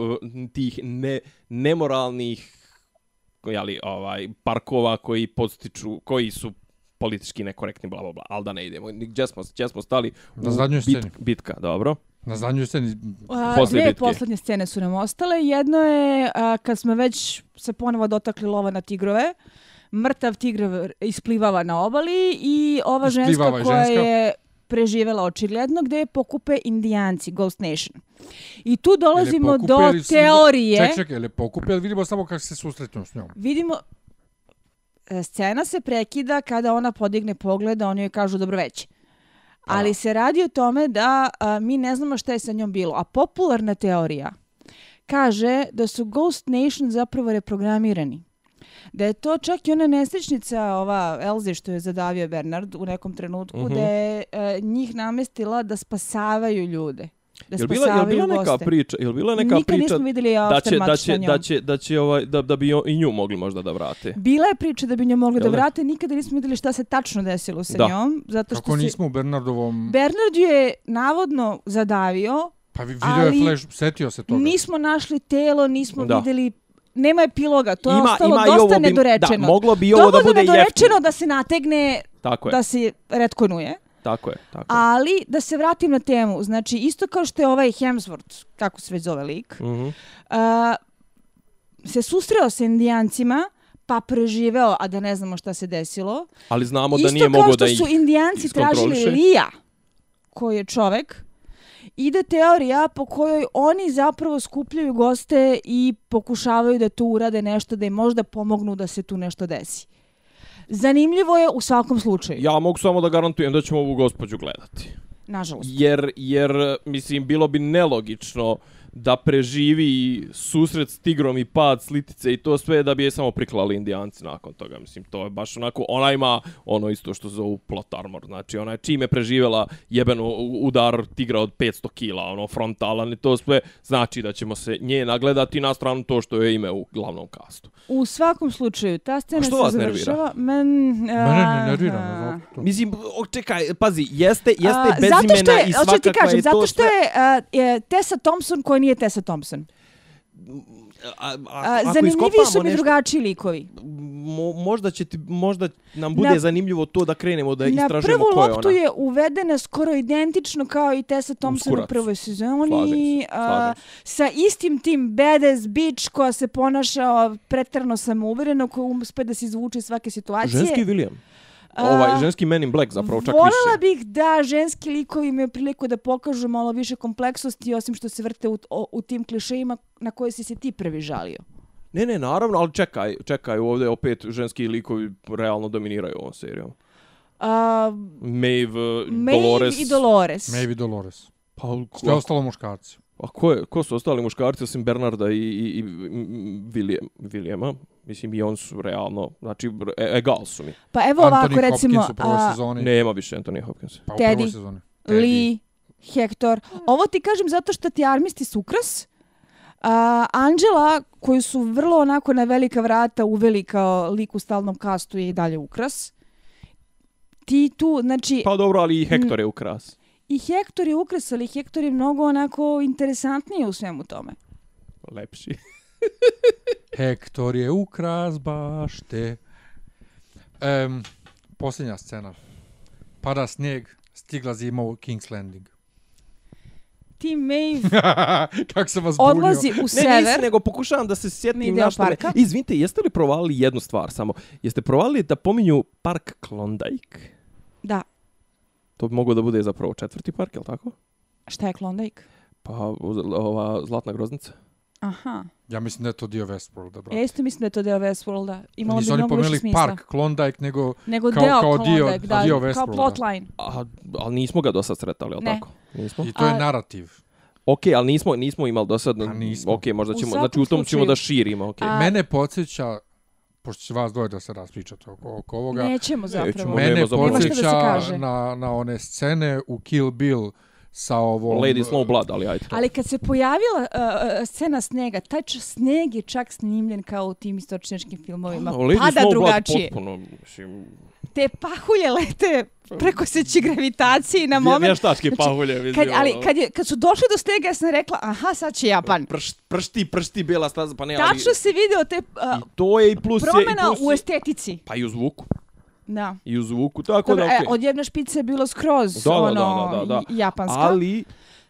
B: tih ne, nemoralnih, jeli, ovaj, parkova koji postiču, koji su politički nekorektni, bla, bla, bla, ali da ne idemo. Gdje smo, gdje smo stali?
A: Na zadnjoj sceni. Bit,
B: bitka, dobro.
A: Na zadnjoj sceni
C: posle Dve bitke. posljednje scene su nam ostale. Jedno je a, kad smo već se ponovo dotakli lova na tigrove. Mrtav tigr isplivava na obali i ova ženska koja ženska. je preživela očigledno gdje je pokupe indijanci, Ghost Nation. I tu dolazimo do teorije...
A: Ček, ček, je li pokupe ili vidimo samo kako se susretno s njom?
C: Vidimo... E, scena se prekida kada ona podigne pogled, a oni joj kažu dobro već Ali se radi o tome da a, mi ne znamo šta je sa njom bilo. A popularna teorija kaže da su Ghost Nation zapravo reprogramirani. Da je to čak i ona nesrećnica, ova Elze što je zadavio Bernard u nekom trenutku, mm -hmm. da je a, njih namestila da spasavaju ljude da
B: jel bila, jel bila neka goste. priča, jel bila neka
C: Nikad
B: priča
C: vidjeli
B: da će da će da će da će ovaj da da bi i nju mogli možda da vrate.
C: Bila je priča da bi nju mogli jel da vrate, nikada nismo vidjeli šta se tačno desilo sa da. njom, zato što
A: Kako nismo u Bernardovom
C: Bernard je navodno zadavio
A: Pa video je flash, setio se toga.
C: Nismo našli telo, nismo da. vidjeli nema epiloga, to je ima, ostalo ima dosta bi, nedorečeno.
B: Da, moglo bi ovo da bude
C: jeftino. nedorečeno da se nategne, Tako je. da se retkonuje.
B: Tako je, tako
C: Ali, da se vratim na temu, znači, isto kao što je ovaj Hemsworth, kako se već zove lik, uh -huh. uh, se susreo sa indijancima, pa preživeo, a da ne znamo šta se desilo.
B: Ali znamo da nije mogo da ih
C: Isto kao što su indijanci tražili Lija, koji je čovek, ide teorija po kojoj oni zapravo skupljaju goste i pokušavaju da tu urade nešto, da im možda pomognu da se tu nešto desi. Zanimljivo je u svakom slučaju.
B: Ja mogu samo da garantujem da ćemo ovu gospođu gledati.
C: Nažalost.
B: Jer, jer mislim, bilo bi nelogično da preživi susret s tigrom i pad slitice i to sve da bi je samo priklali indijanci nakon toga. Mislim, to je baš onako, ona ima ono isto što zovu plot armor. Znači, ona je čime preživjela jebeno udar tigra od 500 kila, ono, frontalan i to sve znači da ćemo se nje nagledati na stranu to što je ime u glavnom kastu.
C: U svakom slučaju, ta scena se završava.
A: Men, Mene ne nervira.
B: Mislim, čekaj, pazi, jeste, jeste bez imena i svakakva je to...
C: Kažem, zato što je, a, je Tessa Thompson koja nije Tessa Thompson. A, a, a, zanimljivi su mi nešto, drugačiji likovi.
B: Mo, možda, će ti, možda nam bude na, zanimljivo to da krenemo da istražujemo ko je ona.
C: Na prvu loptu je uvedena skoro identično kao i Tessa Thompson Uskurac. u prvoj sezoni. Slažem se, slažem se. sa istim tim badass bitch koja se ponaša pretrano samouvereno, koja uspe da se izvuče iz svake situacije.
B: Ženski William. Ovaj ženski Men in Black zapravo čak
C: Volila
B: više.
C: Volela bih da ženski likovi imaju priliku da pokažu malo više kompleksnosti osim što se vrte u, o, u tim klišejima na koje si se ti prvi žalio.
B: Ne, ne, naravno, ali čekaj, čekaj, ovdje opet ženski likovi realno dominiraju ovom serijom. Uh, Maeve, Maeve Dolores.
C: i Dolores.
A: Maeve i Dolores. Pa, Sve ostalo muškarci.
B: A ko, je, ko su ostali muškarci osim Bernarda i, i, i William, Williama? Mislim, i on su realno, znači, e, egal su mi.
C: Pa evo ovako, Anthony recimo...
A: Hopkins u prvoj a... sezoni.
B: Nema više Anthony Hopkins.
A: Pa u Teddy, prvoj sezoni.
C: Lee, Hector. Ovo ti kažem zato što ti armisti su ukras. Uh, Angela, koju su vrlo onako na velika vrata uveli kao lik u stalnom kastu je i dalje ukras. Ti tu, znači...
B: Pa dobro, ali i Hector je ukras.
C: I Hector je ukras, ali Hector je mnogo onako interesantniji u svemu tome.
B: Lepši.
A: Hektor je ukras baš te. Um, posljednja scena. Pada snijeg, stigla zima u King's Landing.
C: Ti Maeve
A: Kako sam vas
C: odlazi u sever. Ne,
B: nisi, nego pokušavam da se sjetim na što me... Izvinite, jeste li provalili jednu stvar samo? Jeste provalili da pominju park Klondike?
C: Da.
B: To bi moglo da bude zapravo četvrti park, je li tako?
C: Šta je Klondike?
B: Pa ova Zlatna groznica.
C: Aha.
A: Ja mislim da je to dio Westworlda, brate.
C: Ja isto mislim da je to dio Westworlda. Imalo
A: Nisu
C: bi mnogo više
A: smisla. Nisu oni park Klondike, nego,
C: nego
A: kao,
C: deo
A: kao dio,
C: Klondike, da,
A: dio
C: Westworlda. Kao plotline.
B: A, ali nismo ga do sad sretali, ali tako?
C: Nismo?
A: I to je A, narativ.
B: Ok, ali nismo, nismo imali do sad...
A: Pa nismo.
B: Ok, možda ćemo, znači u tom slučaju. ćemo da širimo. Okay.
A: A, Mene podsjeća, pošto će vas dvoje da se raspričate oko, oko ovoga.
C: Nećemo zapravo. Nećemo,
A: Mene podsjeća na, na one scene u Kill Bill, sa ovom...
B: Lady Snow Blood, ali ajde.
C: Ali kad se pojavila uh, uh, scena snega, taj sneg je čak snimljen kao u tim istočnjačkim filmovima.
B: Lady
C: Pada
B: Snow
C: drugačije.
B: Blood potpuno, mislim...
C: Te pahulje lete preko seći gravitacije na moment.
B: Vještačke znači, pahulje.
C: Kad, ali kad, je, kad su došli do snega, ja sam rekla, aha, sad će Japan.
B: Prš, pršti, pršti, bela staza, pa ne,
C: ali... Tačno se video te uh,
B: I to je i plus
C: promjena
B: je, i plus
C: u estetici.
B: Pa i u zvuku.
C: Da.
B: I u zvuku, tako
C: Dobre,
B: da, okej.
C: Okay. E, od jedne špice je bilo skroz,
B: da,
C: ono,
B: da, da, da, da.
C: japanska.
B: Ali,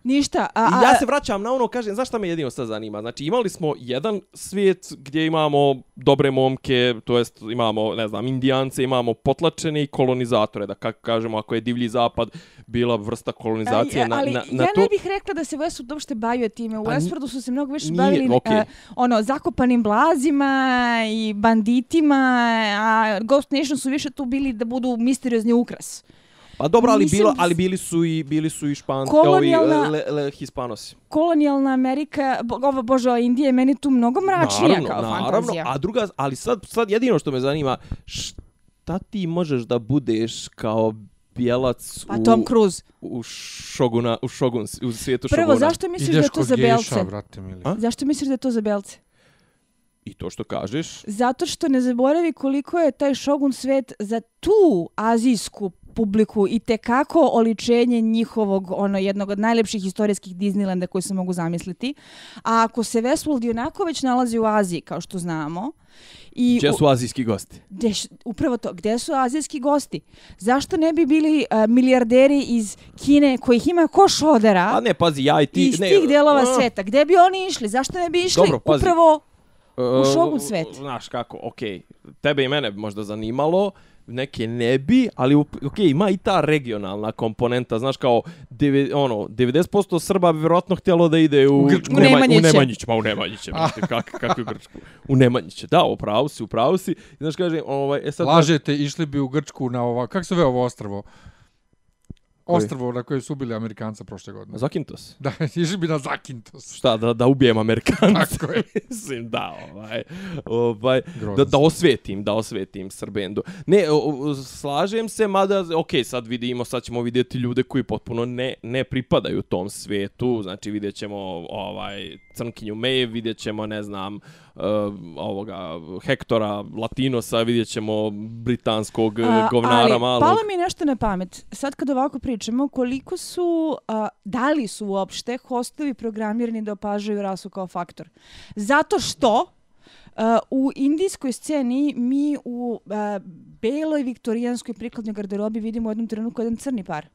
C: Ništa. A,
B: a, ja se vraćam na ono, kažem, zašto me jedino sad zanima? Znači, imali smo jedan svijet gdje imamo dobre momke, to jest imamo, ne znam, indijance, imamo potlačene i kolonizatore, da kako kažemo, ako je divlji zapad bila vrsta kolonizacije a,
C: na,
B: ali,
C: na,
B: na
C: ja
B: to...
C: ne bih rekla da se Westworld uopšte bavio time. U Westworldu su se mnogo više nije, bavili okay. uh, ono, zakopanim blazima i banditima, a Ghost Nation su više tu bili da budu misteriozni ukras.
B: Pa dobro, ali, bilo, ali bili su i bili su i španci, kolonijalna, ovi, le, le, hispanosi.
C: Kolonijalna Amerika, ovo bože, Indija je meni tu mnogo mračnija naravno, kao naravno, fantazija.
B: A druga, ali sad, sad jedino što me zanima, šta ti možeš da budeš kao bijelac
C: pa, u, Tom Cruise.
B: u šoguna, u šogun, u svijetu
C: Prvo,
B: šoguna.
C: Prvo, zašto misliš Ideš da je to za belce? Brate, zašto misliš da je to za belce?
B: I to što kažeš?
C: Zato što ne zaboravi koliko je taj šogun svet za tu azijsku publiku i te kako oličenje njihovog ono jednog od najlepših istorijskih Disneylanda koji se mogu zamisliti. A ako se Westworld i onako već nalazi u Aziji, kao što znamo,
B: I gdje su azijski gosti?
C: Gdje, upravo to, gdje su azijski gosti? Zašto ne bi bili uh, milijarderi iz Kine kojih ima ko šodera?
B: A ne, pazi, ja i ti...
C: Iz ne, tih dijelova uh, sveta. Gdje bi oni išli? Zašto ne bi išli dobro, pazi. upravo u šogun svet? Uh,
B: znaš kako, okej. Okay. Tebe i mene možda zanimalo neke ne bi, ali ok, ima i ta regionalna komponenta, znaš kao devi, ono, 90% Srba bi vjerojatno htjelo da ide u,
C: u, Grčku. u, Nemanjiće.
B: u Nemanjiće, ma u Nemanjiće, kak, kako u Grčku, u Nemanjiće, da, upravo si, upravo si, znaš kaže, ovaj,
A: e sad... Lažete, išli bi u Grčku na ova, kako se ve ovo ostrvo? Ostrvo na koje su ubili Amerikanca prošle godine.
B: Zakintos?
A: Da, išli bi na Zakintos.
B: Šta, da, da ubijem Amerikanca? Tako je. Mislim, da, ovaj, ovaj, da, da osvetim, da osvetim Srbendu. Ne, o, slažem se, mada, ok, sad vidimo, sad ćemo vidjeti ljude koji potpuno ne, ne pripadaju tom svetu, znači vidjet ćemo ovaj, Crnkinju May, vidjet ćemo, ne znam, uh, ovoga Hektora Latinosa, vidjet ćemo britanskog uh, govnara ali, malog.
C: Palo mi nešto na pamet. Sad kad ovako pričamo, koliko su, uh, da li su uopšte hostovi programirani da opažaju rasu kao faktor? Zato što Uh, u indijskoj sceni mi u uh, beloj viktorijanskoj prikladnoj garderobi vidimo u jednom trenutku jedan crni par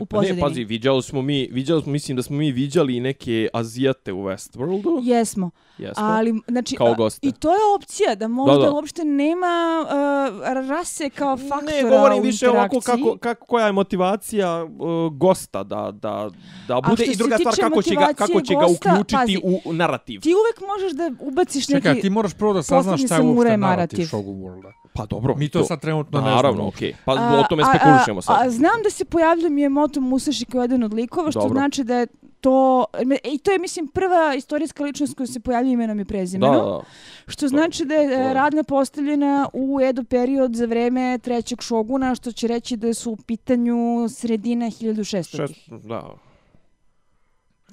C: u pozadini.
B: Pa ne, pazi, viđali smo mi, viđali smo, mislim da smo mi viđali i neke Azijate u Westworldu.
C: Jesmo. Jesmo. Ali, znači, kao goste. I to je opcija, da možda da, da. uopšte nema uh, rase kao faktora
B: Ne, govorim više ovako kako, kako, koja je motivacija uh, gosta da, da, da bude i druga stvar kako će ga, kako će gosta, ga uključiti pazi, u narativ.
C: Ti uvek možeš da ubaciš Čekaj, neki...
A: Čekaj, ti moraš prvo da saznaš šta je uopšte narativ Shogun Worlda.
B: Pa dobro.
A: Mi to, to sad trenutno
B: ne Naravno, okej. Okay. Pa a, o tome spekulišemo sad.
C: A, a, znam da se pojavljuje Miyamoto Musashi kao jedan od likova, što dobro. znači da je to... I to je, mislim, prva istorijska ličnost koja se pojavljuje imenom i prezimenom. Da, da. Što znači da je radna postavljena u Edo period za vreme trećeg šoguna, što će reći da su u pitanju sredina 1600. Šest,
B: da.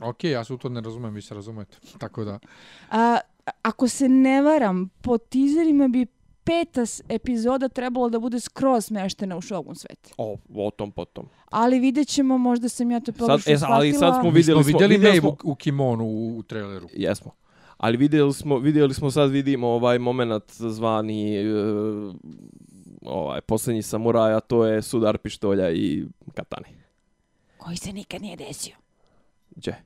A: Ok, ja se u to ne razumem, vi se razumete. Tako da.
C: A, ako se ne varam, po tizerima bi peta epizoda trebalo da bude skroz smeštena u Shogun svet.
B: O, o tom potom.
C: Ali vidjet ćemo, možda sam ja to pogrešno
B: sad, e, Ali sad smo vidjeli,
A: smo, vidjeli Maeve smo... u, u kimonu u, u traileru.
B: Jesmo. Ali vidjeli smo, vidjeli smo sad vidimo ovaj moment zvani uh, ovaj posljednji samuraj, a to je sudar pištolja i katane.
C: Koji se nikad nije desio.
B: Gdje?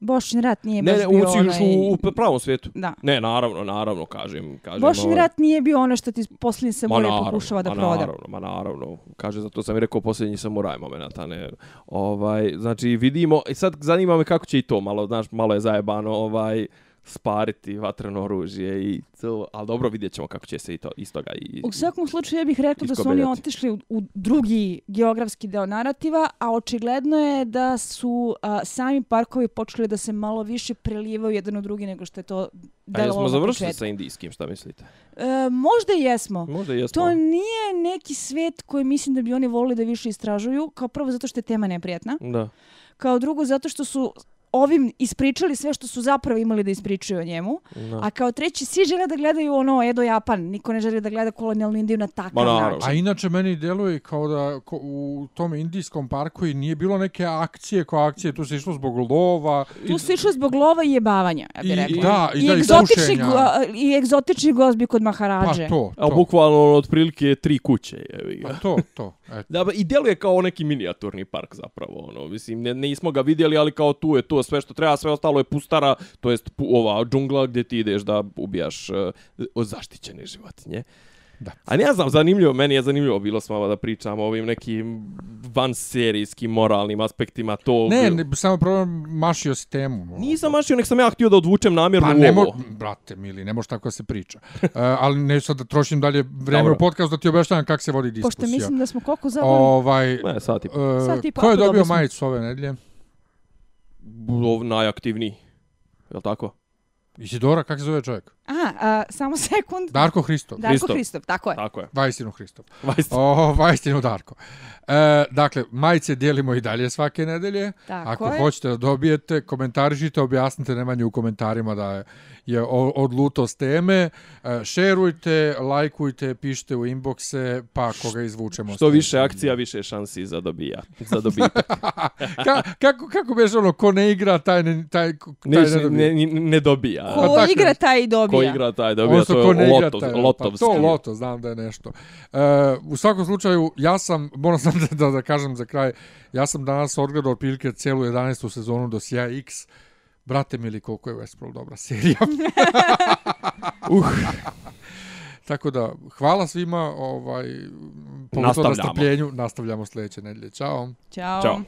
C: Bošnji rat nije ne, baš
B: ne,
C: bio onaj...
B: Ne, u pravom svijetu.
C: Da.
B: Ne, naravno, naravno, kažem. kažem
C: Bošnji ovaj... rat nije bio ono što ti posljednji samuraj pokušava da proda. Ma
B: naravno, ma naravno. Kaže, zato sam i rekao posljednji samuraj momenta, ne. Ovaj, znači, vidimo, i sad zanima me kako će i to malo, znaš, malo je zajebano, ovaj, spariti vatreno oružje i to, ali dobro vidjet ćemo kako će se i to iz toga i
C: U svakom slučaju ja bih rekla da su oni otišli u, u drugi geografski deo narativa, a očigledno je da su a, sami parkovi počeli da se malo više prelivaju jedan u drugi nego što je to
B: A jesmo završili sa indijskim, šta mislite?
C: E, možda jesmo.
B: Možda jesmo.
C: To nije neki svet koji mislim da bi oni volili da više istražuju, kao prvo zato što je tema neprijatna.
B: Da.
C: Kao drugo zato što su ovim ispričali sve što su zapravo imali da ispričaju o njemu. No. A kao treći, svi žele da gledaju ono Edo Japan. Niko ne želi da gleda kolonijalnu Indiju na takav Ma, način.
A: A inače meni djeluje kao da ko, u tom indijskom parku i nije bilo neke akcije kao akcije. Tu se išlo zbog lova.
C: Tu se išlo zbog lova i jebavanja, ja bih rekla.
A: I, da, i, I, da,
C: egzotični, go, I egzotični gozbi kod Maharađe.
A: Pa to, to.
B: A bukvalno otprilike tri kuće. Je,
A: pa to, to.
B: Da, I djeluje kao neki minijaturni park zapravo. Ono. Mislim, ne, nismo ga vidjeli, ali kao tu je to sve što treba, sve ostalo je pustara, to jest ova džungla gdje ti ideš da ubijaš e, uh, zaštićene životinje. Da. A ne znam, zanimljivo, meni je zanimljivo bilo s vama da pričamo o ovim nekim van serijskim moralnim aspektima to...
A: Ne, ne samo problem mašio si temu.
B: Nisam mašio, nek sam ja htio da odvučem namjerno
A: pa,
B: ovo.
A: Ne mo, brate, mili, ne može tako se priča. uh, ali ne sad da trošim dalje vreme Dobro. u podcastu da ti objašnjam kako se vodi diskusija.
C: Pošto mislim da smo koliko zavrli.
A: Ovaj,
B: ne, sati.
A: Uh, sati ko je dobio majicu ove nedelje?
B: Najaktivniji. Je li tako?
A: Isidora, kako se zove čovjek?
C: A, a, samo sekund.
A: Darko Hristov.
C: Darko Hristov, Hristov tako je.
B: Tako je.
A: Vajstinu Hristov. Vajstinu. O, Vajstinu Darko. E, dakle, majice dijelimo i dalje svake nedelje.
C: Tako
A: Ako
C: je.
A: hoćete da dobijete, komentarišite, objasnite Nemanju u komentarima da je, je odluto s teme. E, šerujte, lajkujte, pišite u inboxe, pa koga izvučemo.
B: Što više akcija, više šansi za dobija. Za dobijete.
A: Ka, kako, kako beš ono, ko ne igra, taj ne, taj, taj
B: ne, ne, dobija. Ne, ne dobija.
C: Ko pa, igra, taj dobija.
B: Ko igra, taj dobija. To je ko ne loto, taj, lotovski.
A: Pa to loto, znam da je nešto. E, u svakom slučaju, ja sam, moram sam da, da, da kažem za kraj, ja sam danas odgledao otprilike cijelu 11. sezonu do Sija X. Brate mili, koliko je Westworld dobra serija. uh. Tako da, hvala svima, ovaj, nastavljamo. nastavljamo sljedeće nedelje. Ćao.
C: Ćao. Ćao.